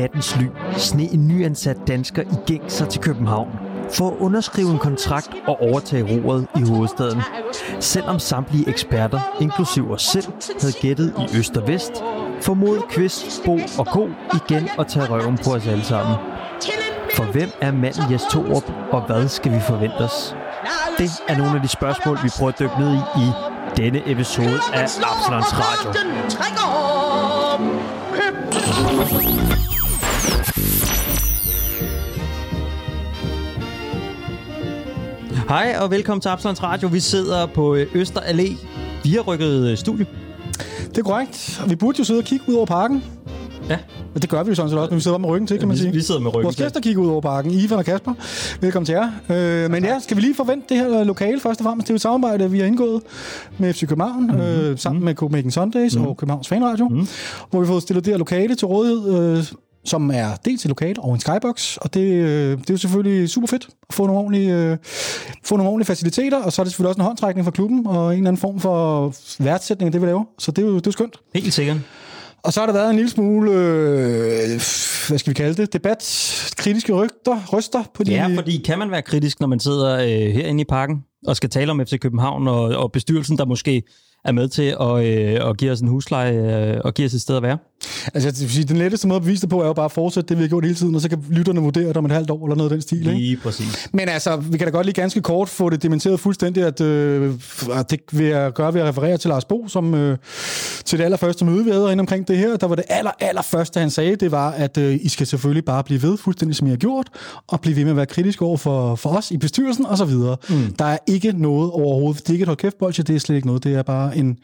nattens ly sne en nyansat dansker i gængser sig til København for at underskrive en kontrakt og overtage roret i hovedstaden. Selvom samtlige eksperter, inklusiv os selv, havde gættet i øst og vest, formod Kvist, Bo og Ko igen at tage røven på os alle sammen. For hvem er manden Jes Torup, og hvad skal vi forvente os? Det er nogle af de spørgsmål, vi prøver at dykke ned i i denne episode af Absalons Radio. Hej og velkommen til Absalons Radio. Vi sidder på øh, Øster Allé. Vi har rykket øh, studie. Det er korrekt. Vi burde jo sidde og kigge ud over parken. Ja. Men det gør vi jo sådan set også, men vi sidder med ryggen til, kan man sige. vi sidder med ryggen Vores til. gæster kigger ud over parken. Ivan og Kasper. Velkommen til jer. Øh, men ja, skal vi lige forvente det her lokale først og fremmest? Det er jo et samarbejde, vi har indgået med FC København, mm-hmm. øh, sammen med Copenhagen Sundays mm-hmm. og Københavns Fanradio, mm-hmm. hvor vi har fået stillet det her lokale til rådighed, øh, som er dels et lokale og en skybox, og det, øh, det er jo selvfølgelig super fedt at få nogle, ordentlige, øh, få nogle ordentlige faciliteter, og så er det selvfølgelig også en håndtrækning fra klubben, og en eller anden form for værtsætning af det, vi laver. Så det er jo, det er skønt. Helt sikkert. Og så har der været en lille smule, øh, hvad skal vi kalde det, debat, kritiske rygter, ryster på de... Ja, fordi kan man være kritisk, når man sidder øh, herinde i parken og skal tale om FC København og, og bestyrelsen, der måske er med til at, øh, at give os en husleje øh, og give os et sted at være? Altså, jeg vil sige, den letteste måde at bevise det på, er jo bare at fortsætte det, vi har gjort hele tiden, og så kan lytterne vurdere det om et halvt år eller noget af den stil. Ikke? Lige præcis. Men altså, vi kan da godt lige ganske kort få det dementeret fuldstændig, at, øh, at det vil jeg gøre ved at referere til Lars Bo, som øh, til det allerførste møde, vi havde inde omkring det her, der var det aller, aller første, han sagde, det var, at øh, I skal selvfølgelig bare blive ved, fuldstændig som I har gjort, og blive ved med at være kritisk over for, for os i bestyrelsen og så videre. Mm. Der er ikke noget overhovedet. Det er ikke et hold kæft bolsje, det er slet ikke noget. Det er bare en,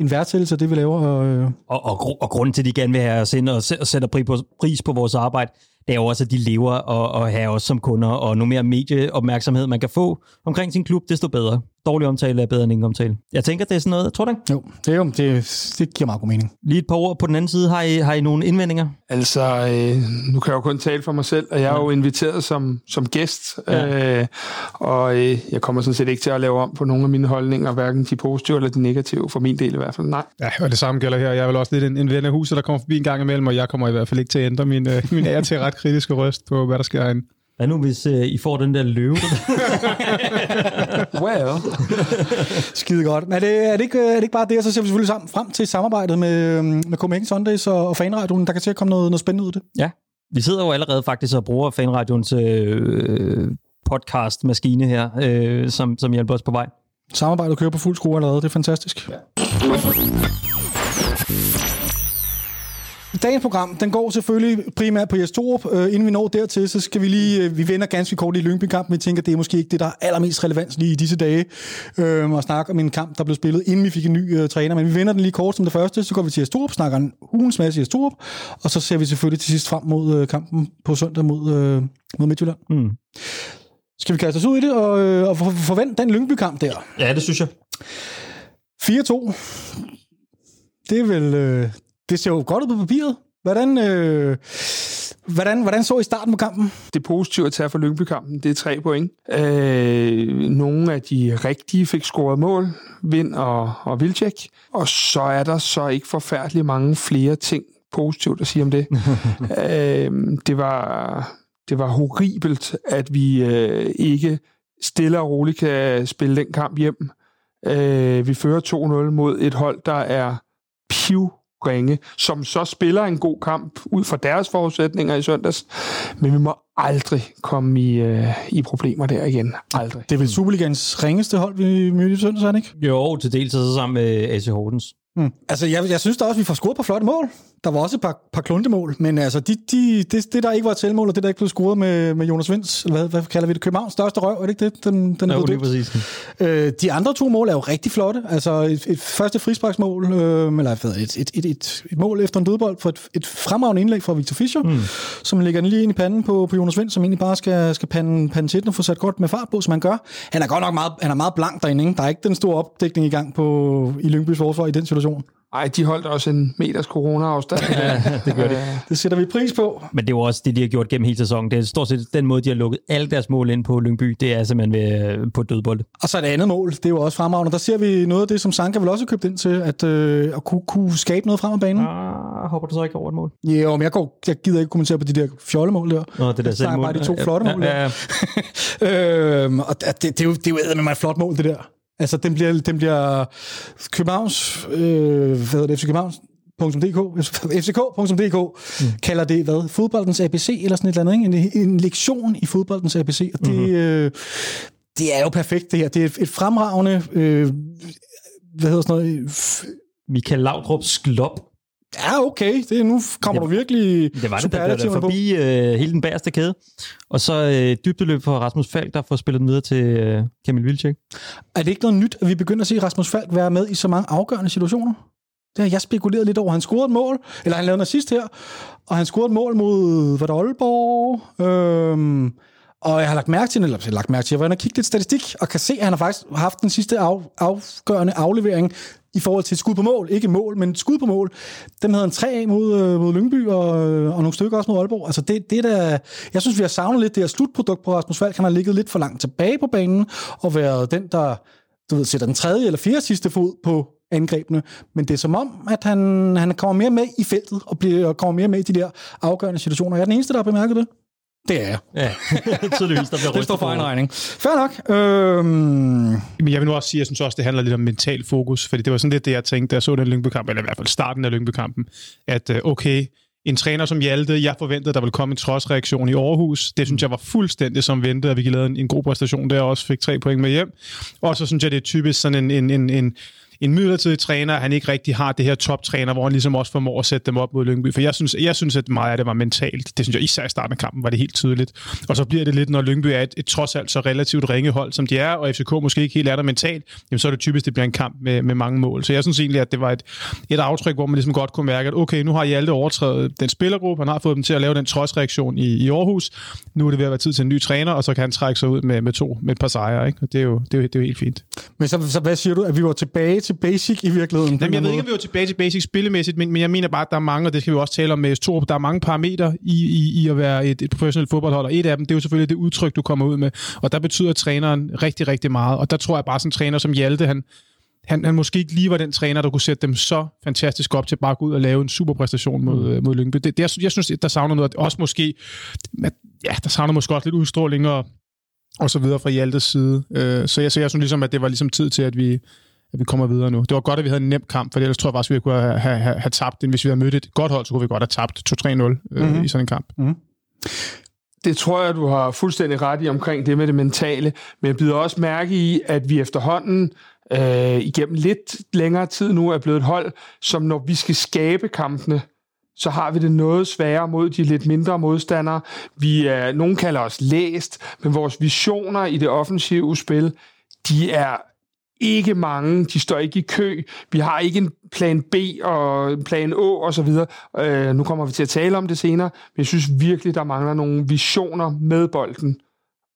en værdsættelse af det, vi laver. Og, øh, Og, og, og grunden til, at de gerne vil have os ind og, sæ- og sætter pris på, pris på vores arbejde, det er jo også, at de lever og, og have os som kunder, og nu mere medieopmærksomhed, man kan få omkring sin klub, desto bedre. Dårlig omtale er bedre end ingen omtale. Jeg tænker, det er sådan noget, tror du ikke? jo, det, er jo, det, det giver meget god mening. Lige et par ord på den anden side. Har I, har I nogle indvendinger? Altså, øh, nu kan jeg jo kun tale for mig selv, og jeg er jo inviteret som, som gæst, Ja. øh, og øh, jeg kommer sådan set ikke til at lave om på nogle af mine holdninger, hverken de positive eller de negative, for min del i hvert fald. Nej. Ja, og det samme gælder her. Jeg er vel også lidt en, en ven af huset, der kommer forbi en gang imellem, og jeg kommer i hvert fald ikke til at ændre min, øh, min ære til ret kritiske røst på, hvad der sker herinde. Hvad nu, hvis uh, I får den der løve? Well. Skide godt. Men er det, er, det ikke, er det ikke bare det, og så ser vi selvfølgelig sammen frem til samarbejdet med, med Copenhagen Sundays og, og Fanradioen. Der kan til at komme noget, noget spændende ud af det. ja, vi sidder jo allerede faktisk og bruger Fanradions øh, podcast-maskine her, øh, som, som hjælper os på vej. Samarbejdet kører på fuld skrue allerede. Det er fantastisk. Ja. Dagens program, den går selvfølgelig primært på Jes Torup. Uh, inden vi når dertil, så skal vi lige, uh, vi vender ganske kort i Lyngby-kampen. Vi tænker, det er måske ikke det, der er allermest relevant lige i disse dage, uh, at snakke om en kamp, der blev spillet, inden vi fik en ny uh, træner. Men vi vender den lige kort som det første, så går vi til Jes Torup, snakker en ugens masse Jes Torup, og så ser vi selvfølgelig til sidst frem mod uh, kampen på søndag mod, uh, mod Midtjylland. Mm. Skal vi kaste os ud i det og, uh, og for- forvente den Lyngby-kamp der? Ja, det synes jeg. 4-2. Det er vel... Øh, det ser jo godt ud på papiret. Hvordan, øh, hvordan, hvordan så I starten på kampen? Det positive at tage for Lyngby-kampen, det er tre point. Øh, nogle af de rigtige fik scoret mål, Vind og, og Vilcek. Og så er der så ikke forfærdeligt mange flere ting positivt at sige om det. øh, det var det var horribelt, at vi øh, ikke stille og roligt kan spille den kamp hjem. Øh, vi fører 2-0 mod et hold, der er pivringe, som så spiller en god kamp ud fra deres forudsætninger i søndags. Men vi må aldrig komme i, øh, i problemer der igen. Aldrig. Det er vel Superligans ringeste hold, vi mødte i søndag, er det ikke? Jo, til dels sammen med AC Horsens. Mm. Altså, jeg, jeg synes da også, at vi får scoret på flotte mål. Der var også et par, par kluntemål, men altså, de, de, det, det, der ikke var et selvmål, og det, der ikke blev scoret med, med Jonas Vinds, eller hvad, hvad kalder vi det? Københavns største røv, er det ikke det? Den, den er Jo, blevet lige døbt? præcis. Øh, de andre to mål er jo rigtig flotte. Altså et, et første frisparksmål, øh, eller hvad, et, et, et, et, et mål efter en dødbold for et, et fremragende indlæg fra Victor Fischer, mm. som lægger den lige ind i panden på, på Jonas Vind, som egentlig bare skal, skal pande, pande til den og få sat godt med fart på, som han gør. Han er godt nok meget, han er meget blank derinde. Ikke? Der er ikke den store opdækning i gang på, i Lyngbys forsvar i den situation. Ej, de holdt også en meters corona-afstand. Ja, det gør det. Det sætter vi pris på. Men det er jo også det, de har gjort gennem hele sæsonen. Det er stort set den måde, de har lukket alle deres mål ind på Lyngby. Det er simpelthen ved, på dødbold. Og så et andet mål, det er jo også fremragende. Der ser vi noget af det, som Sanka vil også have købt ind til, at, øh, at kunne, kunne skabe noget frem af banen. Ah, hopper du så ikke over et mål? Jo, men jeg, går, jeg gider ikke kommentere på de der fjollemål der. Nå, det der Jeg snakker bare de to Ja, flotte ja, mål ja, der. øhm, og det, det, er jo, det er jo et flot mål, det der. Altså, den bliver, den bliver Københavns, øh, hvad hedder det, FC Københavns .dk, fck.dk mm. kalder det, hvad, fodboldens ABC, eller sådan et eller andet, ikke? En, en lektion i fodboldens ABC, og det, mm-hmm. øh, det er jo perfekt, det her. Det er et, et fremragende, øh, hvad hedder sådan noget, f- Michael Laudrup Sklop. Ja, okay, det, nu kommer Det- du virkelig Det var det, der blev forbi øh, hele den bagerste kæde. Og så øh, dybdeløb for Rasmus Falk, der får spillet videre til øh, Kamil Vilcek. Er det ikke noget nyt, at vi begynder at se Rasmus Falk være med i så mange afgørende situationer? Det har jeg spekuleret lidt over. Han scorede et mål, eller han lavede en assist her, og han scorede et mål mod, hvad der Aalborg. Øhm, og jeg har lagt mærke til, eller jeg har lagt mærke til, jeg var inde og kigge lidt statistik, og kan se, at han har faktisk haft den sidste af, afgørende aflevering i forhold til skud på mål. Ikke mål, men skud på mål. Dem havde han tre af mod, øh, mod Lyngby, og, øh, og nogle stykker også mod Aalborg. Altså det, det der, jeg synes, vi har savnet lidt det her slutprodukt på Rasmus Falk. Han har ligget lidt for langt tilbage på banen, og været den, der du ved, sætter den tredje eller fjerde sidste fod på angrebene. Men det er som om, at han, han kommer mere med i feltet, og, bliver, og kommer mere med i de der afgørende situationer. Jeg er den eneste, der har bemærket det. Det er jeg. Ja, tydeligvis, der bliver Det står for på egen regning. Fair nok. Øhm, Men jeg vil nu også sige, at jeg synes også, det handler lidt om mental fokus, fordi det var sådan lidt det, jeg tænkte, da jeg så den Lyngby-kamp, eller i hvert fald starten af Lyngby-kampen, at øh, okay, en træner som Hjalte, jeg forventede, der ville komme en trodsreaktion i Aarhus. Det synes jeg var fuldstændig som ventet, at vi lavede en, en god præstation der, og også fik tre point med hjem. Og så synes jeg, det er typisk sådan en, en, en, en en midlertidig træner, han ikke rigtig har det her toptræner, hvor han ligesom også formår at sætte dem op mod Lyngby. For jeg synes, jeg synes at meget af det var mentalt. Det synes jeg især i starten af kampen var det helt tydeligt. Og så bliver det lidt, når Lyngby er et, et trods alt så relativt ringe hold, som de er, og FCK måske ikke helt er der mentalt, jamen så er det typisk, det bliver en kamp med, med mange mål. Så jeg synes egentlig, at det var et, et aftryk, hvor man ligesom godt kunne mærke, at okay, nu har Hjalte overtrædet den spillergruppe, han har fået dem til at lave den trodsreaktion i, i Aarhus. Nu er det ved at være tid til en ny træner, og så kan han trække sig ud med, med to, med et par sejre. Ikke? Og det er, jo, det, er jo, det er jo helt fint. men så, så hvad siger du? At vi var tilbage til basic i virkeligheden? Jamen, en jeg ved ikke, om vi var tilbage til basic spillemæssigt, men, men jeg mener bare, at der er mange, og det skal vi også tale om med Torup, der er mange parametre i, i, i at være et, et professionelt fodboldhold, og et af dem, det er jo selvfølgelig det udtryk, du kommer ud med, og der betyder træneren rigtig, rigtig meget, og der tror jeg bare, sådan en træner som Hjalte, han, han, han måske ikke lige var den træner, der kunne sætte dem så fantastisk op til bare at gå ud og lave en super præstation mod, mm. mod Lyngby. Det, det, jeg, jeg synes, der savner noget, også måske, ja, der savner måske også lidt udstråling og, og så videre fra Hjaltes side. Øh, så, jeg, så jeg synes ligesom, at det var ligesom tid til, at vi, at vi kommer videre nu. Det var godt, at vi havde en nem kamp, for ellers tror jeg faktisk, at vi kunne have, have, have, have tabt den. Hvis vi havde mødt et godt hold, så kunne vi godt have tabt 2-3-0 øh, mm-hmm. i sådan en kamp. Det tror jeg, du har fuldstændig ret i omkring det med det mentale, men jeg bider også mærke i, at vi efterhånden øh, igennem lidt længere tid nu er blevet et hold, som når vi skal skabe kampene, så har vi det noget sværere mod de lidt mindre modstandere. Vi er, nogen kalder os læst, men vores visioner i det offensive spil, de er ikke mange, de står ikke i kø, vi har ikke en plan B og en plan Å og så videre. Øh, nu kommer vi til at tale om det senere, men jeg synes virkelig, der mangler nogle visioner med bolden.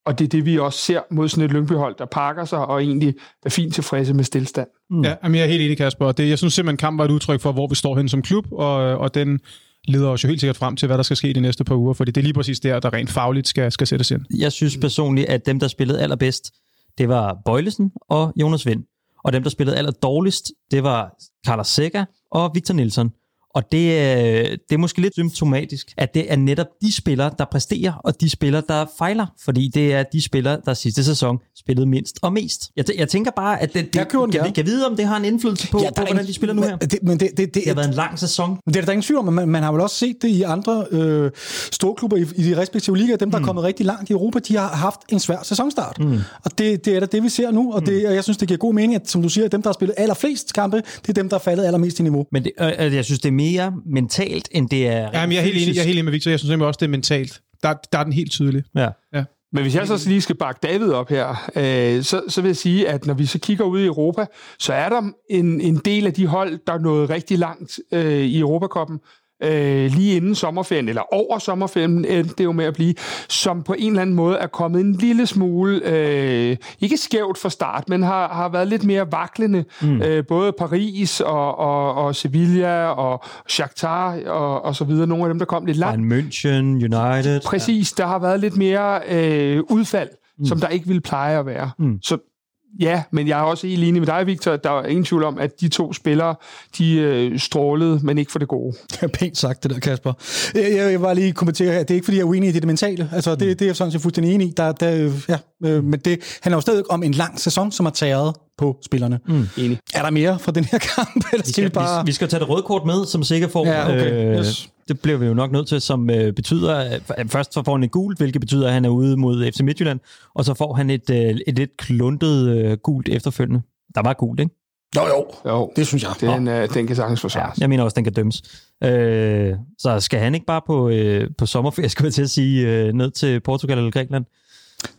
Og det er det, vi også ser mod sådan et Lyngby-hold, der pakker sig og egentlig er fint tilfredse med stillstand. Mm. Ja, jamen, jeg er helt enig, Kasper. Det, jeg synes simpelthen, kampen var et udtryk for, hvor vi står hen som klub, og, og den leder os jo helt sikkert frem til, hvad der skal ske de næste par uger, fordi det er lige præcis der, der rent fagligt skal, skal sættes ind. Jeg synes personligt, at dem, der spillede allerbedst, det var Bøjlesen og Jonas Vind. Og dem, der spillede aller dårligst, det var Carlos Sega og Victor Nielsen. Og det, er- det er måske lidt symptomatisk, at det er netop de spillere, der præsterer, og de spillere, der fejler. Fordi det er de spillere, der sidste sæson spillede mindst og mest. Jeg, t- jeg tænker bare, at det, det Jeg køber den kan, vi, gerne. kan vide, om det har en indflydelse på, ja, på hvordan ingen- de spiller nu her. Men det, men det, det, det, Det har været en lang sæson. Det er der ingen tvivl om, men man, man har vel også set det i andre øh, storklubber i, i de respektive ligaer. Dem, der mm. er kommet rigtig langt i Europa, de har haft en svær sæsonstart. Mm. Og det, det er da det, vi ser nu, og, det, og jeg synes, det giver god mening, at som du siger, dem, der har spillet allerflest kampe, det er dem, der er faldet allermest i niveau. Men det, øh, jeg synes, det er mere mentalt, end det er Ja, men jeg er helt enig, jeg er helt enig med Victor. Jeg synes simpelthen også, det er mentalt. Der, der er den helt tydelig. Ja. Men hvis jeg så lige skal bakke David op her, øh, så, så vil jeg sige, at når vi så kigger ud i Europa, så er der en, en del af de hold, der er nået rigtig langt øh, i Europakoppen, øh, lige inden sommerferien, eller over sommerferien, endte det jo med at blive, som på en eller anden måde er kommet en lille smule, øh, ikke skævt fra start, men har, har været lidt mere vaklende. Mm. Øh, både Paris og, og, og Sevilla og Shakhtar og, og så videre, nogle af dem, der kom lidt langt. Bayern München, United. Præcis, der har været lidt mere øh, udfald, mm. som der ikke ville pleje at være. Mm. Så ja, men jeg er også helt enig med dig, Victor. Der er ingen tvivl om, at de to spillere, de øh, strålede, men ikke for det gode. Det er pænt sagt, det der, Kasper. Jeg, jeg, jeg var lige kommentere her, det er ikke, fordi jeg er uenig i det, det mentale. Altså, det, det er jeg sådan set fuldstændig enig i. Der, der, ja, øh, men det handler jo stadig om en lang sæson, som har taget på spillerne. Mm. Enig. Er der mere fra den her kamp? Eller Vi skal, bare... vi, vi skal tage det røde kort med, som sikker får. Ja, okay. Yes. Det bliver vi jo nok nødt til, som øh, betyder, at først så får han et gult, hvilket betyder, at han er ude mod FC Midtjylland, og så får han et, øh, et lidt kluntet øh, gult efterfølgende. Der var gult, ikke? Jo, jo. Jo, Det synes jeg. den, øh, den kan sagtens forsvares. Jeg mener også, den kan dømmes. Øh, så skal han ikke bare på, øh, på sommerferie, skulle jeg til at sige, øh, ned til Portugal eller Grækenland?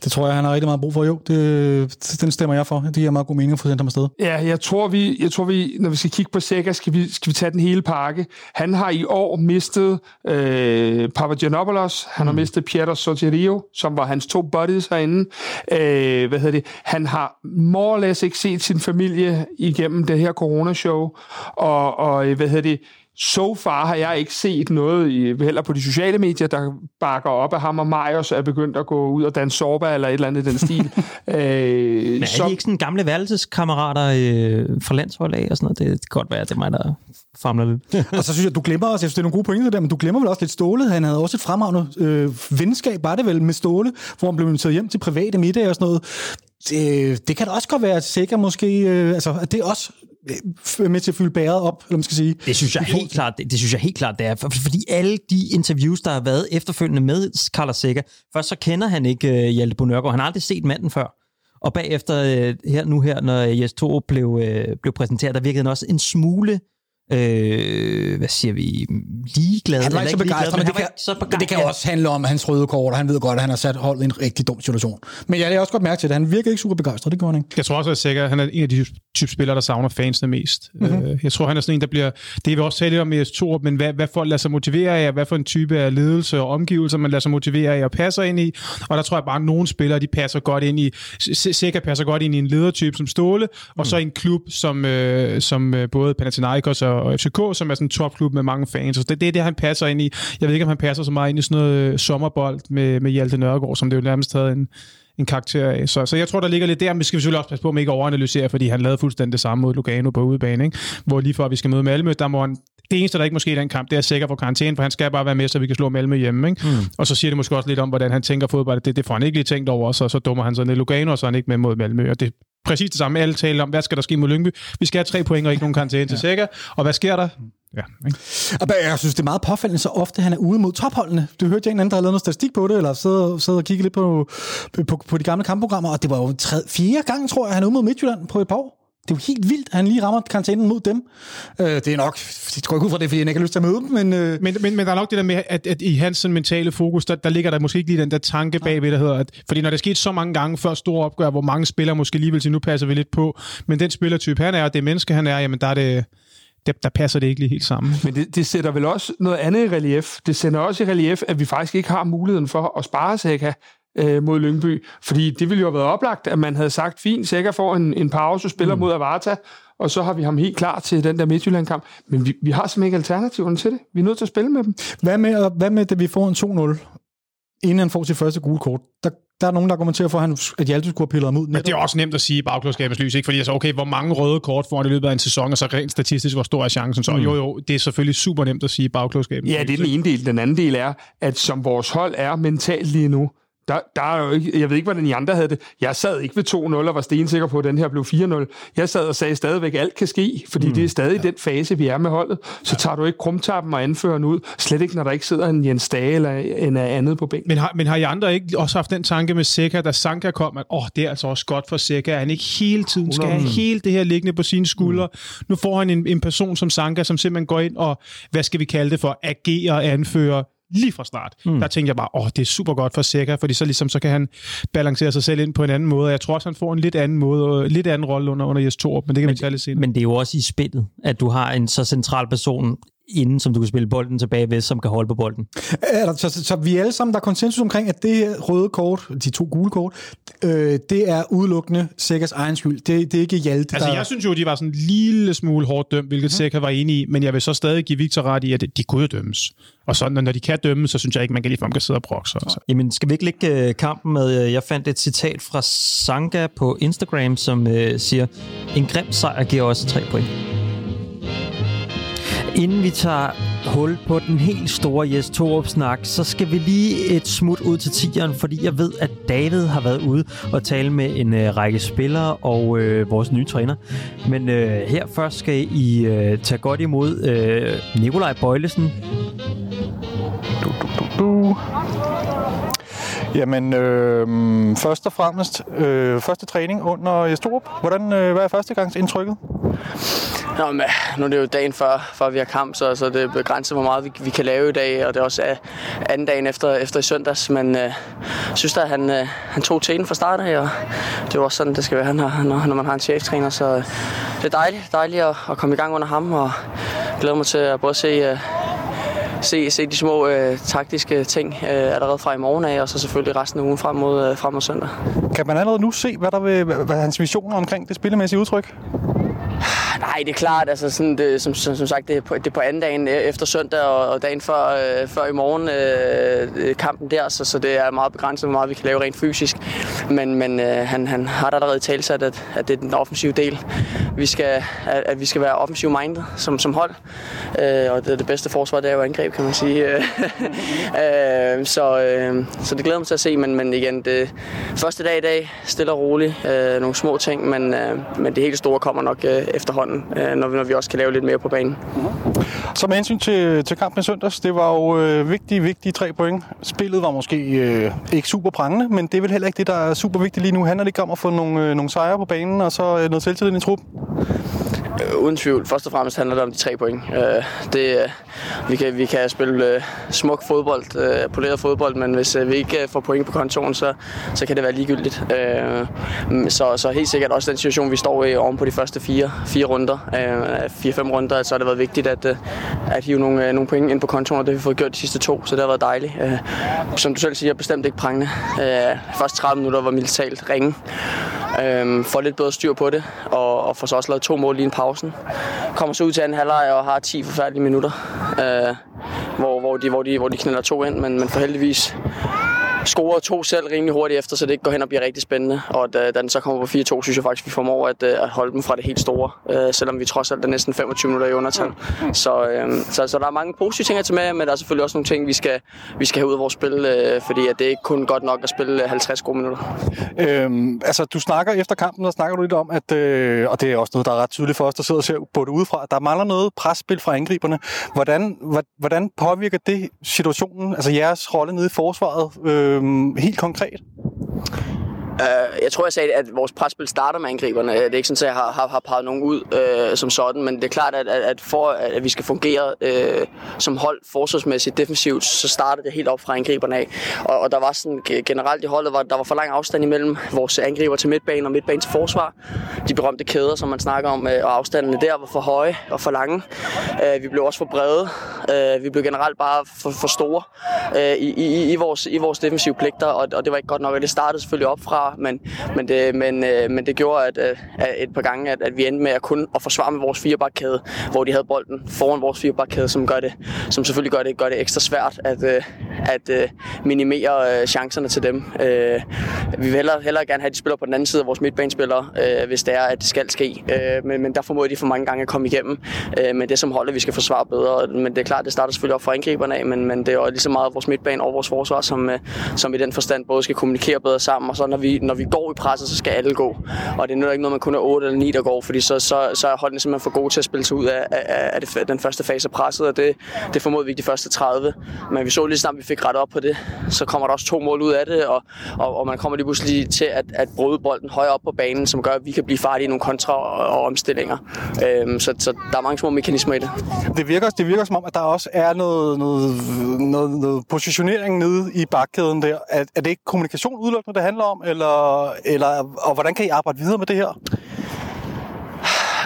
Det tror jeg, han har rigtig meget brug for. Jo, det, den stemmer jeg for. Det giver meget god mening at få sendt ham afsted. Ja, jeg tror, vi, jeg tror vi, når vi skal kigge på Sega, skal vi, skal vi tage den hele pakke. Han har i år mistet øh, Papagiannopoulos, han mm. har mistet Pietro Sotirio, som var hans to buddies herinde. Øh, hvad hedder det? Han har more or less ikke set sin familie igennem det her coronashow, og, og øh, hvad hedder det? So far har jeg ikke set noget, i, heller på de sociale medier, der bakker op af ham og Marius er begyndt at gå ud og danse sorba eller et eller andet i den stil. øh, Men er de ikke sådan gamle værelseskammerater øh, fra landshold af og sådan noget? Det kan godt være, at det er mig, der famler lidt. og så synes jeg, du glemmer også, jeg synes, det er nogle gode pointer der, men du glemmer vel også lidt Ståle. Han havde også et fremragende øh, venskab, var det vel, med Ståle, hvor han blev inviteret hjem til private middage og sådan noget. Det, det kan da også godt være sikkert måske, øh, altså, at det er også med til at fylde bæret op, eller man skal sige. Det synes jeg helt klart, det, det synes jeg helt klart, det er. For, fordi alle de interviews, der har været efterfølgende med Carlos Sækker, først så kender han ikke uh, Hjalte Bonørgaard. Han har aldrig set manden før. Og bagefter, uh, her nu her, når Jes Torup blev, uh, blev præsenteret, der virkede han også en smule øh, hvad siger vi, ligeglad. Han var ikke så begejstret, men, det kan, så men det kan også handle om hans røde kort, og han ved godt, at han har sat holdet i en rigtig dum situation. Men jeg har også godt mærke til det. Han virker ikke super begejstret, det gør han ikke. Jeg tror også, at Sækker, han er en af de type spillere, der savner fansene mest. Mm-hmm. Jeg tror, han er sådan en, der bliver... Det er vi også talt lidt om med S2, men hvad, hvad folk lader sig motivere af, hvad for en type af ledelse og omgivelser, man lader sig motivere af og passer ind i. Og der tror jeg bare, at nogle spillere, de passer godt ind i... Sækker passer godt ind i en ledertype som Ståle, og mm. så en klub som, øh, som både Panathinaikos og, og FCK, som er sådan en topklub med mange fans. Så det, det er det, han passer ind i. Jeg ved ikke, om han passer så meget ind i sådan noget øh, sommerbold med, med Hjalte Nørgaard, som det jo nærmest havde en, en karakter af. Så, så jeg tror, der ligger lidt der, men vi skal selvfølgelig også passe på, at ikke overanalysere, fordi han lavede fuldstændig det samme mod Lugano på udebane, ikke? hvor lige for, vi skal møde Malmø, der må han det eneste, der ikke måske i den kamp, det er sikkert for karantæne, for han skal bare være med, så vi kan slå Malmø hjemme. Ikke? Mm. Og så siger det måske også lidt om, hvordan han tænker fodbold. Det, det får han ikke lige tænkt over, så, så dummer han sig ned Lugano, og så er han ikke med mod Malmø. Og det er præcis det samme, alle taler om, hvad skal der ske mod Lyngby? Vi skal have tre point og ikke nogen karantæne til sikker. Og hvad sker der? Ja, ikke? Jeg synes, det er meget påfaldende, så ofte han er ude mod topholdene. Du hørte jeg en anden, der har lavet noget statistik på det, eller sidder, sidder og kigger lidt på, på, på de gamle kampprogrammer, og det var jo tre, fire gange, tror jeg, han er ude mod Midtjylland på et par år. Det er jo helt vildt, at han lige rammer karantænen mod dem. Øh, det er nok, det tror jeg ikke ud fra det, fordi jeg ikke har lyst til at møde dem, men... Øh... Men, men, men der er nok det der med, at, at i hans mentale fokus, der, der ligger der måske ikke lige den der tanke bagved, der hedder, at, fordi når det er sket så mange gange før store opgør, hvor mange spillere måske lige vil sige, nu passer vi lidt på, men den spillertype han er, og det menneske han er, jamen der er det, der, der passer det ikke lige helt sammen. Men det, det sætter vel også noget andet i relief. Det sender også i relief, at vi faktisk ikke har muligheden for at spare Sækka øh, mod Lyngby. Fordi det ville jo have været oplagt, at man havde sagt, fint, Sækka får en, en pause, spiller mm. mod Avarta, og så har vi ham helt klar til den der Midtjylland-kamp. Men vi, vi har simpelthen ikke alternativerne til det. Vi er nødt til at spille med dem. Hvad med, hvad med at vi får en 2-0, inden han får sit første gule kort? Der, der er nogen, der argumenterer for, at, han, at Hjalte skulle have pillet ham ud. Men det er også nemt at sige i bagklodskabens lys, ikke? Fordi altså, okay, hvor mange røde kort får han i løbet af en sæson, og så rent statistisk, hvor stor er chancen? Så mm. jo, jo, det er selvfølgelig super nemt at sige i bagklodskabens Ja, det er den ene del. Den anden del er, at som vores hold er mentalt lige nu, der, der er jo ikke, jeg ved ikke, hvordan I andre havde det. Jeg sad ikke ved 2-0 og var stensikker på, at den her blev 4-0. Jeg sad og sagde stadigvæk, at alt kan ske, fordi mm. det er stadig ja. den fase, vi er med holdet. Så tager du ikke krumtappen og anfører den ud. Slet ikke, når der ikke sidder en Jens Dage eller en andet på bænken. Men har, men har I andre ikke også haft den tanke med Seca, da Sanka kom, at åh, det er altså også godt for Seca, at han ikke hele tiden skal have hele det her liggende på sine skuldre. Mm. Nu får han en, en person som Sanka, som simpelthen går ind og, hvad skal vi kalde det for, agerer og anfører lige fra start. Mm. Der tænkte jeg bare, åh, det er super godt for Seca, fordi så ligesom så kan han balancere sig selv ind på en anden måde. Jeg tror også, han får en lidt anden måde, lidt anden rolle under, under Jes Torup, men det kan men, vi tage lidt senere. Men det er jo også i spillet, at du har en så central person inden, som du kan spille bolden tilbage ved, som kan holde på bolden. Er der, så, så, så vi er alle sammen, der er konsensus omkring, at det her røde kort, de to gule kort, øh, det er udelukkende Sækkers egen skyld. Det, det er ikke Hjalte, Altså, der... jeg synes jo, de var sådan en lille smule hårdt dømt, hvilket mm. Sikker var enig i, men jeg vil så stadig give Victor ret i, at de kunne dømmes. Og så, når de kan dømme, så synes jeg ikke, man kan lige kan sidde og brokse. Altså. Jamen, skal vi ikke lægge øh, kampen med... øh, Jeg fandt et citat fra Sanga på Instagram, som øh, siger, en grim sejr giver også tre point. Inden vi tager hul på den helt store Jes Torup-snak, så skal vi lige et smut ud til tieren, fordi jeg ved, at David har været ude og tale med en øh, række spillere og øh, vores nye træner. Men øh, her først skal I øh, tage godt imod øh, Nikolaj Bøjlesen. Du, du, du, du. Jamen, øh, først og fremmest, øh, første træning under Storup. Hvordan, øh, hvad er førstegangsindtrykket? Nå, men, nu er det jo dagen før, før vi har kamp, så, så det er begrænset, hvor meget vi, vi kan lave i dag, og det er også øh, anden dagen efter, efter i søndags, men uh, jeg synes at han, øh, han tog tæten fra start af, og det er jo også sådan, det skal være, når, når, når man har en cheftræner, så øh, det er dejligt, dejligt at, at komme i gang under ham, og jeg glæder mig til at både se, øh, se, se de små øh, taktiske ting øh, allerede fra i morgen af, og så selvfølgelig resten af ugen frem mod, øh, frem mod søndag. Kan man allerede nu se, hvad der vil, hvad hans visioner omkring det spillemæssige udtryk? Nej, det er klart. Altså, sådan, det, som, som, som sagt, det er, på, det er på anden dagen øh, efter søndag og, og dagen før, øh, før i morgen øh, øh, kampen der, så, så det er meget begrænset, hvor meget vi kan lave rent fysisk. Men, men øh, han, han har da allerede talsat, at, at det er den offensive del. Vi skal, at, at vi skal være offensive minded som, som hold. Øh, og det, det bedste forsvar, det er jo angreb, kan man sige. øh, så, øh, så det glæder mig til at se, men, men igen, det første dag i dag, stille og roligt. Øh, nogle små ting, men, øh, men det helt store kommer nok øh, Øh, efterhånden, øh, når, vi, når vi også kan lave lidt mere på banen. Så med hensyn til, til kampen i søndags, det var jo øh, vigtige, vigtige tre point. Spillet var måske øh, ikke super prangende, men det er vel heller ikke det, der er super vigtigt lige nu. Handler det ikke om at få nogle, øh, nogle sejre på banen, og så øh, noget selvtillid i truppen? Øh, uden tvivl. Først og fremmest handler det om de tre point. Øh, det, øh, vi, kan, vi kan spille smuk fodbold, poleret fodbold, men hvis vi ikke får point på kontoren, så, så kan det være ligegyldigt. Mm, så, så helt sikkert også den situation, vi står i oven på de første fire, fire runder, fire-fem runder, så har det været vigtigt at, at hive nogle, nogle point ind på kontoren, og det har vi fået gjort de sidste to, så det har været dejligt. Som du selv siger, bestemt ikke prangende. Først første 30 minutter var militalt ringe. Øh, får lidt bedre styr på det, og, og får så også lavet to mål lige en pausen. Kommer så ud til anden halvleg og har 10 forfærdelige minutter, øh, hvor, hvor, de, hvor, de, hvor de knælder to ind, men, men for heldigvis scorer to selv rimelig hurtigt efter, så det ikke går hen og bliver rigtig spændende. Og da, øh, da den så kommer på 4-2, synes jeg faktisk, vi formår at, øh, at holde dem fra det helt store, øh, selvom vi trods alt er næsten 25 minutter i undertal. Så, øh, så, så der er mange positive ting at tage med, men der er selvfølgelig også nogle ting, vi skal, vi skal have ud af vores spil, øh, fordi at det er ikke kun godt nok at spille øh, 50 gode minutter. Øhm, altså, du snakker efter kampen, og snakker du lidt om, at, øh, og det er også noget, der er ret tydeligt for os, der sidder og ser på det udefra, at der mangler noget presspil fra angriberne. Hvordan, hvordan påvirker det situationen, altså jeres rolle nede i forsvaret, øh, Øhm, helt konkret? Uh, jeg tror, jeg sagde, at vores presspil starter med angriberne. Øh, det er ikke sådan, at jeg har, har, har peget nogen ud uh, som sådan, men det er klart, at, at, for at vi skal fungere uh, som hold forsvarsmæssigt defensivt, så starter det helt op fra angriberne af. Og, og der var sådan generelt i holdet, var, der var for lang afstand imellem vores angriber til midtbanen og midtbanen til forsvar. De berømte kæder, som man snakker om, og afstandene der var for høje og for lange. Uh, vi blev også for brede. Uh, vi blev generelt bare for, for store uh, i, i, i, vores, i vores defensive pligter, og, og det var ikke godt nok, og det startede selvfølgelig op fra men, men, det, men, øh, men det gjorde at, øh, at et par gange, at, at vi endte med at kun at forsvare med vores firebakkæde, hvor de havde bolden foran vores firebakkæde, som, gør det, som selvfølgelig gør det, gør det ekstra svært at, øh, at øh, minimere øh, chancerne til dem. Øh, vi vil hellere, hellere gerne have, at de spiller på den anden side af vores midtbanespillere, øh, hvis det er, at det skal ske. Øh, men, men der formåede de for mange gange at komme igennem. Øh, men det som holder, vi skal forsvare bedre. Men det er klart, det starter selvfølgelig op fra angriberne af, men, men det er jo lige så meget vores midtbane og vores forsvar, som, øh, som i den forstand både skal kommunikere bedre sammen, og så når vi når vi går i presset, så skal alle gå. Og det er ikke noget, man kun er 8 eller 9, der går, fordi så, så, så er holdene simpelthen for gode til at spille sig ud af, af, af det, den første fase af presset, og det, det formodede vi ikke de første 30. Men vi så lige snart, vi fik ret op på det, så kommer der også to mål ud af det, og, og, og man kommer lige pludselig til at, at bryde bolden højere op på banen, som gør, at vi kan blive farlige i nogle kontra- og, og omstillinger. Øhm, så, så der er mange små mekanismer i det. Det virker, det virker som om, at der også er noget, noget, noget, noget positionering nede i bakkæden der. Er, er det ikke kommunikation udelukkende, det handler om, eller eller, og hvordan kan I arbejde videre med det her?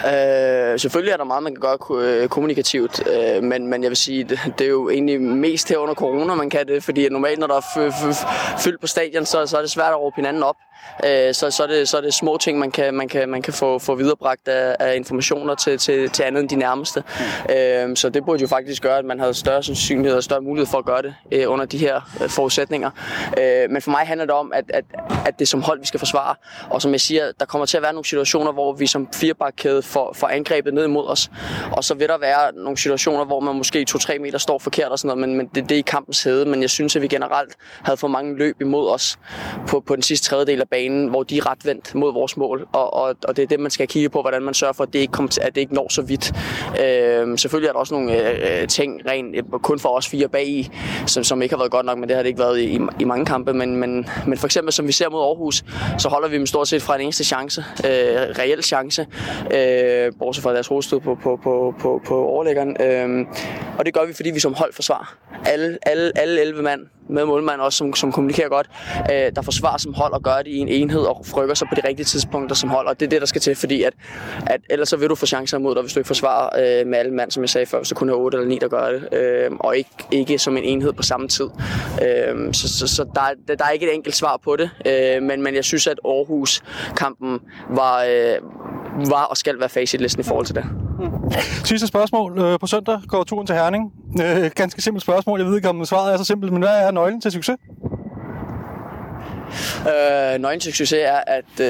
Øh, selvfølgelig er der meget, man kan gøre øh, kommunikativt, øh, men, men jeg vil sige, det, det er jo egentlig mest her under corona, man kan det, fordi normalt, når der er fyldt på stadion, så, så er det svært at råbe hinanden op. Øh, så, så, er det, så er det små ting, man kan, man kan, man kan få, få viderebragt af, af informationer til, til, til andet end de nærmeste. Mm. så det burde jo faktisk gøre, at man havde større sandsynlighed og større mulighed for at gøre det øh, under de her øh, forudsætninger. men for mig handler det om, at, at, at det som hold, vi skal forsvare. Og som jeg siger, der kommer til at være nogle situationer, hvor vi som firebakkæde får, får angrebet ned imod os. Og så vil der være nogle situationer, hvor man måske 2-3 meter står forkert og sådan noget, men, men det, det er i kampens hede. Men jeg synes, at vi generelt havde for mange løb imod os på, på den sidste tredjedel af banen, hvor de er ret vendt mod vores mål. Og, og, og det er det, man skal kigge på, hvordan man sørger for, at det ikke, kommer til, at det ikke når så vidt. Øh, selvfølgelig er der også nogle øh, ting rent øh, kun for os fire bag i, som, som ikke har været godt nok, men det har det ikke været i, i mange kampe. Men, men, men for eksempel, som vi ser mod Aarhus, så holder vi dem stort set fra en eneste chance, øh, reel chance, øh, bortset fra deres hovedstød på, på, på, på, på overlæggeren. Øh, og det gør vi, fordi vi som hold forsvarer. Alle, alle, alle 11 mand med målmanden også, som, som kommunikerer godt, øh, der forsvarer som hold og gør det i en enhed og rykker sig på de rigtige tidspunkter som hold. Og det er det, der skal til, fordi at, at ellers så vil du få chancer imod dig, hvis du ikke forsvarer øh, med alle mand, som jeg sagde før, så kun er 8 eller 9, der gør det, øh, og ikke, ikke som en enhed på samme tid. Øh, så så, så der, der, der er ikke et enkelt svar på det, øh, men, men jeg synes, at Aarhus-kampen var, øh, var og skal være facitlisten i forhold til det. Mm. Sidste spørgsmål. Øh, på søndag går turen til Herning. Øh, ganske simpelt spørgsmål. Jeg ved ikke, om svaret er så simpelt, men hvad er nøglen til succes? Øh, nøglen til succes er, at øh,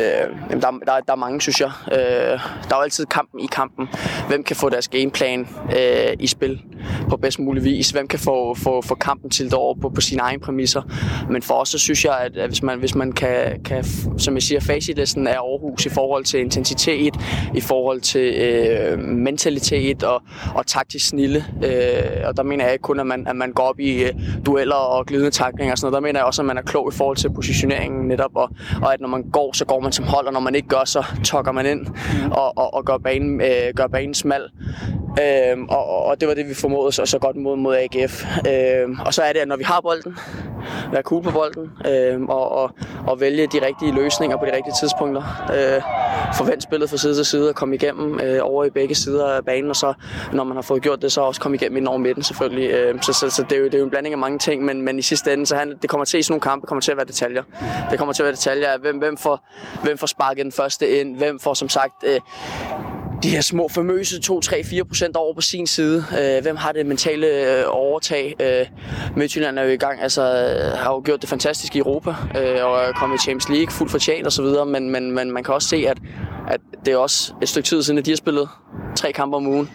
der, der, der er mange, synes jeg. Øh, der er jo altid kampen i kampen. Hvem kan få deres gameplan øh, i spil på bedst mulig vis? Hvem kan få, få, få kampen til over på, på sine egne præmisser? Men for os, så synes jeg, at, at hvis man, hvis man kan, kan, som jeg siger, facitlisten er Aarhus i forhold til intensitet, i forhold til øh, mentalitet og, og taktisk snille. Øh, og der mener jeg ikke kun, at man, at man går op i øh, dueller og glidende taklinger og sådan noget. Der mener jeg også, at man er klog i forhold til position positioneringen netop, og, og at når man går, så går man som hold, og når man ikke gør, så tokker man ind og, og, og gør, banen, øh, gør banen smal. Øhm, og, og det var det, vi formåede så, så godt mod, mod AGF. Øhm, og så er det, at når vi har bolden, være cool på bolden, øhm, og, og, og vælge de rigtige løsninger på de rigtige tidspunkter. Øh, forvent spillet fra side til side og komme igennem øh, over i begge sider af banen, og så når man har fået gjort det, så også komme igennem ind over midten selvfølgelig. Øh, så så, så det, er jo, det er jo en blanding af mange ting, men, men i sidste ende, så han, det kommer til i sådan nogle kampe, kommer til at være detaljer. Det kommer til at være detaljer hvem, hvem, får, hvem får sparket den første ind, hvem får som sagt øh, de her små famøse 2-3-4 procent over på sin side. Øh, hvem har det mentale øh, overtag? Øh, Midtjylland er jo i gang, altså har jo gjort det fantastisk i Europa øh, og er kommet i Champions League fuldt fortjent osv., men, men, men man kan også se, at, at det er også et stykke tid siden, at de har spillet tre kampe om ugen.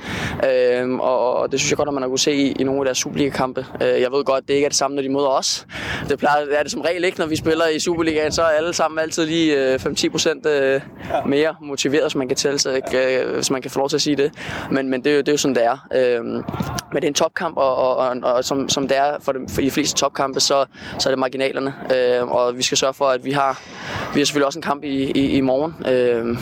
Øh, og, og det synes jeg godt, at man har kunne se i, i nogle af deres Superliga-kampe. Øh, jeg ved godt, at det ikke er det samme, når de møder os. Det plejer, det er det som regel ikke, når vi spiller i Superligaen, så er alle sammen altid lige øh, 5-10 procent øh, mere motiveret, hvis man kan tælle sig, øh, hvis man kan få lov til at sige det. Men, men det, er jo, det er jo sådan, det er. Øh, men det er en topkamp, og, og, og, og som, som det er for, dem, for de fleste topkampe, så, så er det marginalerne. Øh, og vi skal sørge for, at vi har, vi har selvfølgelig også en kamp i, i, i morgen. Øh,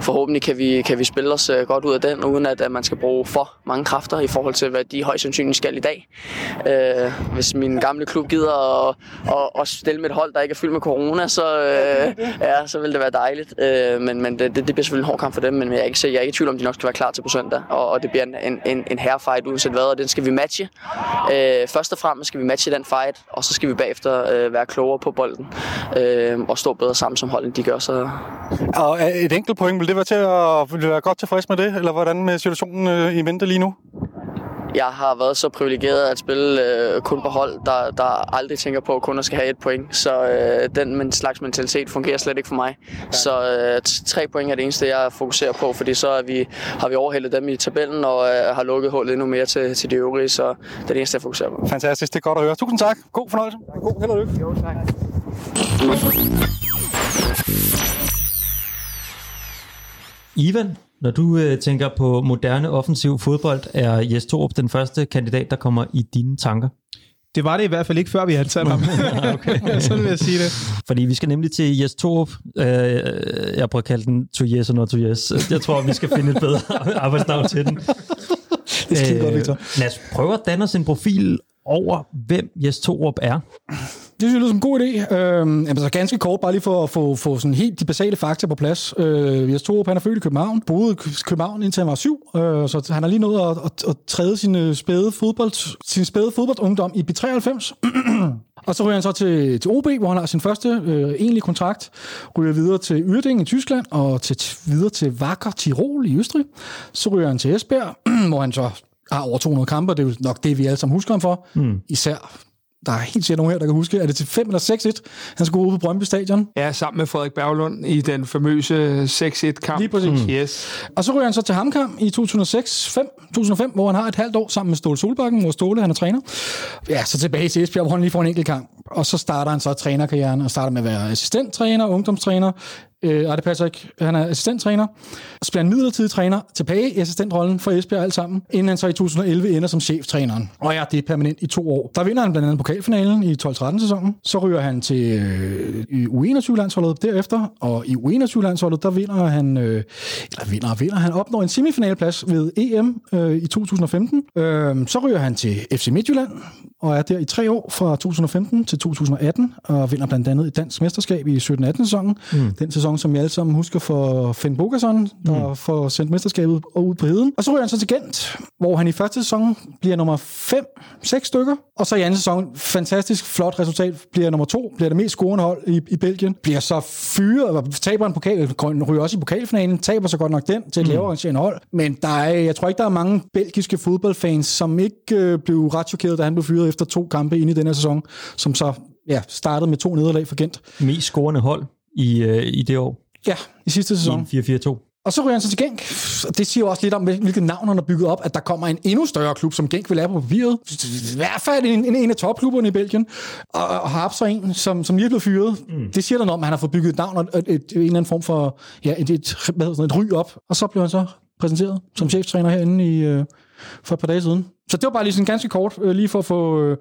forhåbentlig kan vi, kan vi spille os øh, godt ud af den, uden at, at man skal bruge for mange kræfter i forhold til, hvad de højst sandsynligt skal i dag. Øh, hvis min gamle klub gider at, at, at stille med et hold, der ikke er fyldt med corona, så, øh, ja, så vil det være dejligt. Øh, men men det, det, bliver selvfølgelig en hård kamp for dem, men jeg er ikke, jeg er ikke i tvivl om, de nok skal være klar til på søndag. Og, og det bliver en, en, en herrefight uanset hvad, og den skal vi matche. Øh, først og fremmest skal vi matche den fight, og så skal vi bagefter øh, være klogere på bolden øh, og stå bedre sammen som hold, end de gør. Så. Og øh, et enkelt point, vil det være til at vil være godt tilfreds med det, eller hvordan med situationen øh, i vente lige nu? Jeg har været så privilegeret at spille øh, kun på hold, der, der aldrig tænker på kun at skal have et point. Så øh, den men, slags mentalitet fungerer slet ikke for mig. Så øh, tre point er det eneste, jeg fokuserer på, fordi så er vi, har vi overhældet dem i tabellen og øh, har lukket hullet endnu mere til, til de øvrige. Så det er det eneste, jeg fokuserer på. Fantastisk, det er godt at høre. Tusind tak. God fornøjelse. God held og lykke. Jo, tak. Ivan, når du øh, tænker på moderne offensiv fodbold, er Jes Torup den første kandidat, der kommer i dine tanker? Det var det i hvert fald ikke, før vi ansatte ham. okay. Sådan vil jeg sige det. Fordi vi skal nemlig til Jes Torup. Øh, jeg prøver at kalde den to yes og not to yes. Jeg tror, vi skal finde et bedre arbejdsnavn til den. Det er godt, Victor. Lad os prøve at danne os en profil over, hvem Jes Torup er. Det synes jeg lyder som en god idé. Øh, altså ganske kort, bare lige for at få, få sådan helt de basale fakta på plads. Øh, Jes Torup, han er født i København, boede i København indtil han var syv, øh, så han har lige nået at, at, at træde sin spæde, fodbold, sin spæde fodboldungdom i B93. Og så ryger han så til, til OB, hvor han har sin første øh, egentlige kontrakt, ryger videre til Uerdingen i Tyskland, og til, videre til Wacker Tirol i Østrig. Så ryger han til Esbjerg, hvor han så har over 200 kampe, det er jo nok det, vi alle sammen husker ham for. Mm. Især der er helt sikkert nogen her, der kan huske, er det til 5 eller 6-1, han skulle ud på Brøndby Stadion? Ja, sammen med Frederik Berglund i den famøse 6-1-kamp. Lige præcis. Mm. Yes. Og så ryger han så til Hamkam i 2006, 5, 2005, hvor han har et halvt år sammen med Ståle Solbakken, hvor Ståle han er træner. Ja, så tilbage til Esbjerg, hvor han lige får en enkelt kamp. Og så starter han så trænerkarrieren og starter med at være assistenttræner, ungdomstræner, Øh, nej, det passer ikke. Han er assistenttræner. Så bliver han midlertidig træner tilbage i assistentrollen for Esbjerg alt sammen, inden han så i 2011 ender som cheftræneren. Og ja, det er permanent i to år. Der vinder han blandt andet pokalfinalen i 12-13 sæsonen. Så ryger han til øh, U21-landsholdet derefter, og i U21-landsholdet, der vinder han, øh, eller vinder, vinder han, opnår en semifinalplads ved EM øh, i 2015. Øh, så ryger han til FC Midtjylland, og er der i tre år fra 2015 til 2018, og vinder blandt andet et dansk mesterskab i 17-18 sæsonen. Mm. Den sæson sæson, som vi alle sammen husker for Finn Bogason, der mm. får sendt mesterskabet ud på heden. Og så ryger han så til Gent, hvor han i første sæson bliver nummer 5-6 stykker. Og så i anden sæson, fantastisk flot resultat, bliver nummer 2, bliver det mest scorende hold i, i Belgien. Bliver så fyret, taber en pokal, ryger også i pokalfinalen, taber så godt nok den til et mm. lavere arrangerende hold. Men der er, jeg tror ikke, der er mange belgiske fodboldfans, som ikke øh, blev ret chokeret, da han blev fyret efter to kampe ind i den her sæson, som så ja, startede med to nederlag for Gent. Mest scorende hold i, øh, i det år. Ja, i sidste sæson. I 4-4-2. Og så ryger han så til Genk. Det siger jo også lidt om, hvilket navn han har bygget op, at der kommer en endnu større klub, som Genk vil have på papiret. I hvert fald en, en, en af topklubberne i Belgien. Og, og har så en, som, som lige er blevet fyret. Mm. Det siger der noget om, at han har fået bygget et navn og et, et, et, en eller anden form for ja, et, et, hvad sådan, et ry op. Og så blev han så præsenteret som cheftræner herinde i, øh, for et par dage siden. Så det var bare lige sådan ganske kort, øh, lige for at få, øh,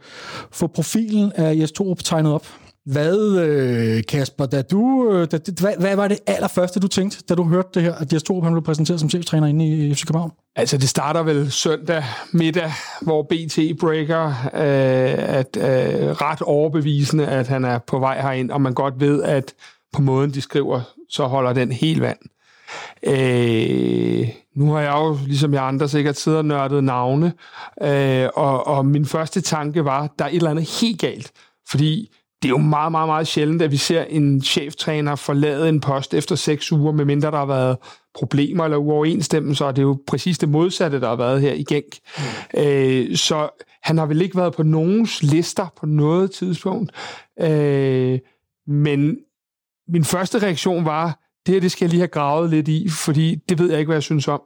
få profilen af Jes Torup tegnet op. Hvad, øh, Kasper, da du, øh, da, hvad, hvad var det allerførste, du tænkte, da du hørte det her, at Jes Torup blev præsenteret som cheftræner inde i FC København? Altså, det starter vel søndag middag, hvor BT breaker øh, at øh, ret overbevisende, at han er på vej herind, og man godt ved, at på måden, de skriver, så holder den helt vand. Øh, nu har jeg jo, ligesom jeg andre, sikkert siddet og nørdet navne, øh, og, og min første tanke var, der er et eller andet helt galt, fordi det er jo meget, meget, meget sjældent, at vi ser en cheftræner forlade en post efter seks uger, medmindre der har været problemer eller uoverensstemmelser, og det er jo præcis det modsatte, der har været her i Genk. Mm. Øh, så han har vel ikke været på nogens lister på noget tidspunkt. Øh, men min første reaktion var, det her det skal jeg lige have gravet lidt i, fordi det ved jeg ikke, hvad jeg synes om.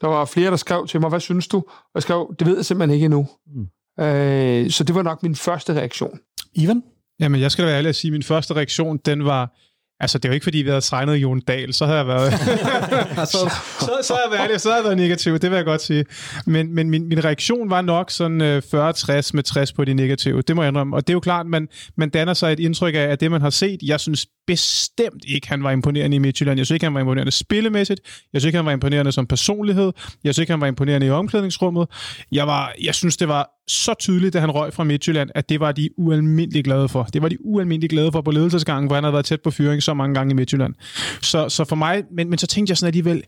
Der var flere, der skrev til mig, hvad synes du? Og jeg skrev, det ved jeg simpelthen ikke endnu. Mm. Øh, så det var nok min første reaktion. Ivan? Jamen, jeg skal da være ærlig at sige, at min første reaktion, den var, Altså, det er jo ikke, fordi vi havde signet Jon Dahl, så havde jeg været... så, så, så, havde jeg været, så havde jeg været negativ, det vil jeg godt sige. Men, men min, min reaktion var nok sådan øh, 40-60 med 60 på de negative, det må jeg indrømme. Og det er jo klart, man, man danner sig et indtryk af, at det, man har set, jeg synes bestemt ikke, han var imponerende i Midtjylland. Jeg synes ikke, han var imponerende spillemæssigt. Jeg synes ikke, han var imponerende som personlighed. Jeg synes ikke, han var imponerende i omklædningsrummet. Jeg, var, jeg synes, det var så tydeligt, da han røg fra Midtjylland, at det var de ualmindeligt glade for. Det var de ualmindeligt glade for på ledelsesgangen, hvor han havde været tæt på fyring så mange gange i Midtjylland. Så, så for mig, men, men så tænkte jeg sådan alligevel,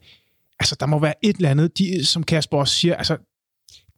altså der må være et eller andet, de, som Kasper også siger, altså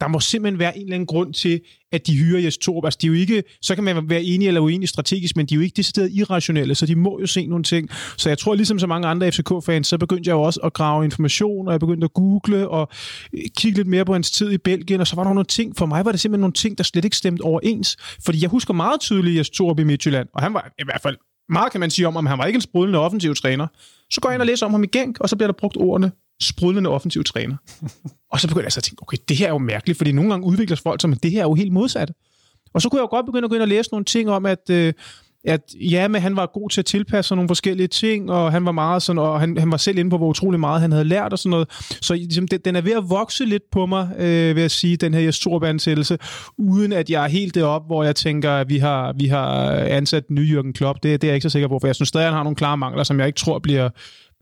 der må simpelthen være en eller anden grund til, at de hyrer Jes Torup. Altså, de er jo ikke, så kan man være enig eller uenig strategisk, men de er jo ikke decideret irrationelle, så de må jo se nogle ting. Så jeg tror, ligesom så mange andre FCK-fans, så begyndte jeg jo også at grave information, og jeg begyndte at google og øh, kigge lidt mere på hans tid i Belgien, og så var der nogle ting, for mig var det simpelthen nogle ting, der slet ikke stemte overens. Fordi jeg husker meget tydeligt Jes Torup i Midtjylland, og han var i hvert fald meget kan man sige om, om han var ikke en sprudlende offensiv træner. Så går jeg ind og læser om ham i Genk, og så bliver der brugt ordene sprudlende offensiv træner. og så begyndte jeg så at tænke, okay, det her er jo mærkeligt, fordi nogle gange udvikler folk som, det her er jo helt modsat. Og så kunne jeg jo godt begynde at gå ind og læse nogle ting om, at, øh, at ja, men han var god til at tilpasse nogle forskellige ting, og han var meget sådan, og han, han var selv inde på, hvor utrolig meget han havde lært og sådan noget. Så ligesom, den, den er ved at vokse lidt på mig, øh, ved at sige, den her Jes uden at jeg er helt deroppe, hvor jeg tænker, at vi har, vi har ansat ny Jürgen Klopp. Det, det er jeg ikke så sikker på, for jeg synes stadig, han har nogle klare mangler, som jeg ikke tror bliver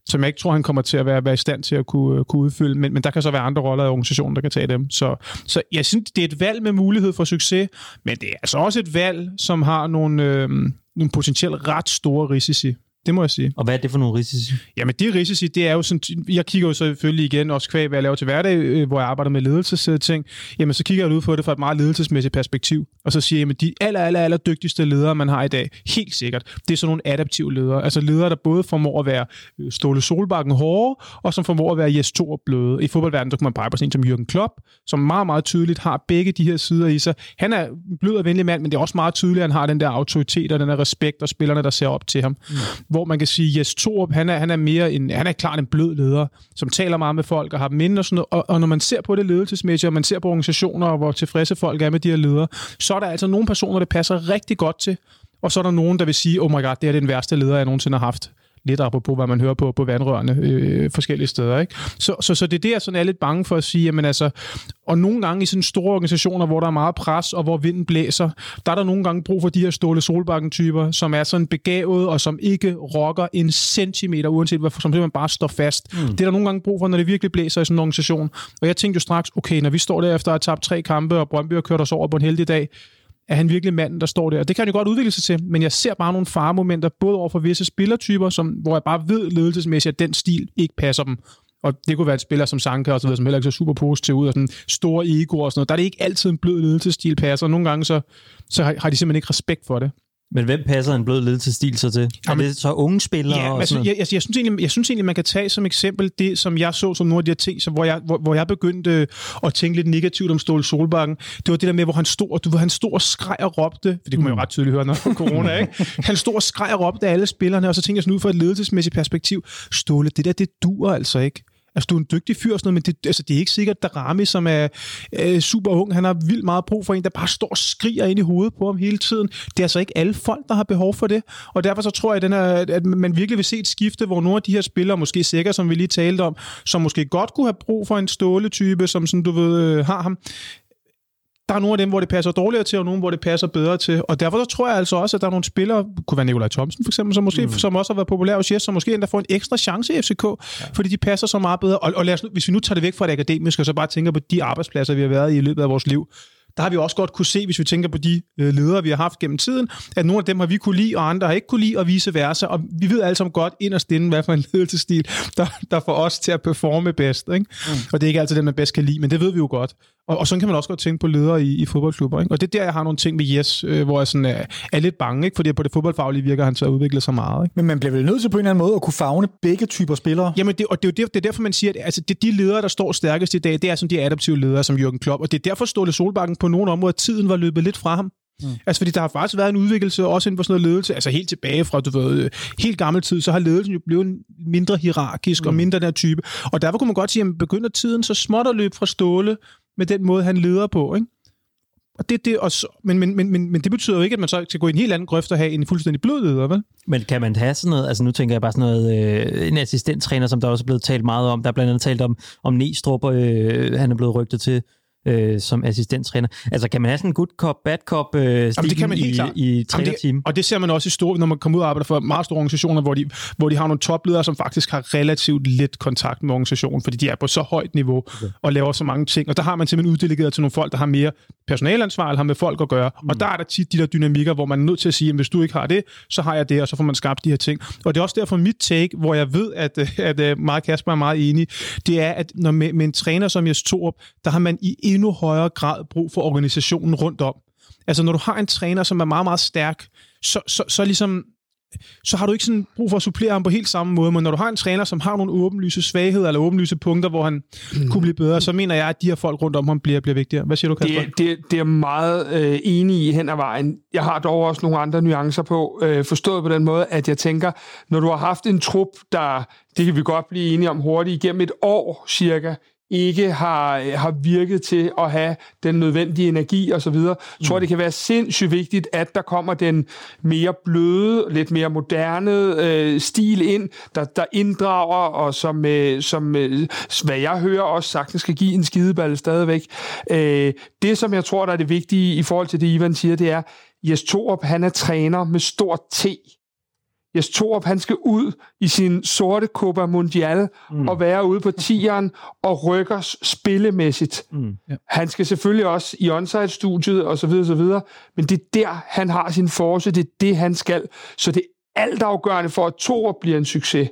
som jeg ikke tror, han kommer til at være, være i stand til at kunne, øh, kunne udfylde. Men, men der kan så være andre roller i organisationen, der kan tage dem. Så, så jeg synes, det er et valg med mulighed for succes, men det er altså også et valg, som har nogle, øh, nogle potentielt ret store risici. Det må jeg sige. Og hvad er det for nogle risici? Jamen, de risici, det er jo sådan... Jeg kigger jo selvfølgelig igen, også kvæg, hvad jeg laver til hverdag, øh, hvor jeg arbejder med ledelsesting. Jamen, så kigger jeg ud på det fra et meget ledelsesmæssigt perspektiv. Og så siger jeg, at de aller, aller, aller dygtigste ledere, man har i dag, helt sikkert, det er sådan nogle adaptive ledere. Altså ledere, der både formår at være øh, Ståle Solbakken hårde, og som formår at være Jes Thor bløde. I fodboldverdenen, der kan man pege på sådan en som Jürgen Klopp, som meget, meget tydeligt har begge de her sider i sig. Han er blød og venlig mand, men det er også meget tydeligt, at han har den der autoritet og den der respekt, og spillerne, der ser op til ham. Mm. Hvor man kan sige, at Jes Torup, han er, han er mere en, han er klart en blød leder, som taler meget med folk og har dem inde og sådan noget. Og, og når man ser på det ledelsesmæssigt, og man ser på organisationer, og hvor tilfredse folk er med de her ledere, så er der altså nogle personer, der passer rigtig godt til, og så er der nogen, der vil sige, oh my god, det er den værste leder, jeg nogensinde har haft lidt apropos, hvad man hører på, på vandrørene øh, forskellige steder. Ikke? Så, så, så det er det, jeg sådan er lidt bange for at sige, jamen altså, og nogle gange i sådan store organisationer, hvor der er meget pres, og hvor vinden blæser, der er der nogle gange brug for de her Ståle Solbakken-typer, som er sådan begavet, og som ikke rokker en centimeter, uanset hvad, som simpelthen bare står fast. Mm. Det er der nogle gange brug for, når det virkelig blæser i sådan en organisation. Og jeg tænkte jo straks, okay, når vi står der efter at have tabt tre kampe, og Brøndby har kørt os over på en heldig dag, er han virkelig manden, der står der? Og det kan han jo godt udvikle sig til, men jeg ser bare nogle faremomenter, både over for visse spillertyper, som, hvor jeg bare ved ledelsesmæssigt, at den stil ikke passer dem. Og det kunne være et spiller som Sanka og så videre, som heller ikke så super positiv ud, og sådan store ego og sådan noget. Der er det ikke altid en blød ledelsesstil passer. Nogle gange så, så har de simpelthen ikke respekt for det. Men hvem passer en blød ledelsesstil så til? Jamen, er det så unge spillere? Ja, altså, jeg, jeg, jeg, synes egentlig, jeg synes egentlig, man kan tage som eksempel det, som jeg så som nogle af de her ting, så hvor, jeg, hvor, hvor jeg begyndte at tænke lidt negativt om Ståle Solbakken. Det var det der med, hvor han stod, du ved, han stod og skreg og råbte, for det kunne man jo mm. ret tydeligt høre, når corona, ikke? Han stod og skreg og råbte af alle spillerne, og så tænkte jeg sådan ud fra et ledelsesmæssigt perspektiv, Ståle, det der, det dur altså ikke. Altså, du er en dygtig fyr og sådan noget, men det, altså, det er ikke sikkert, at Rami, som er øh, super ung, han har vildt meget brug for en, der bare står og skriger ind i hovedet på ham hele tiden. Det er altså ikke alle folk, der har behov for det. Og derfor så tror jeg, at, den er, at man virkelig vil se et skifte, hvor nogle af de her spillere, måske sikker, som vi lige talte om, som måske godt kunne have brug for en ståletype, som sådan, du ved, øh, har ham, der er nogle af dem, hvor det passer dårligere til, og nogle, hvor det passer bedre til. Og derfor så tror jeg altså også, at der er nogle spillere, kunne være Nikolaj Thomsen for eksempel, som, måske, mm. som også har været populær hos Jes, som måske endda får en ekstra chance i FCK, ja. fordi de passer så meget bedre. Og, og lad os, hvis vi nu tager det væk fra det akademiske, og så bare tænker på de arbejdspladser, vi har været i i løbet af vores liv, der har vi også godt kunne se, hvis vi tænker på de øh, ledere, vi har haft gennem tiden, at nogle af dem har vi kunne lide, og andre har ikke kunne lide, og vice versa. Og vi ved alle sammen godt inderst inde, hvad for en ledelsesstil, der, der får os til at performe bedst. Ikke? Mm. Og det er ikke altid det, man bedst kan lide, men det ved vi jo godt. Og, og sådan kan man også godt tænke på ledere i, i fodboldklubber. Ikke? Og det er der, jeg har nogle ting med Jes, øh, hvor jeg sådan er, er lidt bange, ikke? fordi på det fodboldfaglige virker han til at udvikle sig meget. Ikke? Men man bliver vel nødt til på en eller anden måde at kunne fagne begge typer spillere? Jamen, det, og det er jo det, det er derfor, man siger, at altså, det, de ledere, der står stærkest i dag, det er sådan de adaptive ledere som Jürgen Klopp. Og det er derfor, Ståle Solbakken på nogle områder, tiden var løbet lidt fra ham. Mm. Altså, fordi der har faktisk været en udvikling også inden for sådan noget ledelse, altså helt tilbage fra, du ved, helt gammel tid, så har ledelsen jo blevet mindre hierarkisk mm. og mindre der type. Og derfor kunne man godt sige, at begynder tiden så småt at løbe fra Ståle med den måde, han leder på, ikke? Og det, det, og så, men, men, men, men, men det betyder jo ikke, at man så skal gå i en helt anden grøft og have en fuldstændig blød leder, vel? Men kan man have sådan noget, altså nu tænker jeg bare sådan noget, øh, en assistenttræner, som der også er blevet talt meget om, der er blandt andet talt om, om Næstrup, øh, han er blevet rygtet til, øh, som assistenttræner. Altså, kan man have sådan en good cop, bad cop øh, Jamen, det kan man helt i, i trænerteam? Og det ser man også i store, når man kommer ud og arbejder for meget store organisationer, hvor de, hvor de har nogle topledere, som faktisk har relativt lidt kontakt med organisationen, fordi de er på så højt niveau okay. og laver så mange ting. Og der har man simpelthen uddelegeret til nogle folk, der har mere personalansvar, eller har med folk at gøre. Mm. Og der er der tit de der dynamikker, hvor man er nødt til at sige, at hvis du ikke har det, så har jeg det, og så får man skabt de her ting. Og det er også derfor mit take, hvor jeg ved, at, at, at Mark Kasper er meget enig, det er, at når med, med en træner som Jes Torup, der har man i endnu højere grad brug for organisationen rundt om. Altså, når du har en træner, som er meget, meget stærk, så, så, så ligesom så har du ikke sådan brug for at supplere ham på helt samme måde, men når du har en træner, som har nogle åbenlyse svagheder eller åbenlyse punkter, hvor han mm. kunne blive bedre, så mener jeg, at de her folk rundt om ham bliver, bliver vigtigere. Hvad siger du, Kasper? Det, det, det er meget øh, enig i hen ad vejen. Jeg har dog også nogle andre nuancer på, øh, forstået på den måde, at jeg tænker, når du har haft en trup, der, det kan vi godt blive enige om hurtigt, igennem et år cirka, ikke har, har virket til at have den nødvendige energi osv. Jeg tror, mm. det kan være sindssygt vigtigt, at der kommer den mere bløde, lidt mere moderne øh, stil ind, der, der inddrager, og som, øh, som øh, hvad jeg hører, også sagtens skal give en skideballe stadigvæk. Øh, det, som jeg tror, der er det vigtige i forhold til det, Ivan siger, det er, Jes Torup, han er træner med stort T. Jes Torup, han skal ud i sin sorte Copa Mundial mm. og være ude på tieren og rykker spillemæssigt. Mm. Ja. Han skal selvfølgelig også i onsite-studiet og så videre, så videre, men det er der, han har sin force, det er det, han skal. Så det er altafgørende for, at Torup bliver en succes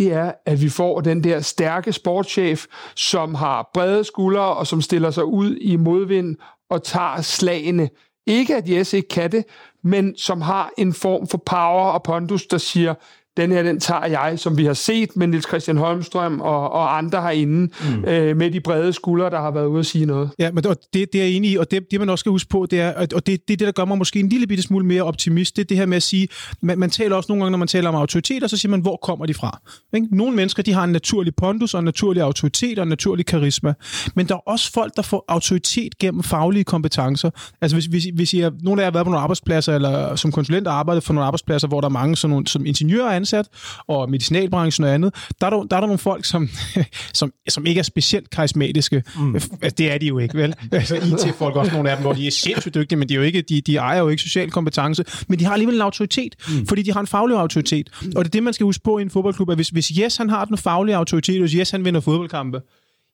det er, at vi får den der stærke sportschef, som har brede skuldre og som stiller sig ud i modvind og tager slagene. Ikke at Jes ikke kan det, men som har en form for power og pondus, der siger, den her, den tager jeg, som vi har set med Nils Christian Holmstrøm og, og andre herinde, mm. øh, med de brede skuldre, der har været ude at sige noget. Ja, men det, det er jeg enig i, og det, det man også skal huske på, det er, og det, det er det, der gør mig måske en lille bitte smule mere optimist, det er det her med at sige, man, man taler også nogle gange, når man taler om autoriteter, så siger man, hvor kommer de fra? Ikke? Nogle mennesker, de har en naturlig pondus og en naturlig autoritet og en naturlig karisma, men der er også folk, der får autoritet gennem faglige kompetencer. Altså hvis, hvis, hvis I er, nogle af jer har været på nogle arbejdspladser, eller som konsulent arbejdet for nogle arbejdspladser, hvor der er mange sådan nogle, som ingeniører ansat, og medicinalbranchen og andet, der er der, der, er der nogle folk, som, som, som ikke er specielt karismatiske. Mm. Altså, det er de jo ikke, vel? Altså IT-folk også nogle af dem, hvor de er sindssygt dygtige, men de, er jo ikke, de, de ejer jo ikke social kompetence, men de har alligevel en autoritet, mm. fordi de har en faglig autoritet. Og det er det, man skal huske på i en fodboldklub, at hvis, hvis Yes han har den faglige autoritet, hvis Yes han vinder fodboldkampe,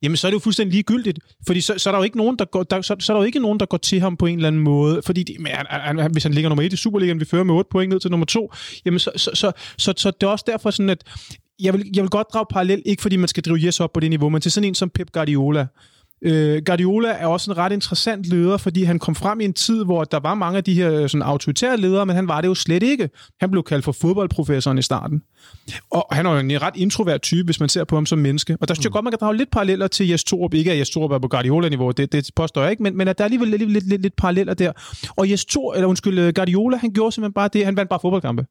jamen så er det jo fuldstændig ligegyldigt, fordi så, så er der jo ikke nogen, der går, der, så, så er der jo ikke nogen, der går til ham på en eller anden måde, fordi de, men, han, han, hvis han ligger nummer et i Superligaen, vi fører med 8 point ned til nummer 2, jamen så, så, så, så, så det er også derfor sådan, at jeg vil, jeg vil godt drage parallel, ikke fordi man skal drive Jes op på det niveau, men til sådan en som Pep Guardiola, Øh, Guardiola er også en ret interessant leder, fordi han kom frem i en tid, hvor der var mange af de her øh, sådan, autoritære ledere, men han var det jo slet ikke. Han blev kaldt for fodboldprofessoren i starten. Og han er jo en ret introvert type, hvis man ser på ham som menneske. Og der synes jeg mm. godt, man kan drage lidt paralleller til Jes Torup. Ikke at Jes Torup er på Guardiola-niveau, det, det påstår jeg ikke, men, men at der er alligevel lidt, lidt, lidt, lidt paralleller der. Og Jes Torup, eller undskyld, Guardiola, han gjorde simpelthen bare det, han vandt bare fodboldkampe.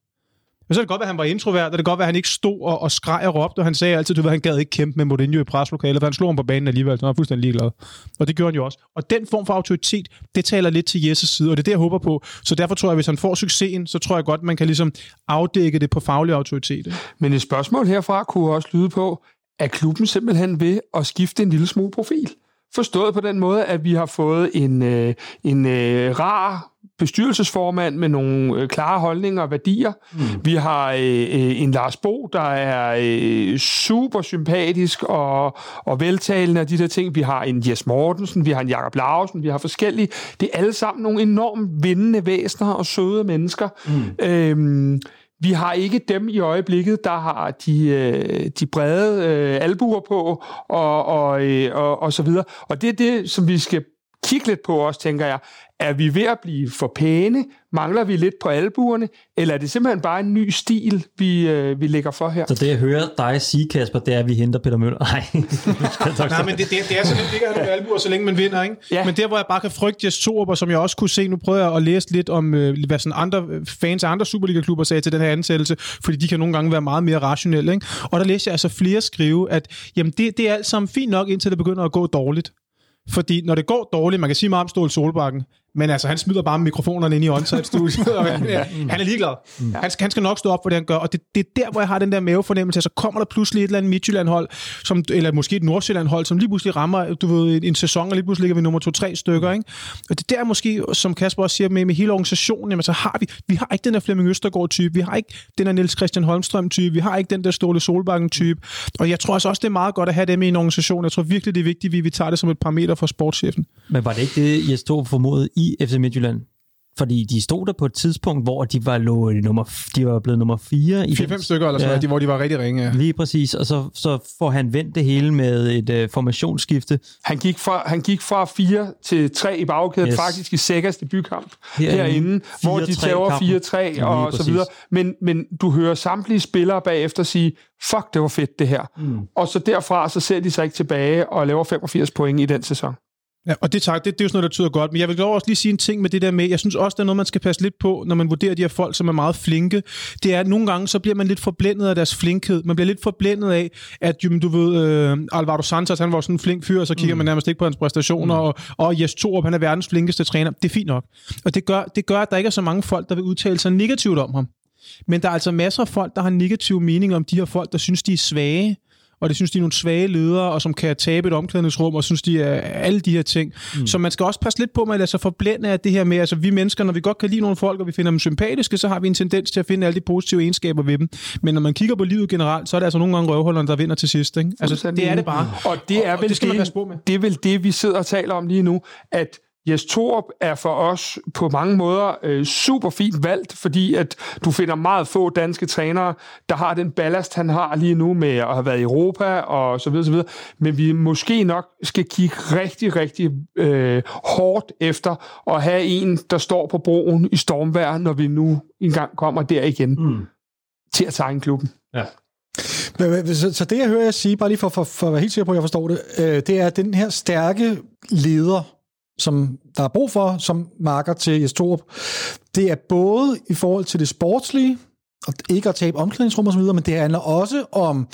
Men så er det godt, at han var introvert, og det er godt, at han ikke stod og, og skreg og råbte, og han sagde altid, at han gad ikke kæmpe med Mourinho i preslokalet, for han slog ham på banen alligevel, så han var fuldstændig ligeglad. Og det gjorde han jo også. Og den form for autoritet, det taler lidt til Jesses side, og det er det, jeg håber på. Så derfor tror jeg, at hvis han får succesen, så tror jeg godt, man kan ligesom afdække det på faglig autoritet. Men et spørgsmål herfra kunne også lyde på, er klubben simpelthen ved at skifte en lille smule profil? Forstået på den måde, at vi har fået en, øh, en øh, rar bestyrelsesformand med nogle øh, klare holdninger og værdier. Mm. Vi har øh, øh, en Lars Bo, der er øh, super sympatisk og, og veltalende af de der ting. Vi har en Jes Mortensen, vi har en Jakob Lausen, vi har forskellige. Det er alle sammen nogle enormt vindende væsener og søde mennesker. Mm. Øhm, vi har ikke dem i øjeblikket, der har de, øh, de brede øh, albuer på og, og, og, og så videre. Og det er det, som vi skal kigge lidt på også, tænker jeg. Er vi ved at blive for pæne? Mangler vi lidt på albuerne? Eller er det simpelthen bare en ny stil, vi, øh, vi lægger for her? Så det, jeg hører dig sige, Kasper, det er, at vi henter Peter Møller. Nej, Nej men det, det, det er så lidt ikke at have albuer, så længe man vinder. Ikke? Ja. Men der, hvor jeg bare kan frygte Jes Torup, som jeg også kunne se, nu prøver jeg at læse lidt om, øh, hvad sådan andre fans af andre Superliga-klubber sagde til den her ansættelse, fordi de kan nogle gange være meget mere rationelle. Ikke? Og der læste jeg altså flere skrive, at jamen, det, det er alt sammen fint nok, indtil det begynder at gå dårligt. Fordi når det går dårligt, man kan sige meget om Ståle Solbakken, men altså, han smider bare mikrofonerne ind i onsite-studiet, og han, ja, han er ligeglad. Mm. Han, han skal nok stå op for det, han gør, og det, det er der, hvor jeg har den der mavefornemmelse, så kommer der pludselig et eller andet Midtjylland-hold, som, eller måske et Nordsjælland-hold, som lige pludselig rammer, du ved, en sæson, og lige pludselig ligger vi nummer to-tre stykker, ikke? Og det er der måske, som Kasper også siger, med, med hele organisationen, jamen, så har vi, vi har ikke den der Flemming Østergaard-type, vi har ikke den der Niels Christian Holmstrøm-type, vi har ikke den der Ståle Solbakken-type, og jeg tror altså også, det er meget godt at have dem i en organisation. Jeg tror virkelig, det er vigtigt, at vi, vi tager det som et parameter for sportschefen. Men var det ikke det, jeg stod formodet i FC Midtjylland? Fordi de stod der på et tidspunkt, hvor de var, lå, nummer, de var blevet nummer 4. i 4-5 stykker, eller sådan ja. hvor de var rigtig ringe. Ja. Lige præcis, og så, så får han vendt det hele med et uh, formationsskifte. Han gik, fra, han gik fra 4 til 3 i bagkæden, yes. faktisk i Sækkers debutkamp herinde, herinde hvor de tager 4-3 og så videre. Men, men du hører samtlige spillere bagefter sige, fuck, det var fedt det her. Mm. Og så derfra, så ser de sig ikke tilbage og laver 85 point i den sæson. Ja, og det, tak, det, det er jo sådan noget, der tyder godt. Men jeg vil også lige sige en ting med det der med, jeg synes også, det er noget, man skal passe lidt på, når man vurderer de her folk, som er meget flinke. Det er, at nogle gange, så bliver man lidt forblændet af deres flinkhed. Man bliver lidt forblændet af, at jo, du ved, øh, Alvaro Santos, han var sådan en flink fyr, og så kigger mm. man nærmest ikke på hans præstationer, mm. og, og Jes Torup, han er verdens flinkeste træner. Det er fint nok. Og det gør, det gør, at der ikke er så mange folk, der vil udtale sig negativt om ham. Men der er altså masser af folk, der har negative meninger om de her folk, der synes, de er svage, og det synes de er nogle svage ledere, og som kan tabe et omklædningsrum, og synes de er alle de her ting. Mm. Så man skal også passe lidt på med at lade sig forblænde af det her med, altså vi mennesker, når vi godt kan lide nogle folk, og vi finder dem sympatiske, så har vi en tendens til at finde alle de positive egenskaber ved dem. Men når man kigger på livet generelt, så er det altså nogle gange røvhullerne, der vinder til sidst. Ikke? Altså, det er det bare. Og det er vel og det, skal man det, passe på med. det er vel det, vi sidder og taler om lige nu, at Jes Torup er for os på mange måder øh, super fint valgt, fordi at du finder meget få danske trænere, der har den ballast, han har lige nu med at have været i Europa og så videre, så videre. Men vi måske nok skal kigge rigtig, rigtig øh, hårdt efter at have en, der står på broen i stormvær, når vi nu engang kommer der igen mm. til at tegne klubben. Ja. Så, så det, jeg hører jer sige, bare lige for, for, for at være helt sikker på, at jeg forstår det, øh, det er den her stærke leder, som der er brug for, som marker til Jes Torup. Det er både i forhold til det sportslige, og ikke at tabe omklædningsrum og så videre, men det handler også om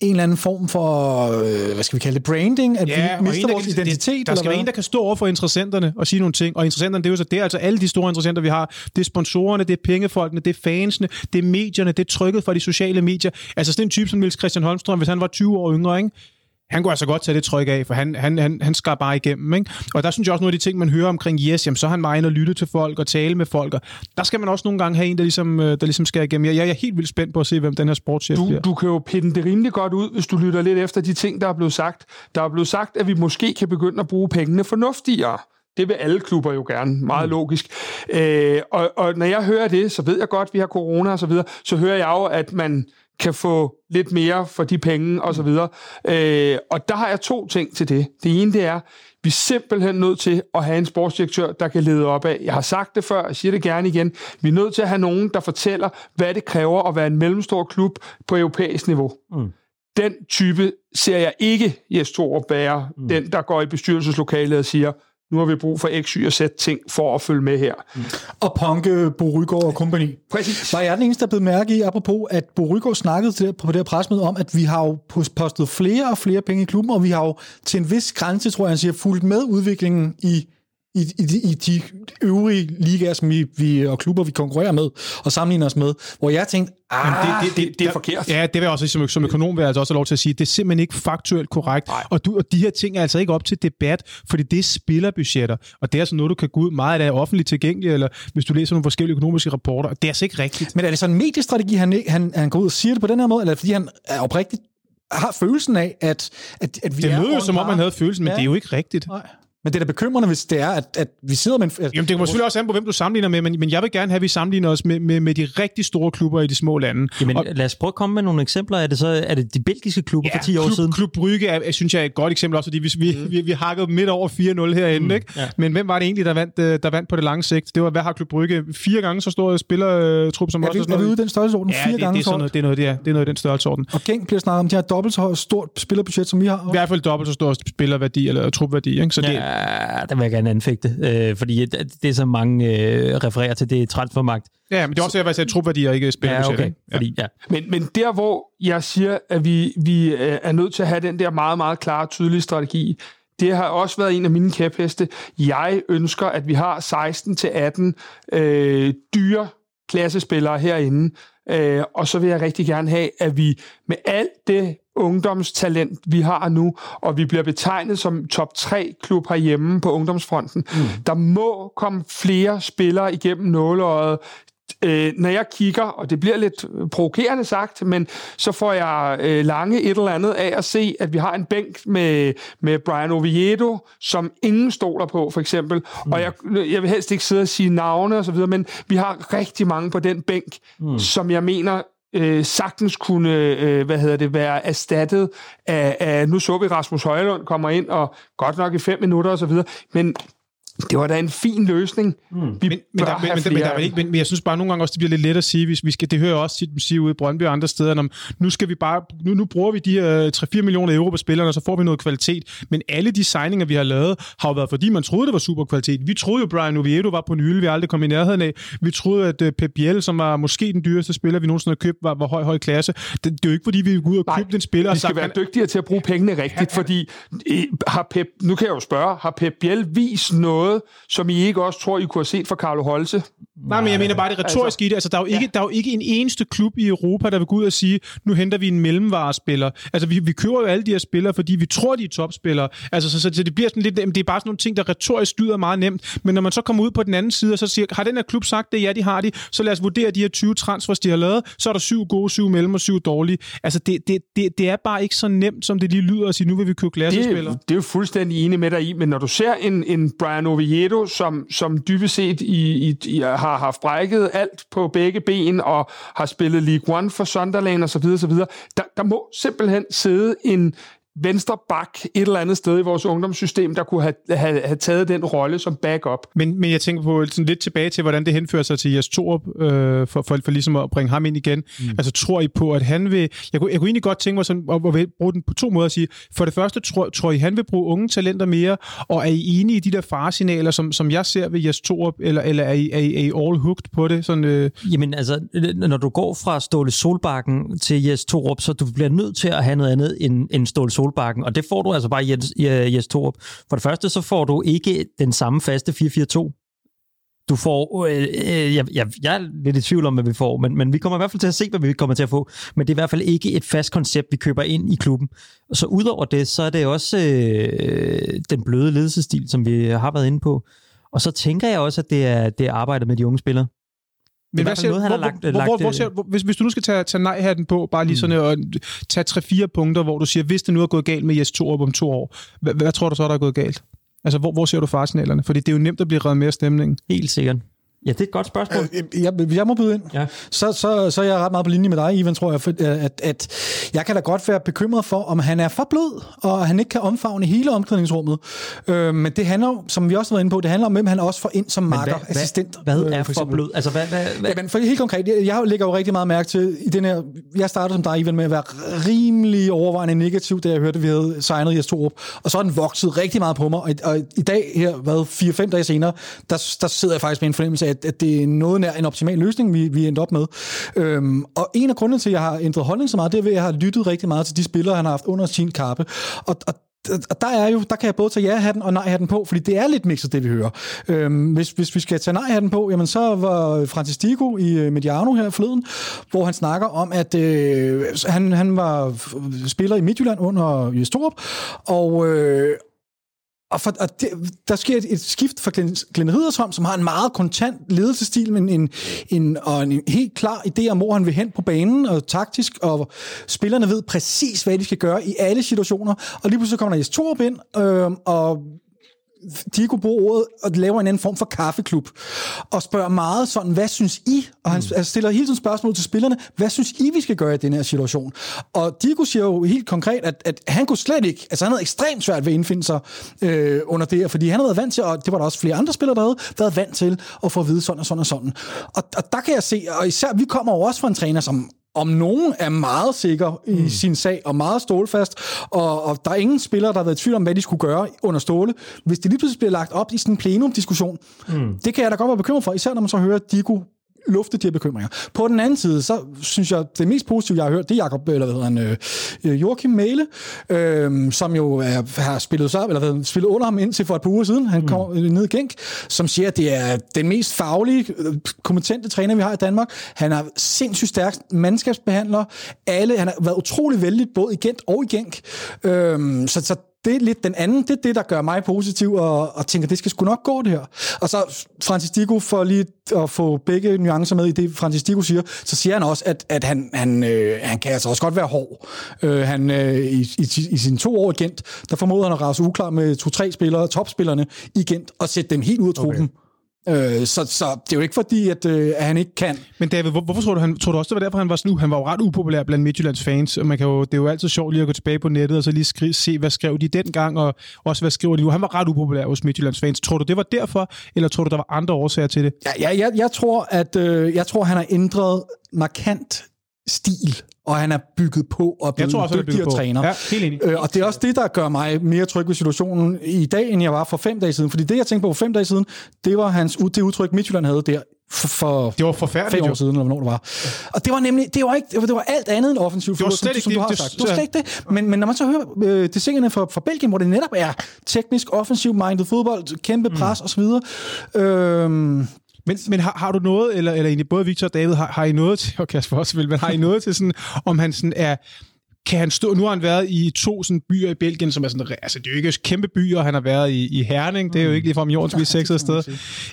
en eller anden form for, øh, hvad skal vi kalde det, branding, at Ja, vi mister en, vores kan- identitet. Det, der skal være en, der kan stå over for interessenterne og sige nogle ting. Og interessenterne, det er jo så det er altså alle de store interessenter, vi har. Det er sponsorerne, det er pengefolkene, det er fansene, det er medierne, det er trykket fra de sociale medier. Altså sådan en type som Niels Christian Holmstrøm, hvis han var 20 år yngre, ikke? Han kunne altså godt tage det tryk af, for han, han, han, han skar bare igennem. Ikke? Og der synes jeg også, nogle af de ting, man hører omkring Yes, jamen, så er han meget og lytte til folk og tale med folk. Og der skal man også nogle gange have en, der ligesom, øh, der ligesom skal igennem. Jeg, jeg er helt vildt spændt på at se, hvem den her sportschef Du, bliver. du kan jo pinde det rimelig godt ud, hvis du lytter lidt efter de ting, der er blevet sagt. Der er blevet sagt, at vi måske kan begynde at bruge pengene fornuftigere. Det vil alle klubber jo gerne, meget mm. logisk. Øh, og, og når jeg hører det, så ved jeg godt, at vi har corona og så videre, så hører jeg jo, at man kan få lidt mere for de penge og så videre. Øh, og der har jeg to ting til det. Det ene, det er, vi er simpelthen nødt til at have en sportsdirektør, der kan lede op af. Jeg har sagt det før, jeg siger det gerne igen. Vi er nødt til at have nogen, der fortæller, hvad det kræver at være en mellemstor klub på europæisk niveau. Mm. Den type ser jeg ikke Jes Torup være. Mm. Den, der går i bestyrelseslokalet og siger, nu har vi brug for X, Y og Z ting for at følge med her. Mm. Og Ponke, Bo Rygaard og kompagni. Præcis. Var jeg den eneste, der blev mærke i, apropos, at Bo Rygaard snakkede til, på det her presmøde om, at vi har jo postet flere og flere penge i klubben, og vi har jo til en vis grænse, tror jeg, han siger, fulgt med udviklingen i i, i, de- i de øvrige ligaer, som vi, vi, og klubber, vi konkurrerer med og sammenligner os med, hvor jeg tænkte, ah, det- det- det er forkert. Ja, det vil jeg også som, som økonom vil jeg altså også have lov til at sige. Det er simpelthen ikke faktuelt korrekt. Og, du, og de her ting er altså ikke op til debat, fordi det er spillerbudgetter. Og det er altså noget, du kan gå ud meget af, det er offentligt tilgængeligt, eller hvis du læser nogle forskellige økonomiske rapporter. Og det er altså ikke rigtigt. Men er det så en mediestrategi, han, han, han går ud og siger det på den her måde, eller er det, fordi han er oprigtigt har følelsen af, at, at, at vi Det er lød jo, som om man havde følelsen, men Ja. det er jo ikke rigtigt. Nej. Men det er da bekymrende, hvis det er, at, at vi sidder med en... At, Jamen, det kommer selvfølgelig også an på, hvem du sammenligner med, men, men jeg vil gerne have, at vi sammenligner os med, med, med de rigtig store klubber i de små lande. Jamen, Og- lad os prøve at komme med nogle eksempler. Er det så er det de belgiske klubber for 10 år Klub, siden? Klub Brygge er, synes jeg er et godt eksempel også, fordi vi, vi, vi, vi hakkede midt over 4-0 herinde, mm, ikke? ja. Men hvem var det egentlig, der vandt, øh, der vandt på det lange sigt? Det var, hvad har Klub Brygge? Fire gange så stor spillertrup som er, os. vi, sådan er vi ude i den størrelsesorden? Ja, Fire det, gange det, er sådan så noget, det, er noget, det, er, det er noget i den størrelsesorden. Og Genk bliver snakket om, de har dobbelt så stort spillerbudget, som vi har. I hvert fald dobbelt så stor spillerværdi, eller trupværdi, ikke? Så det, Ja, der vil jeg gerne anfægte, øh, fordi det, det som mange øh, refererer til, det er transfermagt. ja, men det er også, at jeg sagde trupværdi og ikke spillerbudget, Ja, okay. ikke? Ja. Fordi, ja. Men, men der, hvor jeg siger, at vi, vi øh, er nødt til at have den der meget, meget klare, tydelige strategi, det har også været en af mine kæpheste. Jeg ønsker, at vi har 16-18 øh, dyre klassespillere herinde, øh, og så vil jeg rigtig gerne have, at vi med alt det ungdomstalent, vi har nu, og vi bliver betegnet som top 3 klub herhjemme på ungdomsfronten, mm. der må komme flere spillere igennem nåleøjet, øh, når jeg kigger, og det bliver lidt provokerende sagt, men så får jeg øh, lange et eller andet af at se, at vi har en bænk med, med Brian Oviedo, som ingen stoler på, for eksempel. Mm. Og jeg, jeg vil helst ikke sidde og sige navne og så videre, men vi har rigtig mange på den bænk, mm. som jeg mener øh, sagtens kunne øh, hvad hedder det, være erstattet af, af, nu så vi Rasmus Højlund kommer ind, og godt nok i fem minutter og så videre, men det var da en fin løsning. Mm. Vi Men, men, der, men, men, men, der, er men, men jeg synes bare nogle gange også, det bliver lidt let at sige, hvis vi skal, det hører jeg også tit dem sige ude i Brøndby og andre steder, om, nu skal vi bare, nu, nu bruger vi de her 3-4 millioner euro på spillerne, og så får vi noget kvalitet. Men alle de signinger, vi har lavet, har jo været, fordi man troede, det var super kvalitet. Vi troede jo, Brian Oviedo var på en hylde, vi aldrig kom i nærheden af. Vi troede, at uh, Pep Biel, som var måske den dyreste spiller, vi nogensinde har købt, var, var høj, høj klasse. Det, det, er jo ikke, fordi vi går ud og købte en spiller. og vi skal sagt, være han- dygtigere til at bruge pengene rigtigt, fordi øh, har Pep, nu kan jeg jo spørge, har Pep Biel vist noget noget, som I ikke også tror, I kunne have set fra Carlo Holse? Nej, men jeg mener bare det retoriske altså, i det. Altså, der er, jo ikke, ja. der er jo ikke en eneste klub i Europa, der vil gå ud og sige, nu henter vi en mellemvarespiller. Altså, vi, vi køber jo alle de her spillere, fordi vi tror, de er topspillere. Altså, så, så, så det bliver sådan lidt, det er bare sådan nogle ting, der retorisk lyder meget nemt. Men når man så kommer ud på den anden side, og så siger, har den her klub sagt det? Ja, de har de. Så lad os vurdere de her 20 transfers, de har lavet. Så er der syv gode, syv mellem og syv dårlige. Altså, det, det, det, det er bare ikke så nemt, som det lige lyder at sige, nu vil vi købe klassespillere. Det, det er jo fuldstændig enig med dig i, men når du ser en, en Brian Oviedo, som, som dybest set i, i, i, har haft brækket alt på begge ben og har spillet League One for Sunderland osv., osv. Der, der må simpelthen sidde en, venstre bak et eller andet sted i vores ungdomssystem, der kunne have, have, have taget den rolle som backup. Men, men jeg tænker på sådan lidt tilbage til, hvordan det henfører sig til Jes Torup, øh, for, for, for ligesom at bringe ham ind igen. Mm. Altså tror I på, at han vil... Jeg kunne, jeg kunne egentlig godt tænke mig sådan, at, at bruge den på to måder at sige. For det første, tror, tror I, han vil bruge unge talenter mere, og er I enige i de der faresignaler, som, som jeg ser ved Jes Torup, eller, eller er, I, er, I, er I all hooked på det? Sådan, øh... Jamen altså, når du går fra Ståle Solbakken til Jes Torup, så du bliver nødt til at have noget andet end, end Ståle Solbakken, og det får du altså bare Jens, Jens Torup. For det første, så får du ikke den samme faste 4-4-2. Du får, øh, øh, jeg, jeg, jeg er lidt i tvivl om, hvad vi får, men, men vi kommer i hvert fald til at se, hvad vi kommer til at få. Men det er i hvert fald ikke et fast koncept, vi køber ind i klubben. Så udover det, så er det også øh, den bløde ledelsesstil, som vi har været inde på. Og så tænker jeg også, at det er, det er arbejdet med de unge spillere. Men hvad siger, noget, hvor, lagt, hvor, lagt, hvor, hvor, hvor, hvis, hvis du nu skal tage, tage nej-hatten på, bare lige mm. sådan og tage tre-fire punkter, hvor du siger, hvis det nu er gået galt med Jes Torup om to år, hvad, hvad tror du så, der er gået galt? Altså, hvor, hvor ser du farsignalerne? Fordi det er jo nemt at blive reddet mere stemningen. Helt sikkert. Ja, det er et godt spørgsmål. Øh, jeg, jeg må byde ind. Ja. Så, så, så er jeg ret meget på linje med dig, Ivan, tror jeg, for, at, at jeg kan da godt være bekymret for, om han er for blød, og han ikke kan omfavne hele omklædningsrummet. Øh, men det handler, som vi også har været inde på, det handler om, hvem han også får ind som marker, hvad, assistent. Hvad, hvad øh, er for, for blød? Altså, hvad, hvad, hvad? Ja, men for helt konkret, jeg, jeg lægger jo rigtig meget mærke til, i den her, jeg startede som dig, Ivan, med at være rimelig overvejende negativ, da jeg hørte, at vi havde signet Jes Torup, og så har den vokset rigtig meget på mig, og, og i dag, her, hvad, 4-5 dage senere, der, der sidder jeg faktisk med en fornemmelse af, at, at det er noget nær en optimal løsning, vi, vi endte op med. Øhm, og en af grundene til, at jeg har ændret holdning så meget, det er ved, at jeg har lyttet rigtig meget til de spillere, han har haft under sin kappe. Og, og og der er jo, der kan jeg både tage ja-hatten og nej-hatten på, fordi det er lidt mixet, det vi hører. Øhm, hvis, hvis vi skal tage nej-hatten på, jamen så var Francis Dico i øh, Mediano her forleden, hvor han snakker om, at øh, han, han var spiller i Midtjylland under Jes Torup, og, øh, og, for, og det, der sker et, et skift for Glenn Riddersholm, som har en meget kontant ledelsestil, men en, en, og en helt klar idé om, hvor han vil hen på banen, og taktisk, og spillerne ved præcis, hvad de skal gøre i alle situationer. Og lige pludselig kommer der Jes Torup ind, øh, og Diego bruger ordet og laver en anden form for kaffeklub, og spørger meget sådan, hvad synes I? Og han mm. stiller hele tiden spørgsmål til spillerne, hvad synes I, vi skal gøre i den her situation? Og Diego siger jo helt konkret, at, at han kunne slet ikke, altså han havde ekstremt svært ved at indfinde sig øh, under det her, fordi han havde været vant til, og det var der også flere andre spillere, der havde været vant til at få at vide sådan og sådan og sådan. Og, og der kan jeg se, og især vi kommer jo også fra en træner, som om nogen er meget sikker i mm. sin sag og meget stålfast, og, og der er ingen spillere, der har været i tvivl om, hvad de skulle gøre under Ståle. Hvis det lige pludselig bliver lagt op i sådan en plenum-diskussion, mm. det kan jeg da godt være bekymret for, især når man så hører Diego lufte de her bekymringer. På den anden side, så synes jeg, det mest positive, jeg har hørt, det er Jacob, eller hvad hedder han, øh, Joachim Mæle, øh, som jo er, har spillet, så, eller hvad, spillet under ham indtil for et par uger siden. Han mm. kom ned i Genk, som siger, at det er den mest faglige, øh, kompetente træner, vi har i Danmark. Han er sindssygt stærk mandskabsbehandler. Alle, han har været utrolig vældig, både i Gent og i Genk. Øh, så, så det er lidt den anden, det er det, der gør mig positiv, og, og tænker, det skal sgu nok gå, det her. Og så Francis Digo, for lige at få begge nuancer med i det, Francis Digo siger, så siger han også, at, at han, han, øh, han kan altså også godt være hård. Øh, han, øh, i, i, I sine to år i Gent, der formoder han at rase uklar med to-tre spillere, topspillerne i Gent, og sætte dem helt ud af truppen. Okay. Øh, så, så det er jo ikke fordi, at, øh, at han ikke kan. Men David, hvor, hvorfor tror du, han, tror du også, det var derfor, han var sådan, han var jo ret upopulær blandt Midtjyllands fans, og man kan jo, det er jo altid sjovt lige at gå tilbage på nettet, og så lige skrive, se, hvad skrev de dengang, og også hvad skriver de nu. Han var ret upopulær hos Midtjyllands fans. Tror du, det var derfor, eller tror du, der var andre årsager til det? Ja, ja jeg, jeg tror, at øh, jeg tror, han har ændret markant stil, og han er bygget på og blevet tror også, en er dygtigere træner. Ja, helt enig. Øh, og det er også det, der gør mig mere tryg ved situationen i dag, end jeg var for fem dage siden. Fordi det, jeg tænkte på for fem dage siden, det var hans, det udtryk, Midtjylland havde der for, for Det var forfærdeligt, fem år siden, eller hvornår det var. Og det var nemlig, det var, ikke, det var, alt andet end offensiv fodbold, som, som du det. har Det- sagt. Det var slet ikke det. Men, men når man så hører øh, det singende fra, fra Belgien, hvor det netop er teknisk, offensiv-minded fodbold, kæmpe pres osv., øh, Men, men har, har du noget, eller, eller egentlig både Victor og David, har, har I noget til, og Kasper også vil, men har I noget til sådan, om han sådan er, kan han stå, nu har han været i to sådan byer i Belgien, som er sådan, altså det er jo ikke kæmpe byer, han har været i, i Herning, det er jo ikke ligefrem jordens mest sexede sted.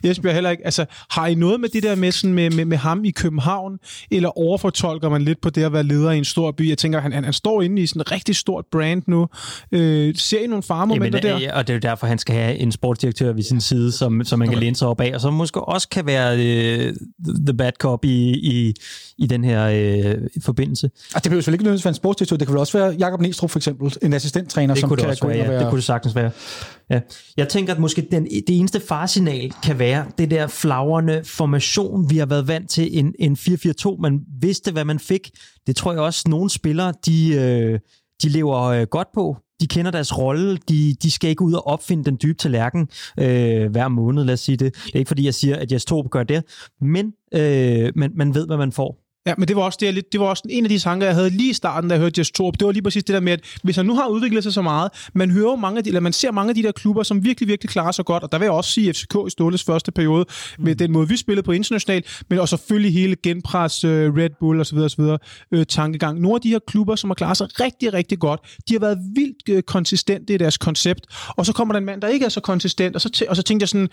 Esbjerg heller ikke. Altså, har I noget med det der med, sådan, med, med, med ham i København, eller overfortolker man lidt på det at være leder i en stor by? Jeg tænker, han, han, han står inde i sådan et rigtig stort brand nu. Øh, ser I nogle faremomenter der? øh, og det er jo derfor, han skal have en sportsdirektør ved sin side, som, som man kan læne sig op af, og som måske også kan være øh, the bad cop i, i, i den her øh, forbindelse. Og det behøver selvfølgelig ikke nødvendigvis være en sportsdirektør. Det kan vel også være Jakob Næstrup for eksempel, en assistenttræner, Det som kunne det kan gå være, ja. være... Det kunne det sagtens være. Ja. Jeg tænker, at måske den, det eneste farsignal kan være det der flagrende formation, vi har været vant til, en, en 4-4-2. Man vidste, hvad man fik. Det tror jeg også, nogle spillere, de, øh, de lever øh, godt på. De kender deres rolle. De, de skal ikke ud og opfinde den dybe tallerken øh, hver måned, lad os sige det. Det er ikke, fordi jeg siger, at Jes Torp gør det, men øh, man, man ved, hvad man får. Ja, men det var også det, lidt, det var også en af de tanker, jeg havde lige i starten, da jeg hørte Jes Torp. Det var lige præcis det der med, at hvis han nu har udviklet sig så meget, man hører mange af de, eller man ser mange af de der klubber, som virkelig, virkelig klarer sig godt, og der vil jeg også sige FCK i Ståles første periode, med den måde, vi spillede på internationalt, men også selvfølgelig hele genpres, øh, Red Bull osv. osv. Øh, tankegang. Nogle af de her klubber, som har klaret sig rigtig, rigtig godt, de har været vildt øh, konsistente i deres koncept, og så kommer der en mand, der ikke er så konsistent, og så, og så tænkte jeg sådan,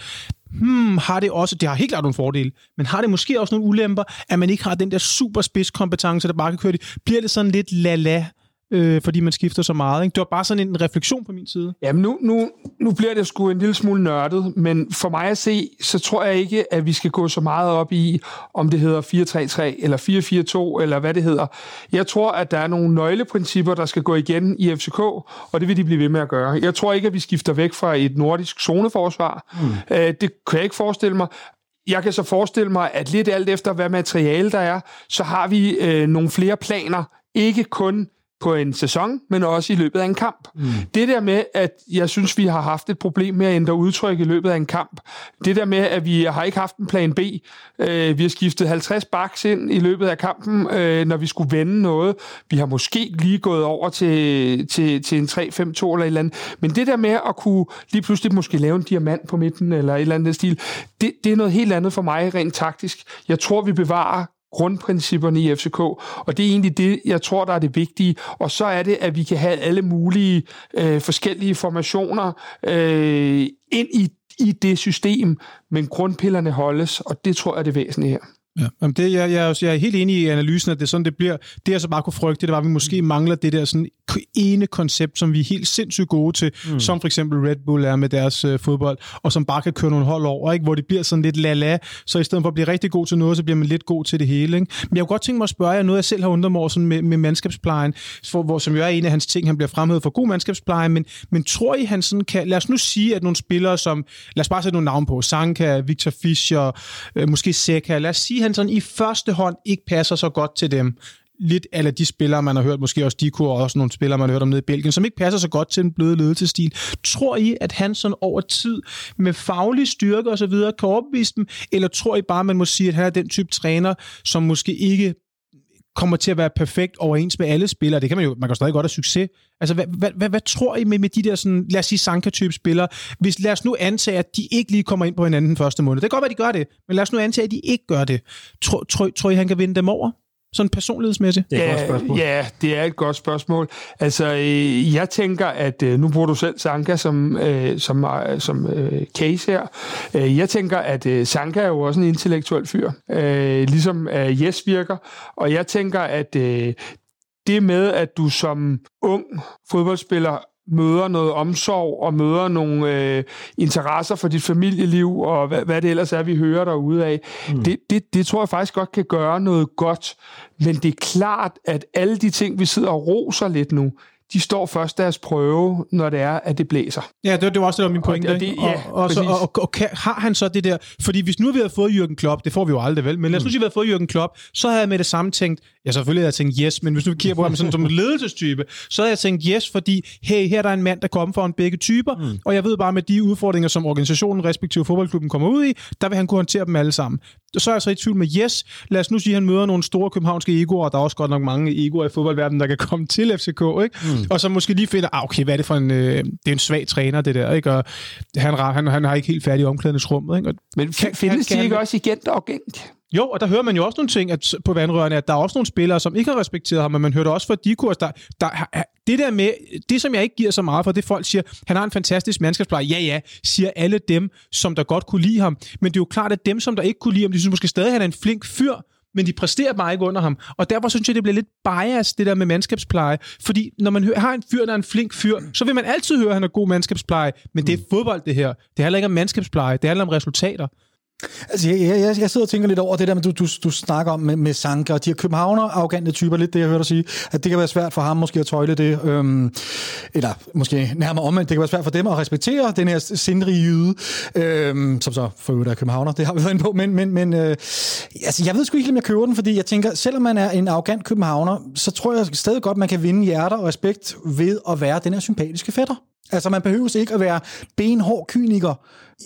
hmm, har det også, det har helt klart nogle fordele, men har det måske også nogle ulemper, at man ikke har den der super spidskompetence, der bare kan køre det. Bliver det sådan lidt la-la, øh, fordi man skifter så meget? Ikke? Det var bare sådan en refleksion på min side. Jamen nu, nu, nu bliver det sgu en lille smule nørdet, men for mig at se, så tror jeg ikke, at vi skal gå så meget op i, om det hedder 4-3-3 eller 4-4-2 eller hvad det hedder. Jeg tror, at der er nogle nøgleprincipper, der skal gå igen i FCK, og det vil de blive ved med at gøre. Jeg tror ikke, at vi skifter væk fra et nordisk zoneforsvar. Mm. Øh, det kan jeg ikke forestille mig. Jeg kan så forestille mig, at lidt alt efter, hvad materiale der er, så har vi øh, nogle flere planer. Ikke kun på en sæson, men også i løbet af en kamp. Mm. Det der med, at jeg synes, vi har haft et problem med at ændre udtryk i løbet af en kamp. Det der med, at vi har ikke haft en plan B. Øh, vi har skiftet 50 baks ind i løbet af kampen, øh, når vi skulle vende noget. Vi har måske lige gået over til, til, til en 3-5-2 eller et eller andet. Men det der med at kunne lige pludselig måske lave en diamant på midten eller et eller andet stil, det, det er noget helt andet for mig rent taktisk. Jeg tror, vi bevarer grundprincipperne i FCK, og det er egentlig det, jeg tror, der er det vigtige. Og så er det, at vi kan have alle mulige øh, forskellige formationer øh, ind i, i det system, men grundpillerne holdes, og det tror jeg er det væsentlige her. Ja. Jamen det, jeg, jeg, jeg er helt enig i analysen, at det er sådan, det bliver. Det, jeg så bare kunne frygte, det var, at vi måske mangler det der sådan ene koncept, som vi er helt sindssygt gode til, mm. som for eksempel Red Bull er med deres øh, fodbold, og som bare kan køre nogle hold over, ikke? hvor det bliver sådan lidt la-la, så i stedet for at blive rigtig god til noget, så bliver man lidt god til det hele. Ikke? Men jeg kunne godt tænke mig at spørge jer noget, jeg selv har undret mig over sådan med, med mandskabsplejen, for, hvor, som jo er en af hans ting, han bliver fremhævet for god mandskabspleje, men, men tror I, han sådan kan, lad os nu sige, at nogle spillere som, lad os bare sætte nogle navne på, Sanka, Victor Fischer, øh, måske Seca, lad os sige, han sådan i første hånd ikke passer så godt til dem, lidt af de spillere, man har hørt, måske også Diko, og også nogle spillere, man har hørt om nede i Belgien, som ikke passer så godt til den bløde ledelsestil. Tror I, at han sådan over tid med faglig styrke og så videre kan overbevise dem, eller tror I bare, man må sige, at han er den type træner, som måske ikke kommer til at være perfekt overens med alle spillere. Det kan man jo, man kan stadig godt have succes. Altså, hvad, hvad, hvad, hvad tror I med, med de der, sådan, lad os sige, Sanka-type spillere? Hvis, lad os nu antage, at de ikke lige kommer ind på hinanden den første måned. Det kan godt være, de gør det, men lad os nu antage, at de ikke gør det. Tror, tror, tror I, han kan vinde dem over? Sådan personlighedsmæssigt? Det er et ja, godt spørgsmål. Ja, det er et godt spørgsmål. Altså, øh, jeg tænker, at øh, nu bruger du selv Sanka som, øh, som, øh, som øh, case her. Øh, jeg tænker, at øh, Sanka er jo også en intellektuel fyr, øh, ligesom øh, Jes virker. Og jeg tænker, at øh, det med, at du som ung fodboldspiller møder noget omsorg og møder nogle øh, interesser for dit familieliv og hvad, hvad det ellers er, vi hører derude af. Mm. Det, det, det tror jeg faktisk godt kan gøre noget godt. Men det er klart, at alle de ting, vi sidder og roser lidt nu, de står først deres prøve, når det er, at det blæser. Ja, det, det var også det, der min pointe. og det- ja, og, og, så, og, og, og kan, har han så det der... Fordi hvis nu vi havde fået Jürgen Klopp, det får vi jo aldrig vel, men lad os nu sige, vi havde fået Jürgen Klopp, så havde jeg med det samme tænkt, Ja, selvfølgelig havde jeg tænkt yes, men hvis du kigger på ham sådan, som en ledelsestype, så havde jeg tænkt yes, fordi hey, her er der en mand, der kommer foran begge typer, mm. og jeg ved bare, med de udfordringer, som organisationen, respektive fodboldklubben kommer ud i, der vil han kunne håndtere dem alle sammen. Så er jeg så i tvivl med yes. Lad os nu sige, at han møder nogle store københavnske egoer, og der er også godt nok mange egoer i fodboldverdenen, der kan komme til FCK, ikke? Mm. Og så måske lige finder, ah, okay, hvad er det for en, øh, det er en svag træner, det der, ikke? Og han, han, han har ikke helt færdig omklædningsrummet, ikke? Og Men kan, findes kan, de ikke han... også igen og gængt? Jo, og der hører man jo også nogle ting at, på vandrørene, at der er også nogle spillere, som ikke har respekteret ham, men man hørte også fra Dikurs, der, der, det der med, det som jeg ikke giver så meget for, det folk siger, han har en fantastisk mandskabspleje. Ja, ja, siger alle dem, som der godt kunne lide ham. Men det er jo klart, at dem, som der ikke kunne lide ham, de synes måske stadig, at han er en flink fyr, men de præsterer bare ikke under ham. Og derfor synes jeg, det bliver lidt bias, det der med mandskabspleje. Fordi når man har en fyr, der er en flink fyr, så vil man altid høre, at han er god mandskabspleje. Men det er fodbold, det her. Det handler ikke om mandskabspleje, det handler om resultater. Altså, jeg, jeg, jeg sidder og tænker lidt over det der, du, du, du snakker om med, med Sanka, og de her københavner arrogante typer, lidt det, jeg hørte dig sige, at det kan være svært for ham måske at tøjle det, øhm, eller måske nærmere omvendt, det kan være svært for dem at respektere den her sindrige jyde, øhm, som så for øvrigt er københavner, det har vi været inde på, men, men, men øh, altså, jeg ved sgu ikke, om jeg køber den, fordi jeg tænker, selvom man er en arrogant københavner, så tror jeg stadig godt, man kan vinde hjerter og respekt ved at være den her sympatiske fætter. Altså, man behøver ikke at være benhård kyniker.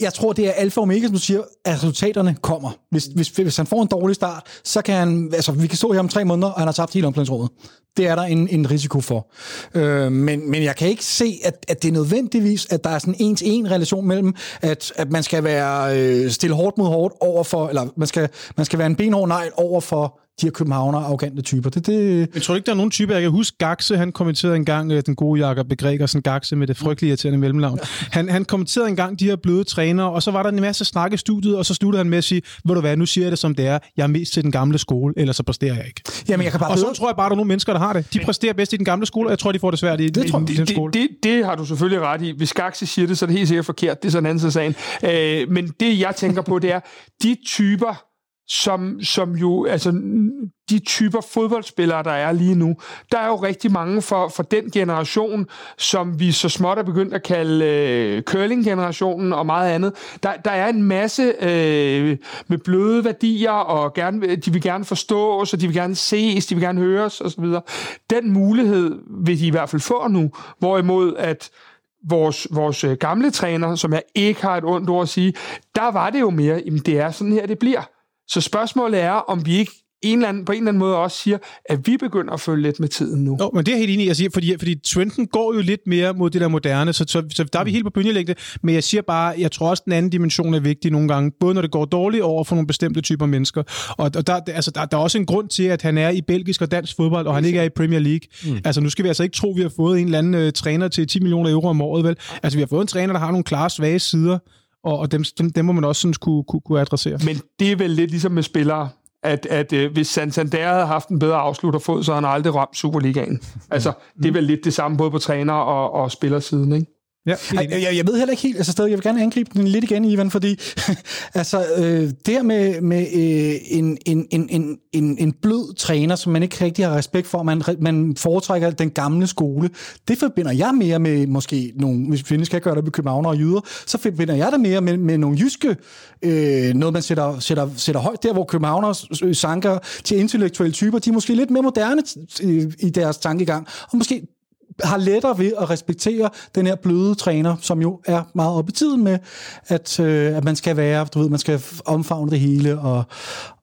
Jeg tror, det er alfa og omega, som du siger, at resultaterne kommer. Hvis, hvis, hvis han får en dårlig start, så kan han... Altså, vi kan stå her om tre måneder, og han har tabt hele omklædningsrummet. Det er der en, en risiko for. Øh, men, men jeg kan ikke se, at, at det er nødvendigvis, at der er sådan en til en relation mellem, at, at man skal være øh, stille hårdt mod hårdt over for, eller man skal, man skal være en benhård nej over for de her københavner arrogante typer. Det, det... Men tror ikke, der er nogen typer? Jeg kan huske Gaxe, han kommenterede engang øh, den gode Jakob Begregersen Gaxe med det frygtelige irriterende mellemnavn. Han, han kommenterede engang de her bløde trænere, og så var der en masse snak i studiet, og så sluttede han med at sige, ved du hvad, nu siger jeg det som det er, jeg er mest til den gamle skole, eller så præsterer jeg ikke. Jamen, jeg kan bare og så tror jeg bare, at der er nogle mennesker, der har det. De præsterer bedst i den gamle skole, og jeg tror, de får det svært i, det, i, tror, i, i den skole. Det, det, det, har du selvfølgelig ret i. Hvis Gaxe siger det, så er det helt sikkert forkert. Det er sådan en anden sagen. Øh, men det, jeg tænker på, det er, de typer, som, som jo, altså de typer fodboldspillere, der er lige nu. Der er jo rigtig mange for, for den generation, som vi så småt er begyndt at kalde øh, curling-generationen og meget andet. Der, der er en masse øh, med bløde værdier, og gerne, de vil gerne forstå os, og de vil gerne ses, de vil gerne høres osv. Den mulighed vil de i hvert fald få nu, hvorimod at vores, vores øh, gamle træner, som jeg ikke har et ondt ord at sige, der var det jo mere, jamen det er sådan her, det bliver. Så spørgsmålet er, om vi ikke en eller anden, på en eller anden måde også siger, at vi begynder at følge lidt med tiden nu. Jo, men det er helt enig i. Jeg siger, fordi, fordi trenden går jo lidt mere mod det der moderne, så, så, så der er vi helt på bølgelængde. Men jeg siger bare, jeg tror også, den anden dimension er vigtig nogle gange, både når det går dårligt over for nogle bestemte typer mennesker. Og, og der, altså, der, der er også en grund til, at han er i belgisk og dansk fodbold, og han ikke er i Premier League. Mm. Altså nu skal vi altså ikke tro, at vi har fået en eller anden uh, træner til 10 millioner euro om året, vel? Altså vi har fået en træner, der har nogle klare svage sider, og, og dem, dem, dem må man også sådan kunne, kunne, kunne adressere. Men det er vel lidt ligesom med spillere, at, at øh, hvis Santander havde haft en bedre afslutterfod, så havde han aldrig ramt Superligaen. Altså, det er vel lidt det samme både på træner- og, og spillersiden, ikke? Ja, jeg, jeg, jeg ved heller ikke helt, altså stadig, jeg vil gerne angribe den lidt igen, Ivan, fordi altså, øh, det her med, med øh, en, en, en, en, en blød træner, som man ikke rigtig har respekt for, man, man foretrækker den gamle skole, det forbinder jeg mere med måske nogle, hvis vi skal gøre det med københavner og jyder, så forbinder jeg det mere med, med nogle jyske, øh, noget man sætter, sætter, sætter højt, der hvor københavner sanker til intellektuelle typer, de er måske lidt mere moderne i deres tankegang, og måske har lettere ved at respektere den her bløde træner, som jo er meget oppe i tiden med, at, øh, at man skal være, du ved, man skal omfavne det hele, og,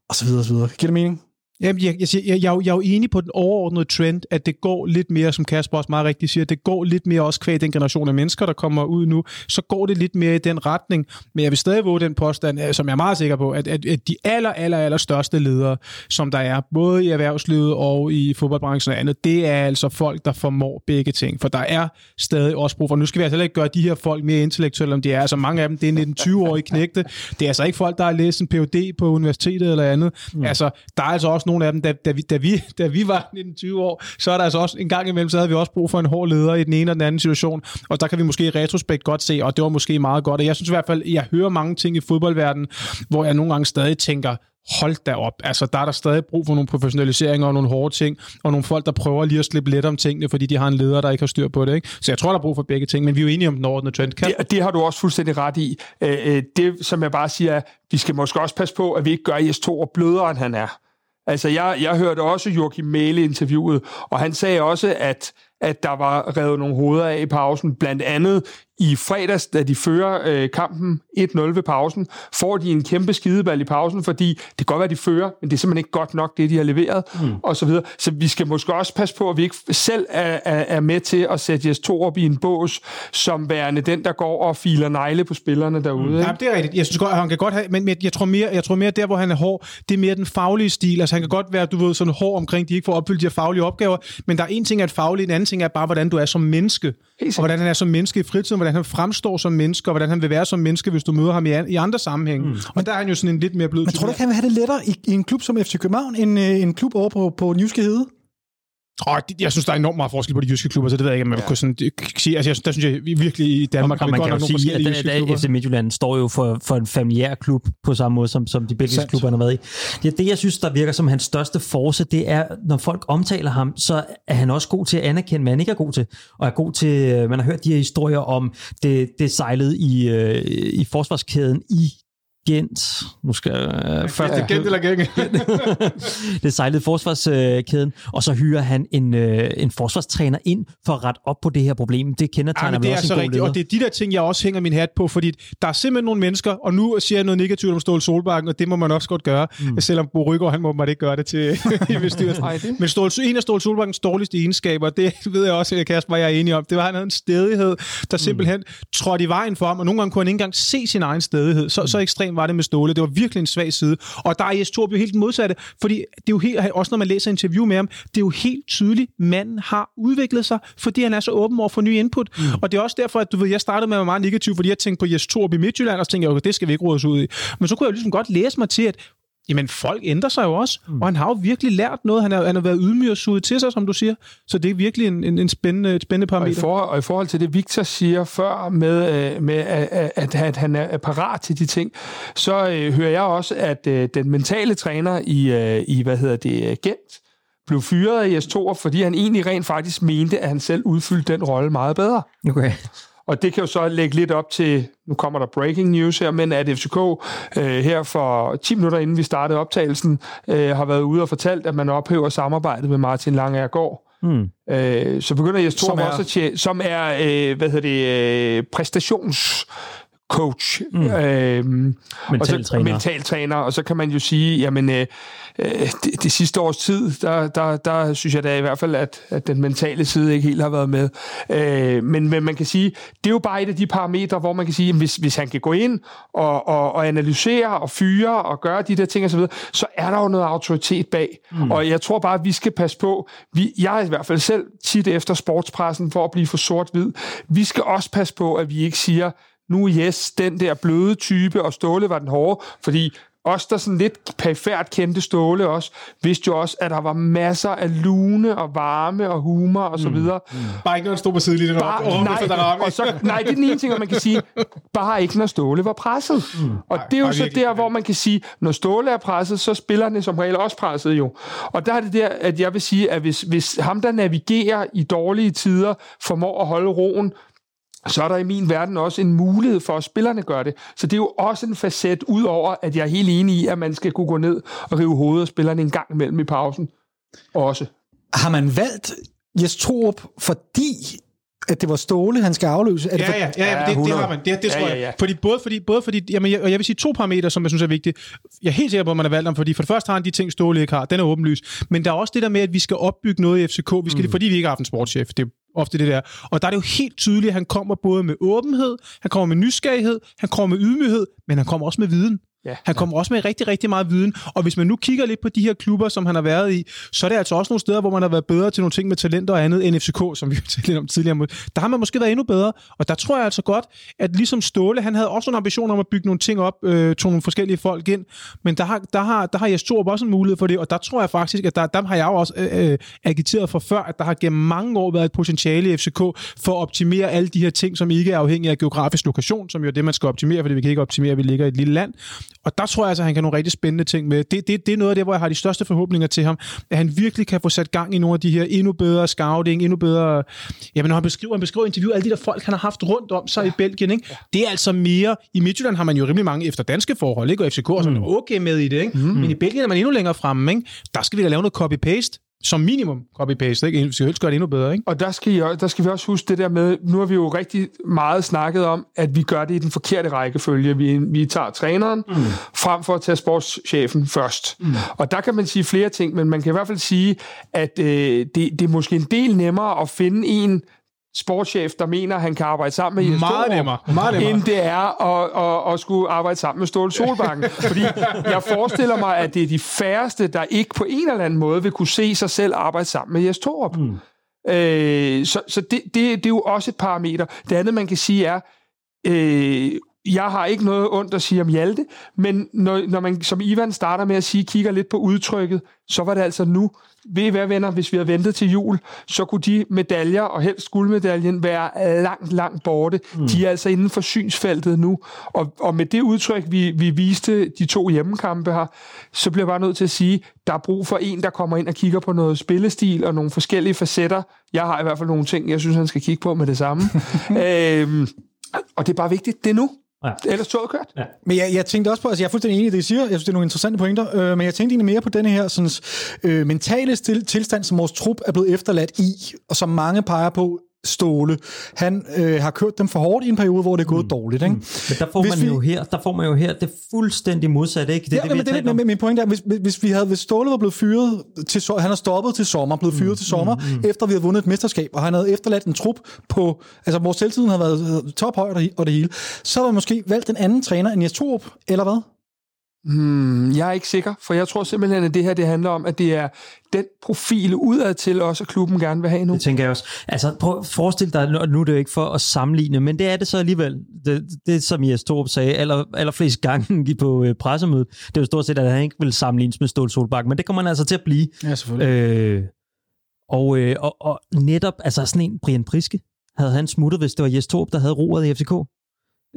og så videre, og så videre. Giver det mening? Jamen, jeg, jeg, jeg, jeg, jeg er jo enig på den overordnede trend, at det går lidt mere, som Kasper også meget rigtigt siger, det går lidt mere også kvæg den generation af mennesker, der kommer ud nu, så går det lidt mere i den retning. Men jeg vil stadig våge den påstand, øh, som jeg er meget sikker på, at, at, at de aller, aller, aller største ledere, som der er, både i erhvervslivet og i fodboldbranchen og andet, det er altså folk, der formår begge ting. For der er stadig også brug for, nu skal vi altså ikke gøre de her folk mere intellektuelle, om de er. Altså mange af dem, det er 19-20-årige knægte. Det er altså ikke folk, der har læst en Ph.D. på universitetet eller andet. Mm. Altså, der er altså også også nogle af dem, da, da, vi, da, vi, da vi var 19-20 år, så er der altså også en gang imellem, så havde vi også brug for en hård leder i den ene og den anden situation, og der kan vi måske i retrospekt godt se, og det var måske meget godt, og jeg synes i hvert fald, jeg hører mange ting i fodboldverdenen, hvor jeg nogle gange stadig tænker, hold da op. Altså, der er der stadig brug for nogle professionaliseringer og nogle hårde ting, og nogle folk, der prøver lige at slippe let om tingene, fordi de har en leder, der ikke har styr på det. Ikke? Så jeg tror, der er brug for begge ting, men vi er jo enige om den ordentlige trend. Kan? Det, det har du også fuldstændig ret i. Øh, øh, det, som jeg bare siger, vi skal måske også passe på, at vi ikke gør Jes Thor blødere, end han er. Altså, jeg, jeg hørte også Joachim Mæle interviewet, og han sagde også, at at der var revet nogle hoveder af i pausen. Blandt andet i fredags, da de fører øh, kampen 1-0 ved pausen, får de en kæmpe skideball i pausen, fordi det kan godt være, de fører, men det er simpelthen ikke godt nok, det de har leveret, mm. og så videre. Så vi skal måske også passe på, at vi ikke selv er, er, er med til at sætte Jes op i en bås, som værende den, der går og filer negle på spillerne derude. Mm. Ja, det er rigtigt. Jeg synes godt, han kan godt have, men jeg tror, mere, jeg tror mere, der hvor han er hård, det er mere den faglige stil. Altså han kan godt være, du ved, sådan hård omkring, de ikke får opfyldt de her faglige opgaver, men der er en ting at faglig, en anden ting er bare, hvordan du er som menneske, og hvordan han er som menneske i fritiden, hvordan han fremstår som menneske, og hvordan han vil være som menneske, hvis du møder ham i, an, i andre sammenhænge. Mm. Og der er han jo sådan en lidt mere blød Men tror du ikke, han vil have det lettere i, i en klub som FC København, end øh, en klub over på, på Nyske Hede? Oh, jeg synes, der er enormt meget forskel på de jyske klubber, så det ved jeg ikke, om man ja. kunne sådan sige. Altså, jeg, der synes jeg virkelig i Danmark og, og man kan jo sige, at, at, at FC Midtjylland står jo for, for en familiær klub på samme måde, som, som de belgiske klubber har været i. Det, det, jeg synes, der virker som hans største force, det er, når folk omtaler ham, så er han også god til at anerkende, hvad han ikke er god til. Og er god til, man har hørt de her historier om det, det sejlede i, øh, i forsvarskæden i Gent. Nu skal jeg... Uh, først ja. Gent eller Gent? det sejlede forsvarskæden, og så hyrer han en, uh, en forsvarstræner ind for at rette op på det her problem. Det kender ja, det er også så rigtigt, og det er de der ting, jeg også hænger min hat på, fordi der er simpelthen nogle mennesker, og nu siger jeg noget negativt om Ståle Solbakken, og det må man også godt gøre, mm. selvom Bo Rygaard, han må man ikke gøre det til i bestyrelsen. Men Ståle, en af Ståle Solbakkens dårligste egenskaber, det ved jeg også, at Kasper jeg er enig om, det var, at han havde en stedighed, der simpelthen mm. trådte i vejen for ham, og nogle gange kunne han ikke engang se sin egen stedighed. Så, mm. så ekstremt var det med Ståle. Det var virkelig en svag side. Og der er Jes Torp jo helt modsatte, fordi det er jo helt, også når man læser interview med ham, det er jo helt tydeligt, manden har udviklet sig, fordi han er så åben over for nye input. Mm. Og det er også derfor, at du ved, jeg startede med at være meget negativ, fordi jeg tænkte på Jes Torp i Midtjylland, og så tænkte jeg, okay, det skal vi ikke rådes ud i. Men så kunne jeg jo ligesom godt læse mig til, at Jamen, folk ændrer sig jo også, mm. og han har jo virkelig lært noget. Han har, han har været ydmyg og suget til sig, som du siger. Så det er virkelig en, en, en spændende, et spændende parameter. Og i, forhold, og i forhold til det, Victor siger før, med, øh, med at, at, at han er parat til de ting, så øh, hører jeg også, at øh, den mentale træner i, øh, i hvad hedder det, Gent, blev fyret af jes fordi han egentlig rent faktisk mente, at han selv udfyldte den rolle meget bedre. Okay. Og det kan jo så lægge lidt op til, nu kommer der breaking news her, men at FCK øh, her for 10 minutter inden vi startede optagelsen, øh, har været ude og fortalt, at man ophæver samarbejdet med Martin Langegaard. Mm. Øh, så begynder Jes Torp også at tjene, som er, øh, hvad hedder det, øh, præstations coach, mm. øhm, mental, og så, træner. mental træner, og så kan man jo sige, jamen øh, øh, det, det sidste års tid, der, der, der synes jeg da i hvert fald, at, at den mentale side ikke helt har været med. Øh, men, men man kan sige, det er jo bare et af de parametre, hvor man kan sige, at hvis, hvis han kan gå ind og, og, og analysere og fyre og gøre de der ting osv., så, så er der jo noget autoritet bag. Mm. Og jeg tror bare, at vi skal passe på, vi, jeg er i hvert fald selv tit efter sportspressen for at blive for sort-hvid, vi skal også passe på, at vi ikke siger, nu yes, den der bløde type, og Ståle var den hårde, fordi os, der sådan lidt perifært kendte Ståle også, vidste jo også, at der var masser af lune og varme og humor og så mm. videre. Mm. Mm. Bare ikke, når han stod på sidelinjen og nej, der og så, nej, det er den ene ting, man kan sige. Bare ikke, når Ståle var presset. Mm. Og det er jo så der, hvor man kan sige, når Ståle er presset, så spiller han som regel også presset jo. Og der er det der, at jeg vil sige, at hvis, hvis ham, der navigerer i dårlige tider, formår at holde roen, så er der i min verden også en mulighed for, at spillerne gør det. Så det er jo også en facet, udover at jeg er helt enig i, at man skal kunne gå ned og rive hovedet af spillerne en gang imellem i pausen. Også. Har man valgt Jes Torup, fordi at det var Ståle, han skal afløse? Er det for... ja, ja, ja, det, det har man. Det, det tror ja, ja, ja. jeg. Fordi, både fordi, både fordi jamen, jeg, og jeg vil sige to parametre, som jeg synes er vigtige. Jeg er helt sikker på, at man har valgt dem, fordi for det første har han de ting, Ståle ikke har. Den er åbenlys. Men der er også det der med, at vi skal opbygge noget i FCK. Vi skal mm. det, fordi vi ikke har haft en sportschef. Det er ofte det der. Og der er det jo helt tydeligt, at han kommer både med åbenhed, han kommer med nysgerrighed, han kommer med ydmyghed, men han kommer også med viden. Ja, han kommer ja. også med rigtig, rigtig meget viden. Og hvis man nu kigger lidt på de her klubber, som han har været i, så er det altså også nogle steder, hvor man har været bedre til nogle ting med talent og andet end FCK, som vi har talt lidt om tidligere. Der har man måske været endnu bedre. Og der tror jeg altså godt, at ligesom Ståle, han havde også en ambition om at bygge nogle ting op, øh, tog nogle forskellige folk ind. Men der har, der har, der har jeg stor også en mulighed for det. Og der tror jeg faktisk, at der, der har jeg jo også øh, øh, agiteret for før, at der har gennem mange år været et potentiale potentiale i FCK for at optimere alle de her ting, som ikke er afhængige af geografisk lokation, som jo er det, man skal optimere, fordi vi kan ikke optimere, at vi ligger i et lille land. Og der tror jeg altså, at han kan nogle rigtig spændende ting med. Det, det, det er noget af det, hvor jeg har de største forhåbninger til ham, at han virkelig kan få sat gang i nogle af de her endnu bedre scouting, endnu bedre... Jamen, når han beskriver, han beskriver interview alle de der folk, han har haft rundt om sig ja. i Belgien, ikke? det er altså mere... I Midtjylland har man jo rimelig mange efter danske forhold, ikke? og FCK er sådan mm. okay med i det, ikke? Mm. men i Belgien er man endnu længere fremme. Ikke? Der skal vi da lave noget copy-paste som minimum copy-paste, ikke? Vi skal helst gøre det endnu bedre, ikke? Og der skal, I, der skal vi også huske det der med, nu har vi jo rigtig meget snakket om, at vi gør det i den forkerte rækkefølge. Vi, vi tager træneren, mm. frem for at tage sportschefen først. Mm. Og der kan man sige flere ting, men man kan i hvert fald sige, at øh, det, det er måske en del nemmere at finde en, sportschef, der mener, at han kan arbejde sammen med Jens Meget nemmere. Meget nemmere. end det er at, at, at skulle arbejde sammen med Ståle Solbakken. Fordi jeg forestiller mig, at det er de færreste, der ikke på en eller anden måde vil kunne se sig selv arbejde sammen med Jes Torup. Mm. Øh, så så det, det, det er jo også et parameter. Det andet, man kan sige, er, øh, jeg har ikke noget ondt at sige om Hjalte, men når, når man som Ivan starter med at sige, kigger lidt på udtrykket, så var det altså nu. Ved I hvad, venner, hvis vi havde ventet til jul, så kunne de medaljer, og helst guldmedaljen, være langt, langt borte. Mm. De er altså inden for synsfeltet nu. Og, og med det udtryk, vi, vi viste de to hjemmekampe her, så bliver jeg bare nødt til at sige, der er brug for en, der kommer ind og kigger på noget spillestil og nogle forskellige facetter. Jeg har i hvert fald nogle ting, jeg synes, han skal kigge på med det samme. øhm, og det er bare vigtigt, det er nu. Ja. Ellers toget kørt. Ja. Men jeg, jeg tænkte også på, altså jeg er fuldstændig enig i det, I siger. Jeg synes, det er nogle interessante pointer. Øh, men jeg tænkte egentlig mere på denne her sådan, øh, mentale stil, tilstand, som vores trup er blevet efterladt i, og som mange peger på, Ståle, han øh, har kørt dem for hårdt i en periode, hvor det er gået mm. dårligt. Ikke? Mm. Men der får, man vi... jo her, der får man jo her det fuldstændig modsatte. Ikke? Det, ja, det, det, det, det, min point er, hvis, hvis, vi havde, hvis Ståle var blevet fyret, til, han har stoppet til sommer, blevet fyret mm. til sommer, mm. mm. efter vi havde vundet et mesterskab, og han havde efterladt en trup på, altså vores selvtiden havde været tophøjt og det hele, så var måske valgt en anden træner end Jes Torup, eller hvad? Hmm, jeg er ikke sikker, for jeg tror simpelthen, at det her det handler om, at det er den profil udad til også, at klubben gerne vil have nu. Det tænker jeg også. Altså, prøv at forestille dig, nu er det jo ikke for at sammenligne, men det er det så alligevel. Det, det som Jes Torup sagde aller, allerflest gange på øh, pressemødet, det er jo stort set, at han ikke vil sammenlignes med Ståle Solbakken, men det kommer han altså til at blive. Ja, selvfølgelig. Øh, og, øh, og, og netop, altså sådan en Brian Priske, havde han smuttet, hvis det var Jes Torup, der havde roret i FCK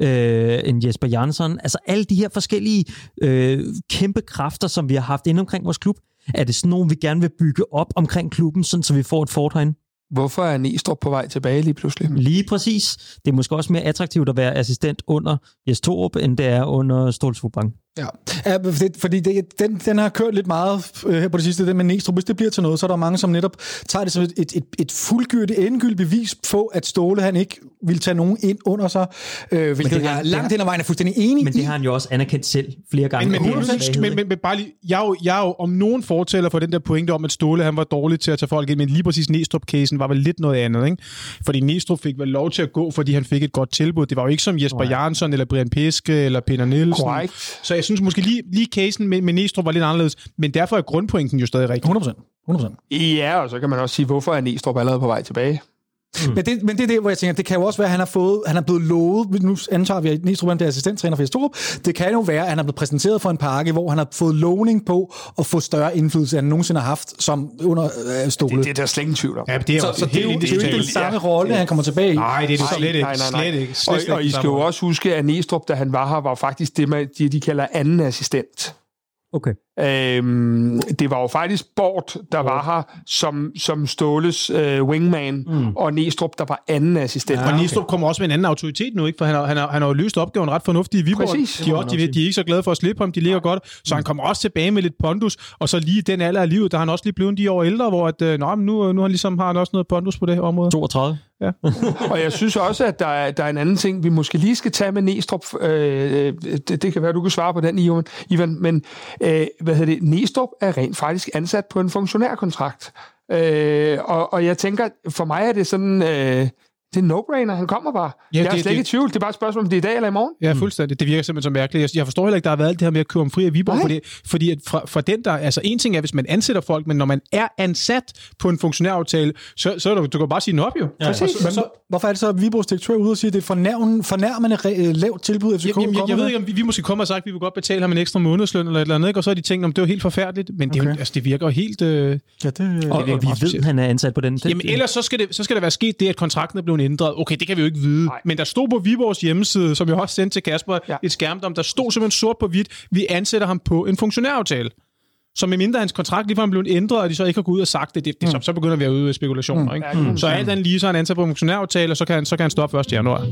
øh, en Jesper Jansson. Altså alle de her forskellige øh, kæmpe kræfter, som vi har haft inde omkring vores klub, er det sådan nogle, vi gerne vil bygge op omkring klubben, sådan, så vi får et fort herinde? Hvorfor er Næstrup på vej tilbage lige pludselig? Lige præcis. Det er måske også mere attraktivt at være assistent under Jes Torup, end det er under Stålsfodbank. Ja, ja fordi det, den, den har kørt lidt meget øh, her på det sidste, det med Næstrup. Hvis det bliver til noget, så er der mange, som netop tager det som et, et, et, et fuldgyldigt, endegyldigt bevis på, at Ståle han ikke vil tage nogen ind under sig, øh, hvilket jeg langt hen ad vejen er fuldstændig enig Men det har han jo også anerkendt selv flere gange. Men, men, men, men, men, men bare lige, jeg er, jo, jeg er jo om nogen fortæller for den der pointe om, at Ståle han var dårlig til at tage folk ind, men lige præcis Næstrup-casen var vel lidt noget andet, ikke? Fordi Næstrup fik vel lov til at gå, fordi han fik et godt tilbud. Det var jo ikke som Jesper Nej. Jansson, eller Brian Peske, eller Peter Nielsen. Correct. Så jeg synes måske lige, lige casen med, med Næstrup var lidt anderledes, men derfor er grundpointen jo stadig rigtig. 100%. 100%. Ja, og så kan man også sige, hvorfor er Næstrup allerede på vej tilbage? Mm. Men, det, men det er det, hvor jeg tænker, det kan jo også være, at han har, fået, han er blevet lovet, nu antager vi, at Næstrup bliver assistenttræner for Estrup, det kan jo være, at han er blevet præsenteret for en pakke, hvor han har fået lovning på at få større indflydelse, end han nogensinde har haft som under øh, Ståle. Det, det er der slet ingen tvivl om. Ja, det er, så, så det, er jo, det er jo ikke den samme rolle, ja. han kommer tilbage i. Nej, det er det slet ikke. Nej, nej, nej. Slet ikke. Slet, og, slet og I skal jo også huske, at Næstrup, da han var her, var faktisk det, man, de, de kalder anden assistent. Okay. Øhm, det var jo faktisk Bort, der var her som, som Ståles øh, wingman, mm. og Næstrup, der var anden assistent. Ja, og Næstrup kommer også med en anden autoritet nu, ikke? for han har, han har, han har jo løst opgaven ret fornuftigt i Viborg. Præcis. De, også, de, de er ikke så glade for at slippe ham, de ligger ja. godt, så mm. han kommer også tilbage med lidt pondus, og så lige den alder af livet, der har han også lige blevet de år ældre, hvor at, øh, nå, nu, nu han ligesom har han også noget pondus på det område. 32. Ja. og jeg synes også, at der er, der er en anden ting, vi måske lige skal tage med Næstrup. Øh, det, det kan være, du kan svare på den, Ivan. Ivan men øh, hvad hedder det? Næstrup er rent faktisk ansat på en funktionærkontrakt. Øh, og, og jeg tænker, for mig er det sådan... Øh, det er no-brainer, han kommer bare. Ja, jeg er det- slet ikke i det- tvivl. Det er bare et spørgsmål, om det er i dag eller i morgen. Ja, fuldstændig. Det virker simpelthen så mærkeligt. Jeg- Jeg forstår heller ikke, der har været alt det her med at købe om fri af Viborg, Nej. fordi, fordi at fra, fra den der, altså en ting er, hvis man ansætter folk, men når man er ansat på en funktionæraftale, så, så er du, du kan bare sige den op jo. Ja, Præcis. Men, så, hvorfor er det så, at Vibros direktør er ude og siger, at det er fornærmende, fornærmende re- lavt tilbud, FCK Jamen, jeg, jeg, kommer jeg ved ikke, om vi, vi måske kommer og sagt, at vi vil godt betale ham en ekstra månedsløn eller et eller andet, ikke? og så er de tænkt, om det var helt forfærdeligt, men det, er Okay. altså, det virker helt... Øh... Ja, det, Og, og vi ved, han er ansat på den. Jamen ellers så skal, det, så skal der være sket det, at kontrakten er blevet ændret. Okay, det kan vi jo ikke vide. Nej. Men der stod på Viborgs hjemmeside, som jeg også sendte til Kasper, ja. Et skærmdom, der stod simpelthen sort på hvidt, vi ansætter ham på en funktionæraftale. Så med mindre hans kontrakt lige er blevet ændret, og de så ikke har gået ud og sagt det, det, det så, så begynder vi at ude i spekulationer. Ikke? Mm. Så alt andet lige, så er han ansat på en funktionæraftale, og så kan han, så kan han stoppe 1. januar.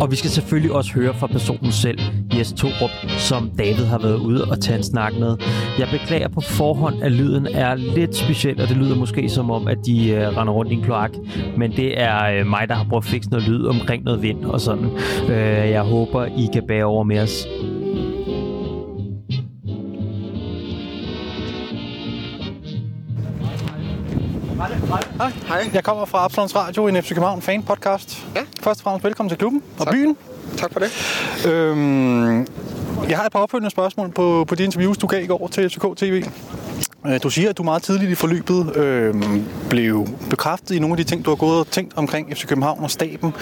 Og vi skal selvfølgelig også høre fra personen selv, Jes Torup, som David har været ude og tage en snak med. Jeg beklager på forhånd, at lyden er lidt speciel, og det lyder måske som om, at de øh, render rundt i en kloak. Men det er øh, mig, der har prøvet at fikse noget lyd omkring noget vind og sådan. Øh, jeg håber, I kan bære over med os. Hej. Hej. Jeg kommer fra Absalons Radio, en FC København fan podcast. Ja. Først og fremmest velkommen til klubben og byen. Tak for det. Øhm, jeg har et par opfølgende spørgsmål på, på de interviews, du gav i går til FCK TV. Øh, Du siger, at du meget tidligt i forløbet øh, blev bekræftet i nogle af de ting, du har gået og tænkt omkring FC København og staben.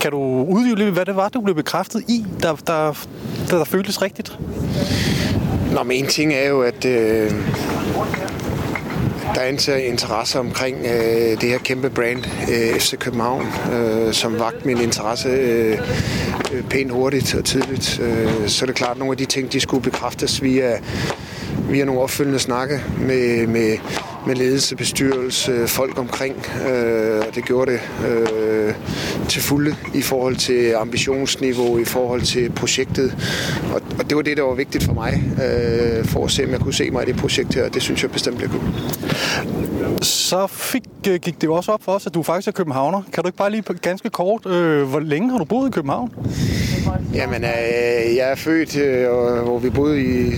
Kan du uddybe lidt, hvad det var, du blev bekræftet i, der, der, der, der føltes rigtigt? Nå, men en ting er jo, at øh, der er en interesse omkring øh, det her kæmpe brand, øh, FC København, øh, som vagt min interesse øh, øh, pænt hurtigt og tidligt. Øh, så er det klart, at nogle af de ting, de skulle bekræftes via, via nogle opfølgende snakke med, med, med ledelse, bestyrelse, folk omkring. Øh, og det gjorde det øh, til fulde i forhold til ambitionsniveau, i forhold til projektet. Og, og det var det, der var vigtigt for mig, øh, for at se, om jeg kunne se mig i det projekt her. Det synes jeg bestemt, jeg kunne. Så fik, øh, gik det jo også op for os, at du faktisk er københavner. Kan du ikke bare lige ganske kort, øh, hvor længe har du boet i København? Jamen, øh, jeg er født, øh, hvor vi boede i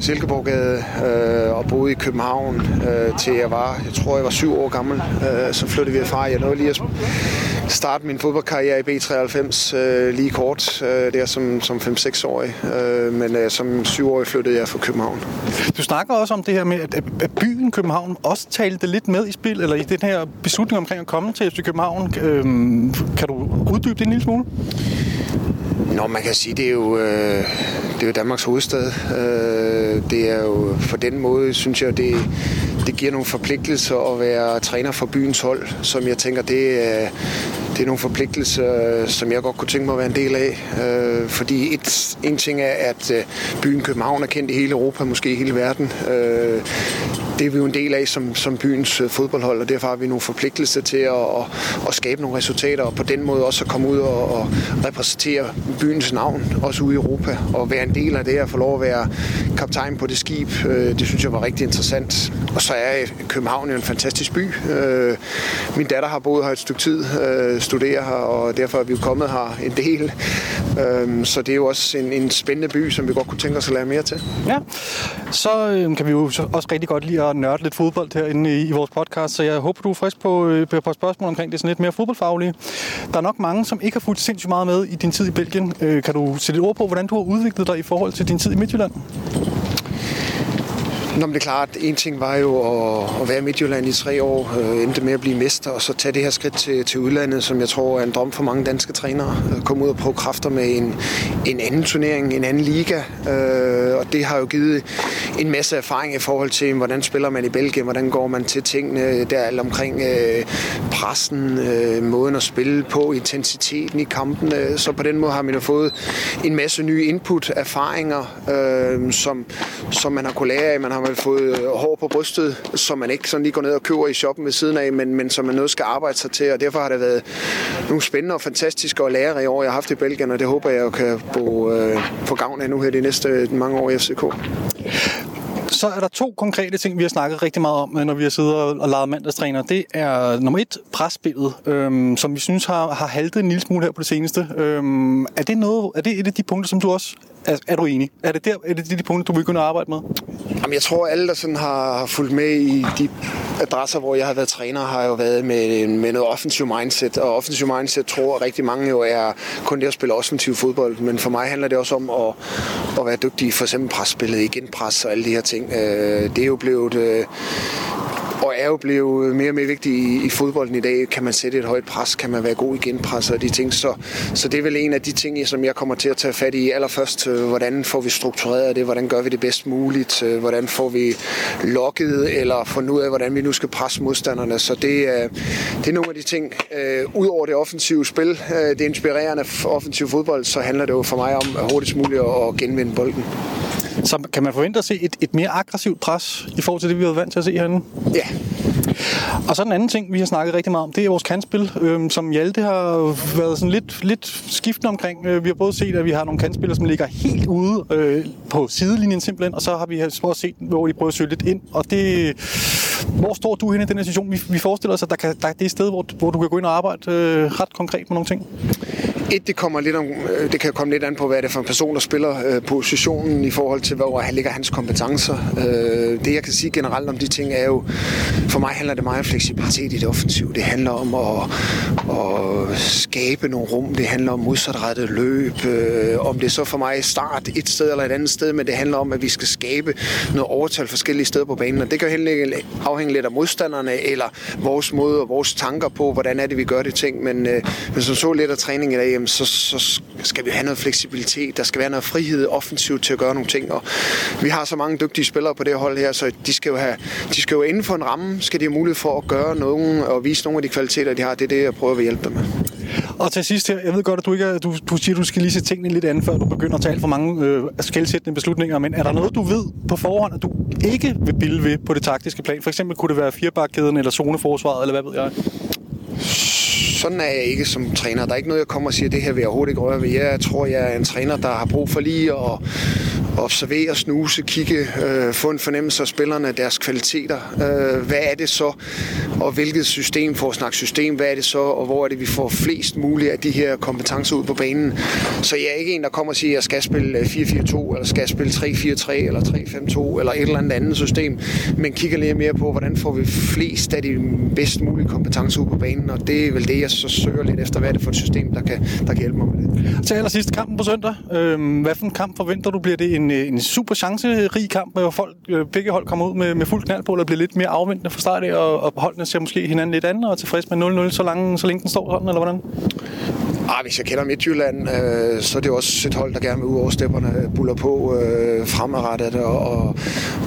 Silkeborgade øh, og boede i København øh, til jeg var, jeg tror jeg var syv år gammel. Øh, så flyttede vi herfra. Jeg nåede lige at starte min fodboldkarriere i B93 øh, lige kort, øh, der som, som 5-6-årig. Øh, men øh, som syvårig flyttede jeg fra København. Du snakker også om det her med, at, at byen København også talte lidt med i spil, eller i den her beslutning omkring at komme til FC København. Øh, kan du uddybe det en lille smule? Nå, man kan sige, det er jo, øh, det er jo Danmarks hovedstad. Øh, det er jo på den måde, synes jeg, det, det giver nogle forpligtelser at være træner for byens hold, som jeg tænker, det er, det er nogle forpligtelser, som jeg godt kunne tænke mig at være en del af. Øh, fordi et, en ting er, at øh, byen København er kendt i hele Europa, måske i hele verden. Øh, det er vi jo en del af som, som byens øh, fodboldhold, og derfor har vi nogle forpligtelser til at, at, at skabe nogle resultater, og på den måde også at komme ud og, og repræsentere byens navn, også ude i Europa, og være en del af det, at få lov at være kaptajn på det skib. Øh, det synes jeg var rigtig interessant. Og så er øh, København jo en fantastisk by. Min datter har boet her et stykke tid, studerer her, og derfor er vi jo kommet her en del. Så det er jo også en, en spændende by, som vi godt kunne tænke os at lære mere til. Ja. Så kan vi jo også rigtig godt lide at nørde lidt fodbold herinde i, i vores podcast, så jeg håber, du er frisk på, øh, på spørgsmål omkring det sådan lidt mere fodboldfaglige. Der er nok mange, som ikke har fulgt sindssygt meget med i din tid i Belgien. Øh, Kan du sætte et ord på, hvordan du har udviklet dig i forhold til din tid i Midtjylland? Nå, men det er klart, en ting var jo at, at være i Midtjylland i tre år, øh, endte med at blive mester, og så tage det her skridt til, til udlandet, som jeg tror er en drøm for mange danske trænere. Komme ud og prøve kræfter med en, en anden turnering, en anden liga, øh, og det har jo givet en masse erfaring i forhold til, hvordan spiller man i Belgien, hvordan går man til tingene, der alt omkring øh, pressen, øh, måden at spille på, intensiteten i kampene, så på den måde har man jo fået en masse nye input, erfaringer, øh, som, som man har kunne lære af. Man har man fået øh, hår på brystet, som man ikke sådan lige går ned og køber i shoppen ved siden af, men, men som man noget skal arbejde sig til, og derfor har det været nogle spændende og fantastiske og lære i år, jeg har haft i Belgien, og det håber jeg kan få, øh, få gavn af nu her de næste mange år i FCK. så er der to konkrete ting, vi har snakket rigtig meget om, øh, når vi har siddet og leget mandagstræner. Det er nummer et, presbilledet, øhm, som vi synes har, har haltet en lille smule her på det seneste. Øhm, er, det noget, er det et af de punkter, som du også er, er du enig? Er det, der, er det de punkter, du vil kunne arbejde med? Jamen, jeg tror, alle, der sådan har fulgt med i de adresser, hvor jeg har været træner, har jo været med, med noget offensiv mindset. Og offensiv mindset tror rigtig mange jo er kun det at spille offensiv fodbold. Men for mig handler det også om at, at være dygtig for eksempel presspillet, igen pres og alle de her ting. Øh, det er jo blevet øh, og er jo blevet mere og mere vigtig i, i fodbolden i dag. Kan man sætte et højt pres? Kan man være god i genpres og de ting? Så, så det er vel en af de ting, som jeg kommer til at tage fat i allerførst. Øh, hvordan får vi struktureret det? Hvordan gør vi det bedst muligt? Øh, hvordan får vi lukket eller fundet ud af, hvordan vi nu skal presse modstanderne? Så det er, det er nogle af de ting. Øh, udover det offensive spil, det inspirerende offensiv fodbold, så handler det jo for mig om hurtigst muligt at genvinde bolden. Så kan man forvente at se et, et mere aggressivt pres i forhold til det, vi har været vant til at se herinde? Ja. Og så den anden ting, vi har snakket rigtig meget om, det er vores kantspil, øh, som Hjalte har været sådan lidt, lidt skiftende omkring. Øh, vi har både set, at vi har nogle kantspillere, som ligger helt ude øh, på sidelinjen simpelthen, og så har vi også set, hvor de prøver at søge lidt ind. Og det, hvor står du henne i den her situation? Vi, vi forestiller os, at der, kan, der, det er et sted, hvor, hvor du kan gå ind og arbejde øh, ret konkret med nogle ting. Et, det, kommer lidt om, øh, det kan komme lidt an på, hvad det er for en person, der spiller øh, positionen i forhold til, hvor han ligger hans kompetencer. Øh, det, jeg kan sige generelt om de ting, er jo, for mig handler det meget om fleksibilitet i det offensive. Det handler om at, at skabe nogle rum. Det handler om modsatrettet løb. Øh, om det så for mig start et sted eller et andet sted, men det handler om, at vi skal skabe noget overtal forskellige steder på banen. Og det kan jo afhænge lidt af modstanderne, eller vores måde og vores tanker på, hvordan er det, vi gør det ting. Men øh, hvis man så lidt af træning i dag, jamen, så, så skal vi have noget fleksibilitet. Der skal være noget frihed offensivt til at gøre nogle ting. Og vi har så mange dygtige spillere på det hold her, så de skal jo, have, de skal jo inden for en ramme, skal de have mulighed for at gøre nogen og vise nogle af de kvaliteter, de har. Det er det, jeg prøver at hjælpe dem med. Og til sidst her, jeg ved godt, at du ikke er, du, du siger, at du skal lige se tingene lidt andet, før du begynder at tale for mange øh, skældsættende beslutninger, men er der noget, du ved på forhånd, at du ikke vil bilde ved på det taktiske plan? For eksempel kunne det være firebakkæden eller zoneforsvaret, eller hvad ved jeg? sådan er jeg ikke som træner. Der er ikke noget, jeg kommer og siger, det her vil jeg overhovedet ikke røre ved. Jeg tror, jeg er en træner, der har brug for lige at observere, snuse, kigge, øh, få en fornemmelse af spillerne, deres kvaliteter. Øh, hvad er det så, og hvilket system, for at snakke system, hvad er det så, og hvor er det, vi får flest muligt af de her kompetencer ud på banen. Så jeg er ikke en, der kommer og siger, at jeg skal spille øh, 4-4-2, eller skal spille 3-4-3, eller 3-5-2, eller et eller andet andet system, men kigger lidt mere på, hvordan får vi flest af de bedst mulige kompetencer ud på banen, og det er vel det, jeg så søger lidt efter, hvad er det for et system, der kan, der kan hjælpe mig med det. Til allersidst, kampen på søndag. Øh, hvad for en kamp forventer du? Bliver det en, Øh, en super chancerig kamp, hvor folk, øh, begge hold kommer ud med, med fuld knald på, eller bliver lidt mere afventende fra start af, og, og holdene ser måske hinanden lidt andet og er tilfreds med 0-0, så, lange, så længe den står sådan, eller hvordan? Ah, hvis jeg kender Midtjylland, øh, så er det også et hold, der gerne vil ud over stepperne, buller på øh, fremadrettet, og, og,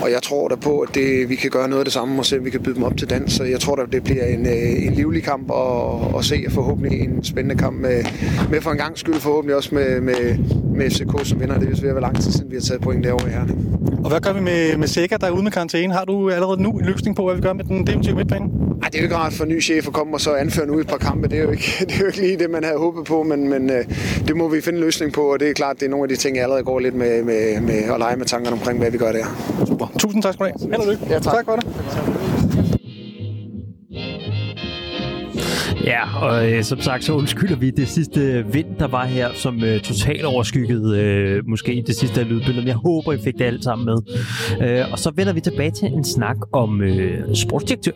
og jeg tror da på, at det, vi kan gøre noget af det samme, og se, vi kan byde dem op til dans. Så jeg tror da, det bliver en, øh, en livlig kamp, og, og se og forhåbentlig en spændende kamp med, med for en gang skyld, forhåbentlig også med, med, med FCK som vinder. Det er ved at være lang tid siden, vi har taget point derovre i Herning. Og hvad gør vi med, med Sækker, der er ude med karantæne? Har du allerede nu en løsning på, hvad vi gør med den defensive midtbane? Ej, det er jo ikke rart for en ny chef at komme og så anføre nu et par kampe. Det er jo ikke, det er jo ikke lige det, man havde håbet på, men, men øh, det må vi finde en løsning på, og det er klart, det er nogle af de ting, jeg allerede går lidt med, med, med at lege med tankerne omkring, hvad vi gør der. Super. Tusind tak skal du have. Held og lykke. Ja, tak. tak for det. Ja, og øh, som sagt, så undskylder vi det sidste vind, der var her, som øh, totalt overskyggede øh, måske det sidste af lydbilledet. Jeg håber, I fik det alt sammen med. Øh, og så vender vi tilbage til en snak om øh, sportsdirektør.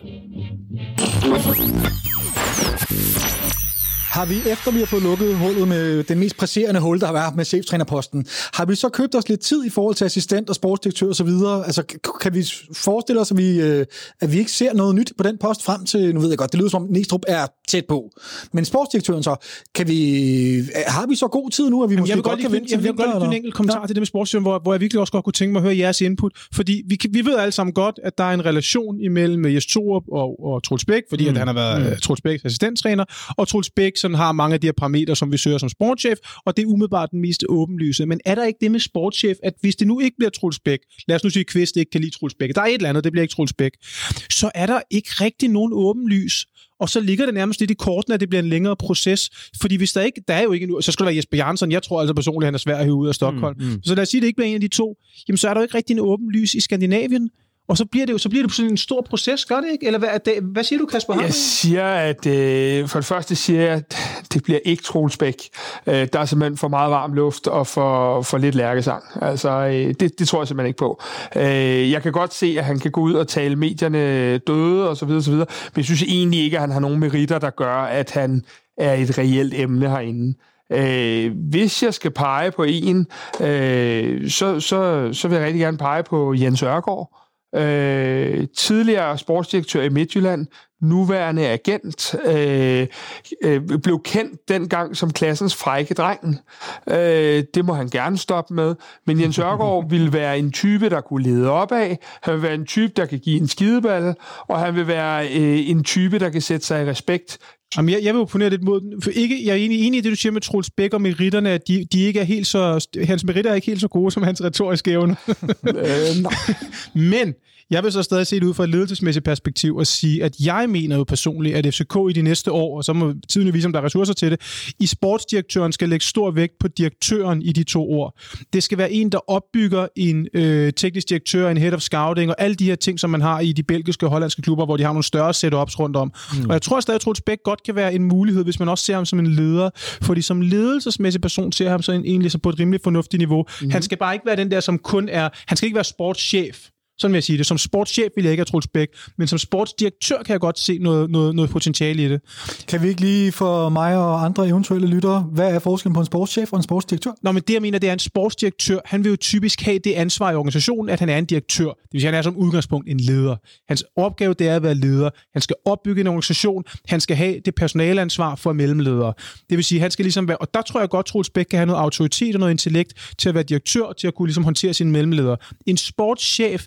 Har vi, efter vi har fået lukket hullet med den mest presserende hul, der har været med cheftrænerposten, har vi så købt os lidt tid i forhold til assistent og sportsdirektør osv.? Altså, kan vi forestille os, at vi, øh, at vi ikke ser noget nyt på den post frem til, nu ved jeg godt, det lyder som om Næstrup er tæt på, men sportsdirektøren så, kan vi, har vi så god tid nu, at vi Jamen, måske jeg vil godt, kan vente Jeg vil godt lige en enkelt kommentar ja. til det med sportsdirektøren, hvor, hvor jeg virkelig også godt kunne tænke mig at høre jeres input, fordi vi, vi ved alle sammen godt, at der er en relation imellem Jes Torup og, og Troels Bæk, fordi mm. at han har været mm. Troels Bæks assistenttræner, og Troels Bæk sådan har mange af de her parametre, som vi søger som sportschef, og det er umiddelbart den mest åbenlyse. Men er der ikke det med sportschef, at hvis det nu ikke bliver Truls Bæk, lad os nu sige, at Kvist ikke kan lide Truls Bæk, der er et eller andet, det bliver ikke Truls Bæk, så er der ikke rigtig nogen åbenlys og så ligger det nærmest lidt i korten, at det bliver en længere proces. Fordi hvis der ikke, der er jo ikke nu, så skulle det være Jesper Jansson. Jeg tror altså personligt, han er svær at hive ud af Stockholm. Mm, mm. Så lad os sige, at det ikke bliver en af de to. Jamen, så er der jo ikke rigtig en åben lys i Skandinavien. Og så bliver det jo så bliver det sådan en stor proces, gør det ikke? Eller hvad, det, hvad siger du, Kasper? Jeg siger, at øh, for det første siger jeg, at det bliver ikke Troels Bæk. Øh, der er simpelthen for meget varm luft og for, for lidt lærkesang. Altså, øh, det, det tror jeg simpelthen ikke på. Øh, jeg kan godt se, at han kan gå ud og tale medierne døde og så videre, så videre, men jeg synes egentlig ikke, at han har nogen meritter, der gør, at han er et reelt emne herinde. Øh, hvis jeg skal pege på en, øh, så, så, så vil jeg rigtig gerne pege på Jens Ørgaard, øh, tidligere sportsdirektør i Midtjylland, nuværende agent, øh, øh, blev kendt dengang som klassens frække dreng. Øh, det må han gerne stoppe med. Men Jens Ørgaard ville være en type, der kunne lede op af. Han vil være en type, der kan give en skideball, og han vil være øh, en type, der kan sætte sig i respekt Jamen, jeg, jeg vil opponere lidt mod. For ikke, jeg er enig, enig i det, du siger med Troels Bæk og meritterne, at de, de ikke er helt så, hans meritter er ikke helt så gode som hans retoriske evner. øh, Men jeg vil så stadig se det ud fra et ledelsesmæssigt perspektiv og sige, at jeg mener jo personligt, at FCK i de næste år, og så må tiden vise, om der er ressourcer til det, i sportsdirektøren skal lægge stor vægt på direktøren i de to ord. Det skal være en, der opbygger en øh, teknisk direktør, en head of scouting og alle de her ting, som man har i de belgiske og hollandske klubber, hvor de har nogle større setups rundt om. Mm. Og jeg tror stadig, at Troels Bæk godt kan være en mulighed, hvis man også ser ham som en leder. Fordi som ledelsesmæssig person ser ham så en, egentlig så på et rimelig fornuftigt niveau. Mm. Han skal bare ikke være den der, som kun er... Han skal ikke være sportschef. Sådan vil jeg sige det. Som sportschef vil jeg ikke have Troels Bæk, men som sportsdirektør kan jeg godt se noget, noget, noget potentiale i det. Kan vi ikke lige for mig og andre eventuelle lyttere, hvad er forskellen på en sportschef og en sportsdirektør? Nå, men det jeg mener, det er en sportsdirektør. Han vil jo typisk have det ansvar i organisationen, at han er en direktør. Det vil sige, han er som udgangspunkt en leder. Hans opgave det er at være leder. Han skal opbygge en organisation. Han skal have det personalansvar for mellemledere. Det vil sige, han skal ligesom være, og der tror jeg godt, Troels Bæk kan have noget autoritet og noget intellekt til at være direktør, og til at kunne ligesom håndtere sine mellemledere. En sportschef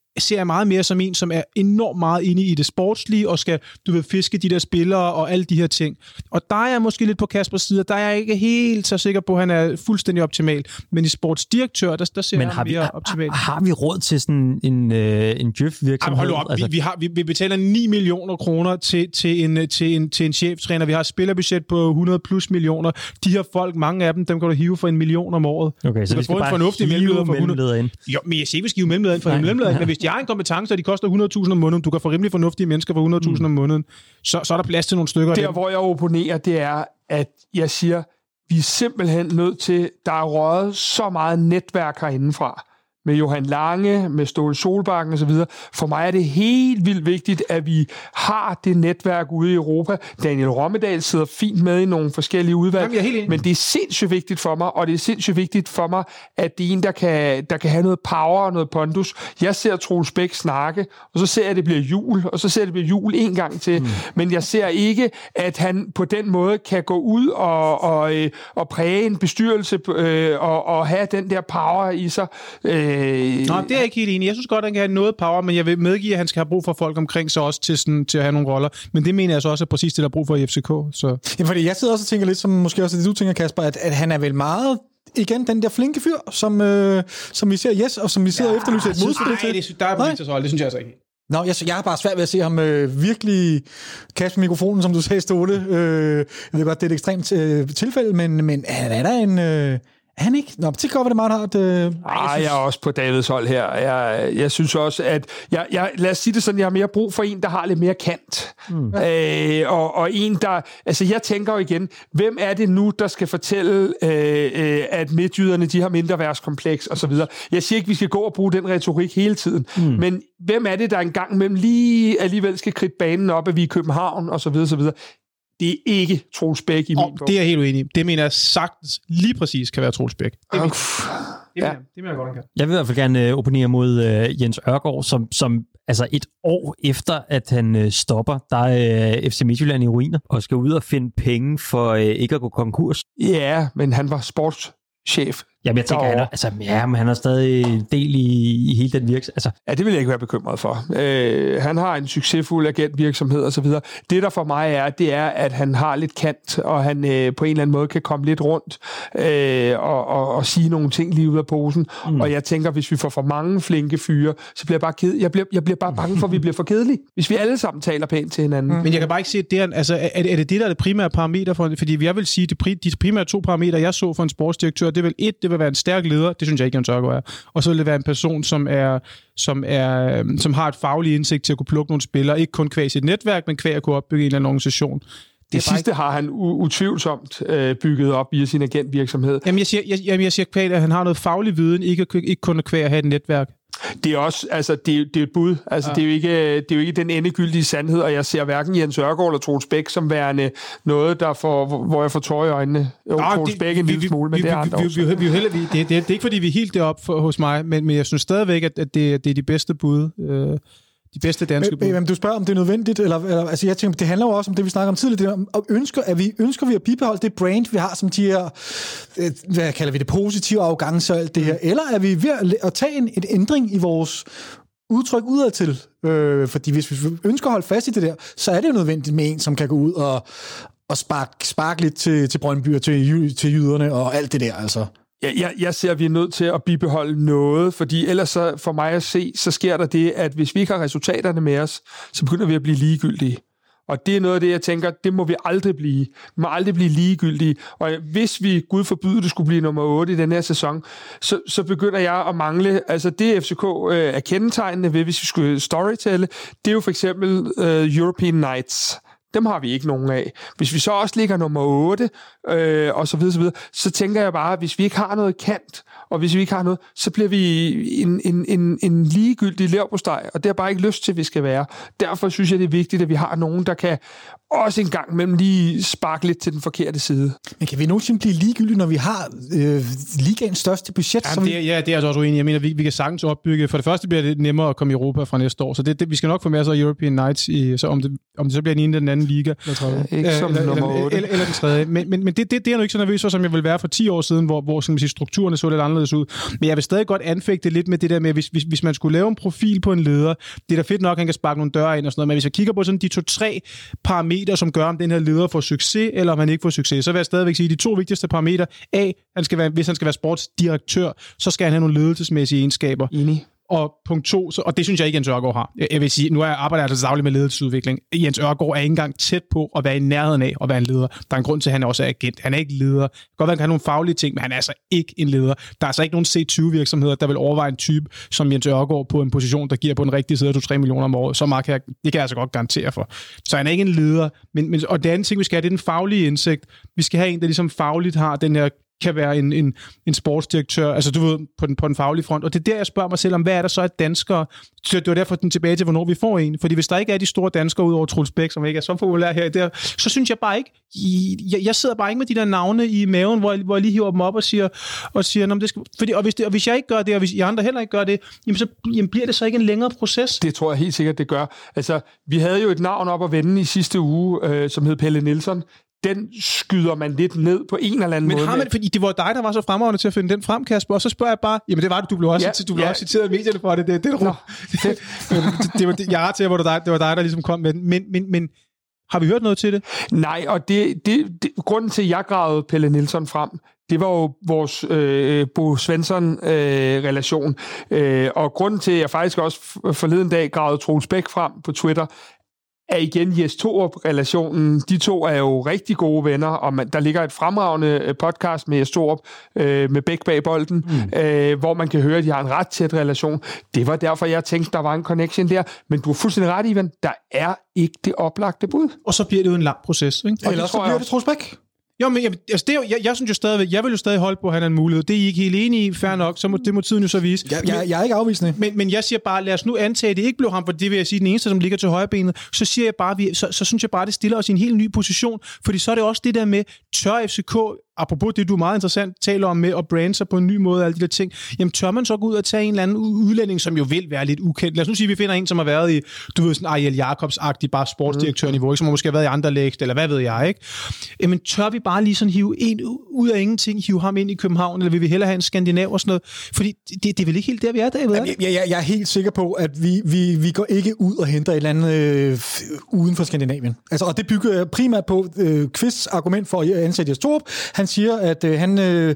ser jeg meget mere som en, som er enormt meget inde i det sportslige, og skal, du ved, fiske de der spillere og alle de her ting. Og der er jeg måske lidt på Kaspers side, der er jeg ikke helt så sikker på, at han er fuldstændig optimal. Men i sportsdirektør, der, der ser Men har jeg mere optimal. Har, har vi råd til sådan en, øh, en Djøf-virksomhed? Hold op, altså... vi, vi, har, vi, vi betaler 9 millioner kroner til, til, en, til, en, til en cheftræner. Vi har et spillerbudget på 100 plus millioner. De her folk, mange af dem, dem kan du hive for en million om året. Okay, så vi skal bare en hive mellemleder ind? Jo, men jeg siger, vi skal hive mellemleder ind for mellemleder, men hvis de har en kompetence, og de koster 100.000 om måneden, du kan få rimelig fornuftige mennesker for 100.000 mm. om måneden, så, så er der plads til nogle stykker. Der, hvor jeg opponerer, det er, at jeg siger, vi er simpelthen nødt til, der er røget så meget netværk herindefra med Johan Lange, med Ståle Solbakken osv. For mig er det helt vildt vigtigt, at vi har det netværk ude i Europa. Daniel Rommedal sidder fint med i nogle forskellige udvalg, Jamen, men det er sindssygt vigtigt for mig, og det er sindssygt vigtigt for mig, at det er en, der kan, der kan have noget power og noget pondus. Jeg ser Troels Bæk snakke, og så ser jeg, at det bliver jul, og så ser jeg, at det bliver jul en gang til. Mm. Men jeg ser ikke, at han på den måde kan gå ud og, og, øh, og præge en bestyrelse øh, og, og have den der power i sig. Øh, Øh, Nå, det er jeg ikke helt enig. Jeg synes godt, at han kan have noget power, men jeg vil medgive, at han skal have brug for folk omkring sig også til, sådan, til at have nogle roller. Men det mener jeg så også er præcis det, der er brug for i FCK. Så. Ja, fordi jeg sidder også og tænker lidt, som måske også det, du tænker, Kasper, at, at han er vel meget igen den der flinke fyr, som, øh, som vi ser yes, og som vi sidder ja, efterlyser et modspil til. Det, der er nej. det synes jeg altså ikke. Nå, jeg, jeg har bare svært ved at se ham øh, virkelig kaste mikrofonen, som du sagde, Ståle. Øh, jeg ved godt, det er et ekstremt øh, tilfælde, men, men er, er der en... Øh, han ikke? Nå, det være, det meget hardt. Øh... Ej, jeg, synes... jeg er også på Davids hold her. Jeg, jeg synes også, at... Jeg, jeg, lad os sige det sådan, jeg har mere brug for en, der har lidt mere kant. Mm. Øh, og, og en, der... Altså, jeg tænker jo igen, hvem er det nu, der skal fortælle, øh, øh, at midtjyderne, de har mindre værtskompleks og så videre. Jeg siger ikke, vi skal gå og bruge den retorik hele tiden, mm. men hvem er det, der engang mellem lige alligevel skal kridte banen op, at vi er i København og så videre, så videre. Det er ikke Troels Bæk i min bog. Det er jeg helt uenig i. Det mener jeg sagtens lige præcis kan være Troels Bæk. Det, mener, det, mener, ja. det mener jeg godt, kan. Jeg vil i hvert fald gerne øh, opponere mod uh, Jens Ørgaard, som, som altså et år efter, at han uh, stopper, der er uh, FC Midtjylland i ruiner, og skal ud og finde penge for uh, ikke at gå konkurs. Ja, men han var sportschef Jamen, jeg tænker, han er, altså, ja, men han er stadig del i, i hele den virksomhed. Altså, Ja, det vil jeg ikke være bekymret for. Øh, han har en succesfuld agentvirksomhed osv. Det, der for mig er, det er, at han har lidt kant, og han øh, på en eller anden måde kan komme lidt rundt øh, og, og, og sige nogle ting lige ud af posen. Mm. Og jeg tænker, hvis vi får for mange flinke fyre, så bliver jeg bare ked. Jeg bliver, jeg bliver bare bange for, at vi bliver for kedelige, hvis vi alle sammen taler pænt til hinanden. Mm. Men jeg kan bare ikke se, at det er, altså, er, er det det, der er det primære parameter for, fordi jeg vil sige, at de, primære to parametre, jeg så for en sportsdirektør, det vil et, det vil være en stærk leder, det synes jeg ikke, Jens Ørgaard er, og så vil det være en person, som er, som er, øhm, som har et fagligt indsigt til at kunne plukke nogle spillere, ikke kun kvæg sit netværk, men kvæg at kunne opbygge en eller anden organisation. Det, det sidste ikke... har han u- utvivlsomt øh, bygget op via sin agentvirksomhed. Jamen, jeg siger, jeg, jamen, jeg siger kvæg, at han har noget faglig viden, ikke, ikke kun at kvæg at have et netværk. Det er også, altså, det det er et bud. Altså, ja. det, er jo ikke, det er jo ikke den endegyldige sandhed, og jeg ser hverken Jens Ørgaard eller Troels Bæk som værende noget, der får, hvor jeg får tår i øjnene. Jo, Nå, Troels Bæk en lille smule, men vi, det er andre vi, vi, vi, vi, vi, det, det, det, er ikke, fordi vi er helt deroppe for, hos mig, men, men jeg synes stadigvæk, at, at det, det er de bedste bud. Øh, de bedste danske bud. Men, du spørger, om det er nødvendigt, eller, eller altså jeg tænker, det handler jo også om det, vi snakker om tidligere, det om, ønsker, at vi, ønsker vi at bibeholde det brand, vi har som de her, øh, hvad kalder vi det, positive arrogance og alt det her, eller er vi ved at, at tage en, en ændring i vores udtryk udadtil? Øh, fordi hvis vi ønsker at holde fast i det der, så er det jo nødvendigt med en, som kan gå ud og, og sparke spark lidt til, til Brøndby og til, til jyderne og alt det der, altså. Ja, jeg, jeg ser, at vi er nødt til at bibeholde noget, fordi ellers så, for mig at se, så sker der det, at hvis vi ikke har resultaterne med os, så begynder vi at blive ligegyldige. Og det er noget af det, jeg tænker, det må vi aldrig blive. Vi må aldrig blive ligegyldige. Og hvis vi, Gud forbyde det, skulle blive nummer 8 i den her sæson, så, så begynder jeg at mangle, altså det FCK øh, er kendetegnende ved, hvis vi skulle storytelle, det er jo for eksempel øh, European Nights. Dem har vi ikke nogen af. Hvis vi så også ligger nummer 8, øh, og så videre, så videre, så tænker jeg bare, at hvis vi ikke har noget kant, og hvis vi ikke har noget, så bliver vi en, en, en, en ligegyldig levpostej, og det har bare ikke lyst til, at vi skal være. Derfor synes jeg, det er vigtigt, at vi har nogen, der kan også en gang mellem lige sparke lidt til den forkerte side. Men kan vi nogensinde blive ligegyldige, når vi har øh, ligaens største budget? Jamen, som det er, ja, det er jeg altså også uenig. Jeg mener, vi, vi kan sagtens opbygge. For det første bliver det nemmere at komme i Europa fra næste år, så det, det, vi skal nok få med os European Nights, i, så om det, om det så bliver den ene eller den anden liga. Jeg tror, ja, ikke som eller, nummer 8. Eller, eller den tredje. Men, men, men det, det, det er jeg nu ikke så nervøs for, som jeg ville være for 10 år siden, hvor, hvor sådan, sige, strukturerne så lidt anderledes ud. Men jeg vil stadig godt anfægte lidt med det der med, hvis, hvis, hvis man skulle lave en profil på en leder, det er da fedt nok, at han kan sparke nogle døre ind og sådan noget, men hvis jeg kigger på sådan de to-tre parametre, som gør, om den her leder får succes, eller om han ikke får succes, så vil jeg stadigvæk sige, at de to vigtigste parametre, A, han skal være, hvis han skal være sportsdirektør, så skal han have nogle ledelsesmæssige egenskaber. Enig. Og punkt to, så, og det synes jeg ikke, Jens Ørgaard har. Jeg vil sige, nu er jeg arbejder altså dagligt med ledelsesudvikling. Jens Ørgaard er ikke engang tæt på at være i nærheden af at være en leder. Der er en grund til, at han også er agent. Han er ikke leder. Det kan godt være, han kan have nogle faglige ting, men han er altså ikke en leder. Der er altså ikke nogen C20-virksomheder, der vil overveje en type som Jens Ørgaard på en position, der giver på den rigtige side 2-3 millioner om året. Så meget kan jeg, det kan jeg altså godt garantere for. Så han er ikke en leder. Men, men, og det andet ting, vi skal have, det er den faglige indsigt. Vi skal have en, der ligesom fagligt har den her kan være en, en, en sportsdirektør, altså du ved, på den, på den faglige front. Og det er der, jeg spørger mig selv om, hvad er der så af danskere? Så det var derfor den tilbage til, hvornår vi får en. Fordi hvis der ikke er de store danskere ud over Truls Bæk, som ikke er så populær her, der, så synes jeg bare ikke, jeg, jeg sidder bare ikke med de der navne i maven, hvor jeg, hvor jeg lige hiver dem op og siger, og siger det skal, fordi, og, hvis det, og hvis jeg ikke gør det, og hvis I andre heller ikke gør det, jamen så jamen bliver det så ikke en længere proces? Det tror jeg helt sikkert, det gør. Altså, vi havde jo et navn op at vende i sidste uge, øh, som hed Pelle Nielsen den skyder man lidt ned på en eller anden Men måde. Men har man, fordi det var dig, der var så fremragende til at finde den frem, Kasper, og så spørger jeg bare, jamen det var det, du blev også, ja, du blev ja. også citeret i medierne for det, det, det, det, Nå, det, det, det, var, det, jeg er til, hvor det var, dig, det var dig, der ligesom kom med den, men, men, men har vi hørt noget til det? Nej, og det, det, det, grunden til, at jeg gravede Pelle Nielsen frem, det var jo vores øh, Bo Svensson-relation. Øh, øh, og grunden til, at jeg faktisk også forleden dag gravede Troels Bæk frem på Twitter, er igen Jes Torup-relationen. De to er jo rigtig gode venner, og man, der ligger et fremragende øh, podcast med Jes Torup, øh, med Bæk bag bolden, mm. øh, hvor man kan høre, at de har en ret tæt relation. Det var derfor, jeg tænkte, der var en connection der. Men du har fuldstændig ret, Ivan. Der er ikke det oplagte bud. Og så bliver det jo en lang proces. Ikke? Eller så bliver det Troels Bæk. Jo, men jeg, altså det, jeg, jeg synes jo stadigvæk, jeg vil jo stadig holde på, at han er en mulighed. Det er I ikke helt enige i, fair nok, så må, det må tiden jo så vise. Jeg, jeg, jeg er ikke afvisende. Men, men jeg siger bare, lad os nu antage, at det ikke blev ham, for det vil jeg sige, den eneste, som ligger til højre benet. Så siger jeg bare, vi, så, så synes jeg bare, det stiller os i en helt ny position, fordi så er det også det der med, tør FCK apropos det, du er meget interessant taler om med at brande sig på en ny måde, alle de der ting, jamen tør man så gå ud og tage en eller anden udlænding, som jo vil være lidt ukendt. Lad os nu sige, at vi finder en, som har været i, du ved, sådan Ariel Jacobs-agtig, bare sportsdirektørniveau, mm. som måske har været i andre lægst, eller hvad ved jeg, ikke? Jamen tør vi bare bare lige sådan hive en ud af ingenting, hive ham ind i København, eller vil vi hellere have en skandinav og sådan noget? Fordi det, det er vel ikke helt der, vi er, David? Jamen, jeg, jeg, jeg er helt sikker på, at vi, vi, vi går ikke ud og henter et eller andet øh, uden for Skandinavien. Altså, og det bygger jeg primært på øh, Kvists argument for at ansætte Jes Torup. Han siger, at øh, han, øh,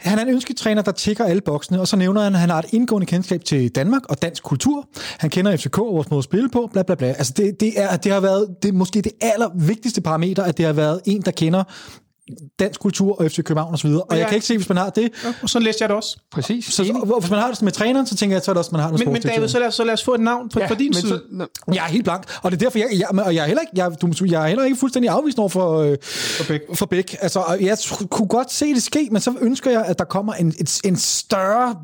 han er en ønsketræner, der tækker alle boksene, og så nævner han, at han har et indgående kendskab til Danmark og dansk kultur. Han kender FCK og vores måde at spille på, bla bla bla. Altså, det, det, er, det har været det er måske det allervigtigste parameter, at det har været en, der kender dansk kultur og FC København osv. Og, og jeg kan ikke se, hvis man har det. Ja, og så læste jeg det også. Præcis. Så, så, hvis man har det med træneren, så tænker jeg, så er det også, man har det Men, men David, så lad, os, så lad os få et navn for, ja, for din side. Så, no. Jeg er helt blank, og det er derfor, jeg, jeg, og jeg er heller ikke, jeg, du, jeg er heller ikke fuldstændig afvist over for, øh, for, Bæk. for Bæk. Altså, jeg kunne godt se det ske, men så ønsker jeg, at der kommer en, et, en større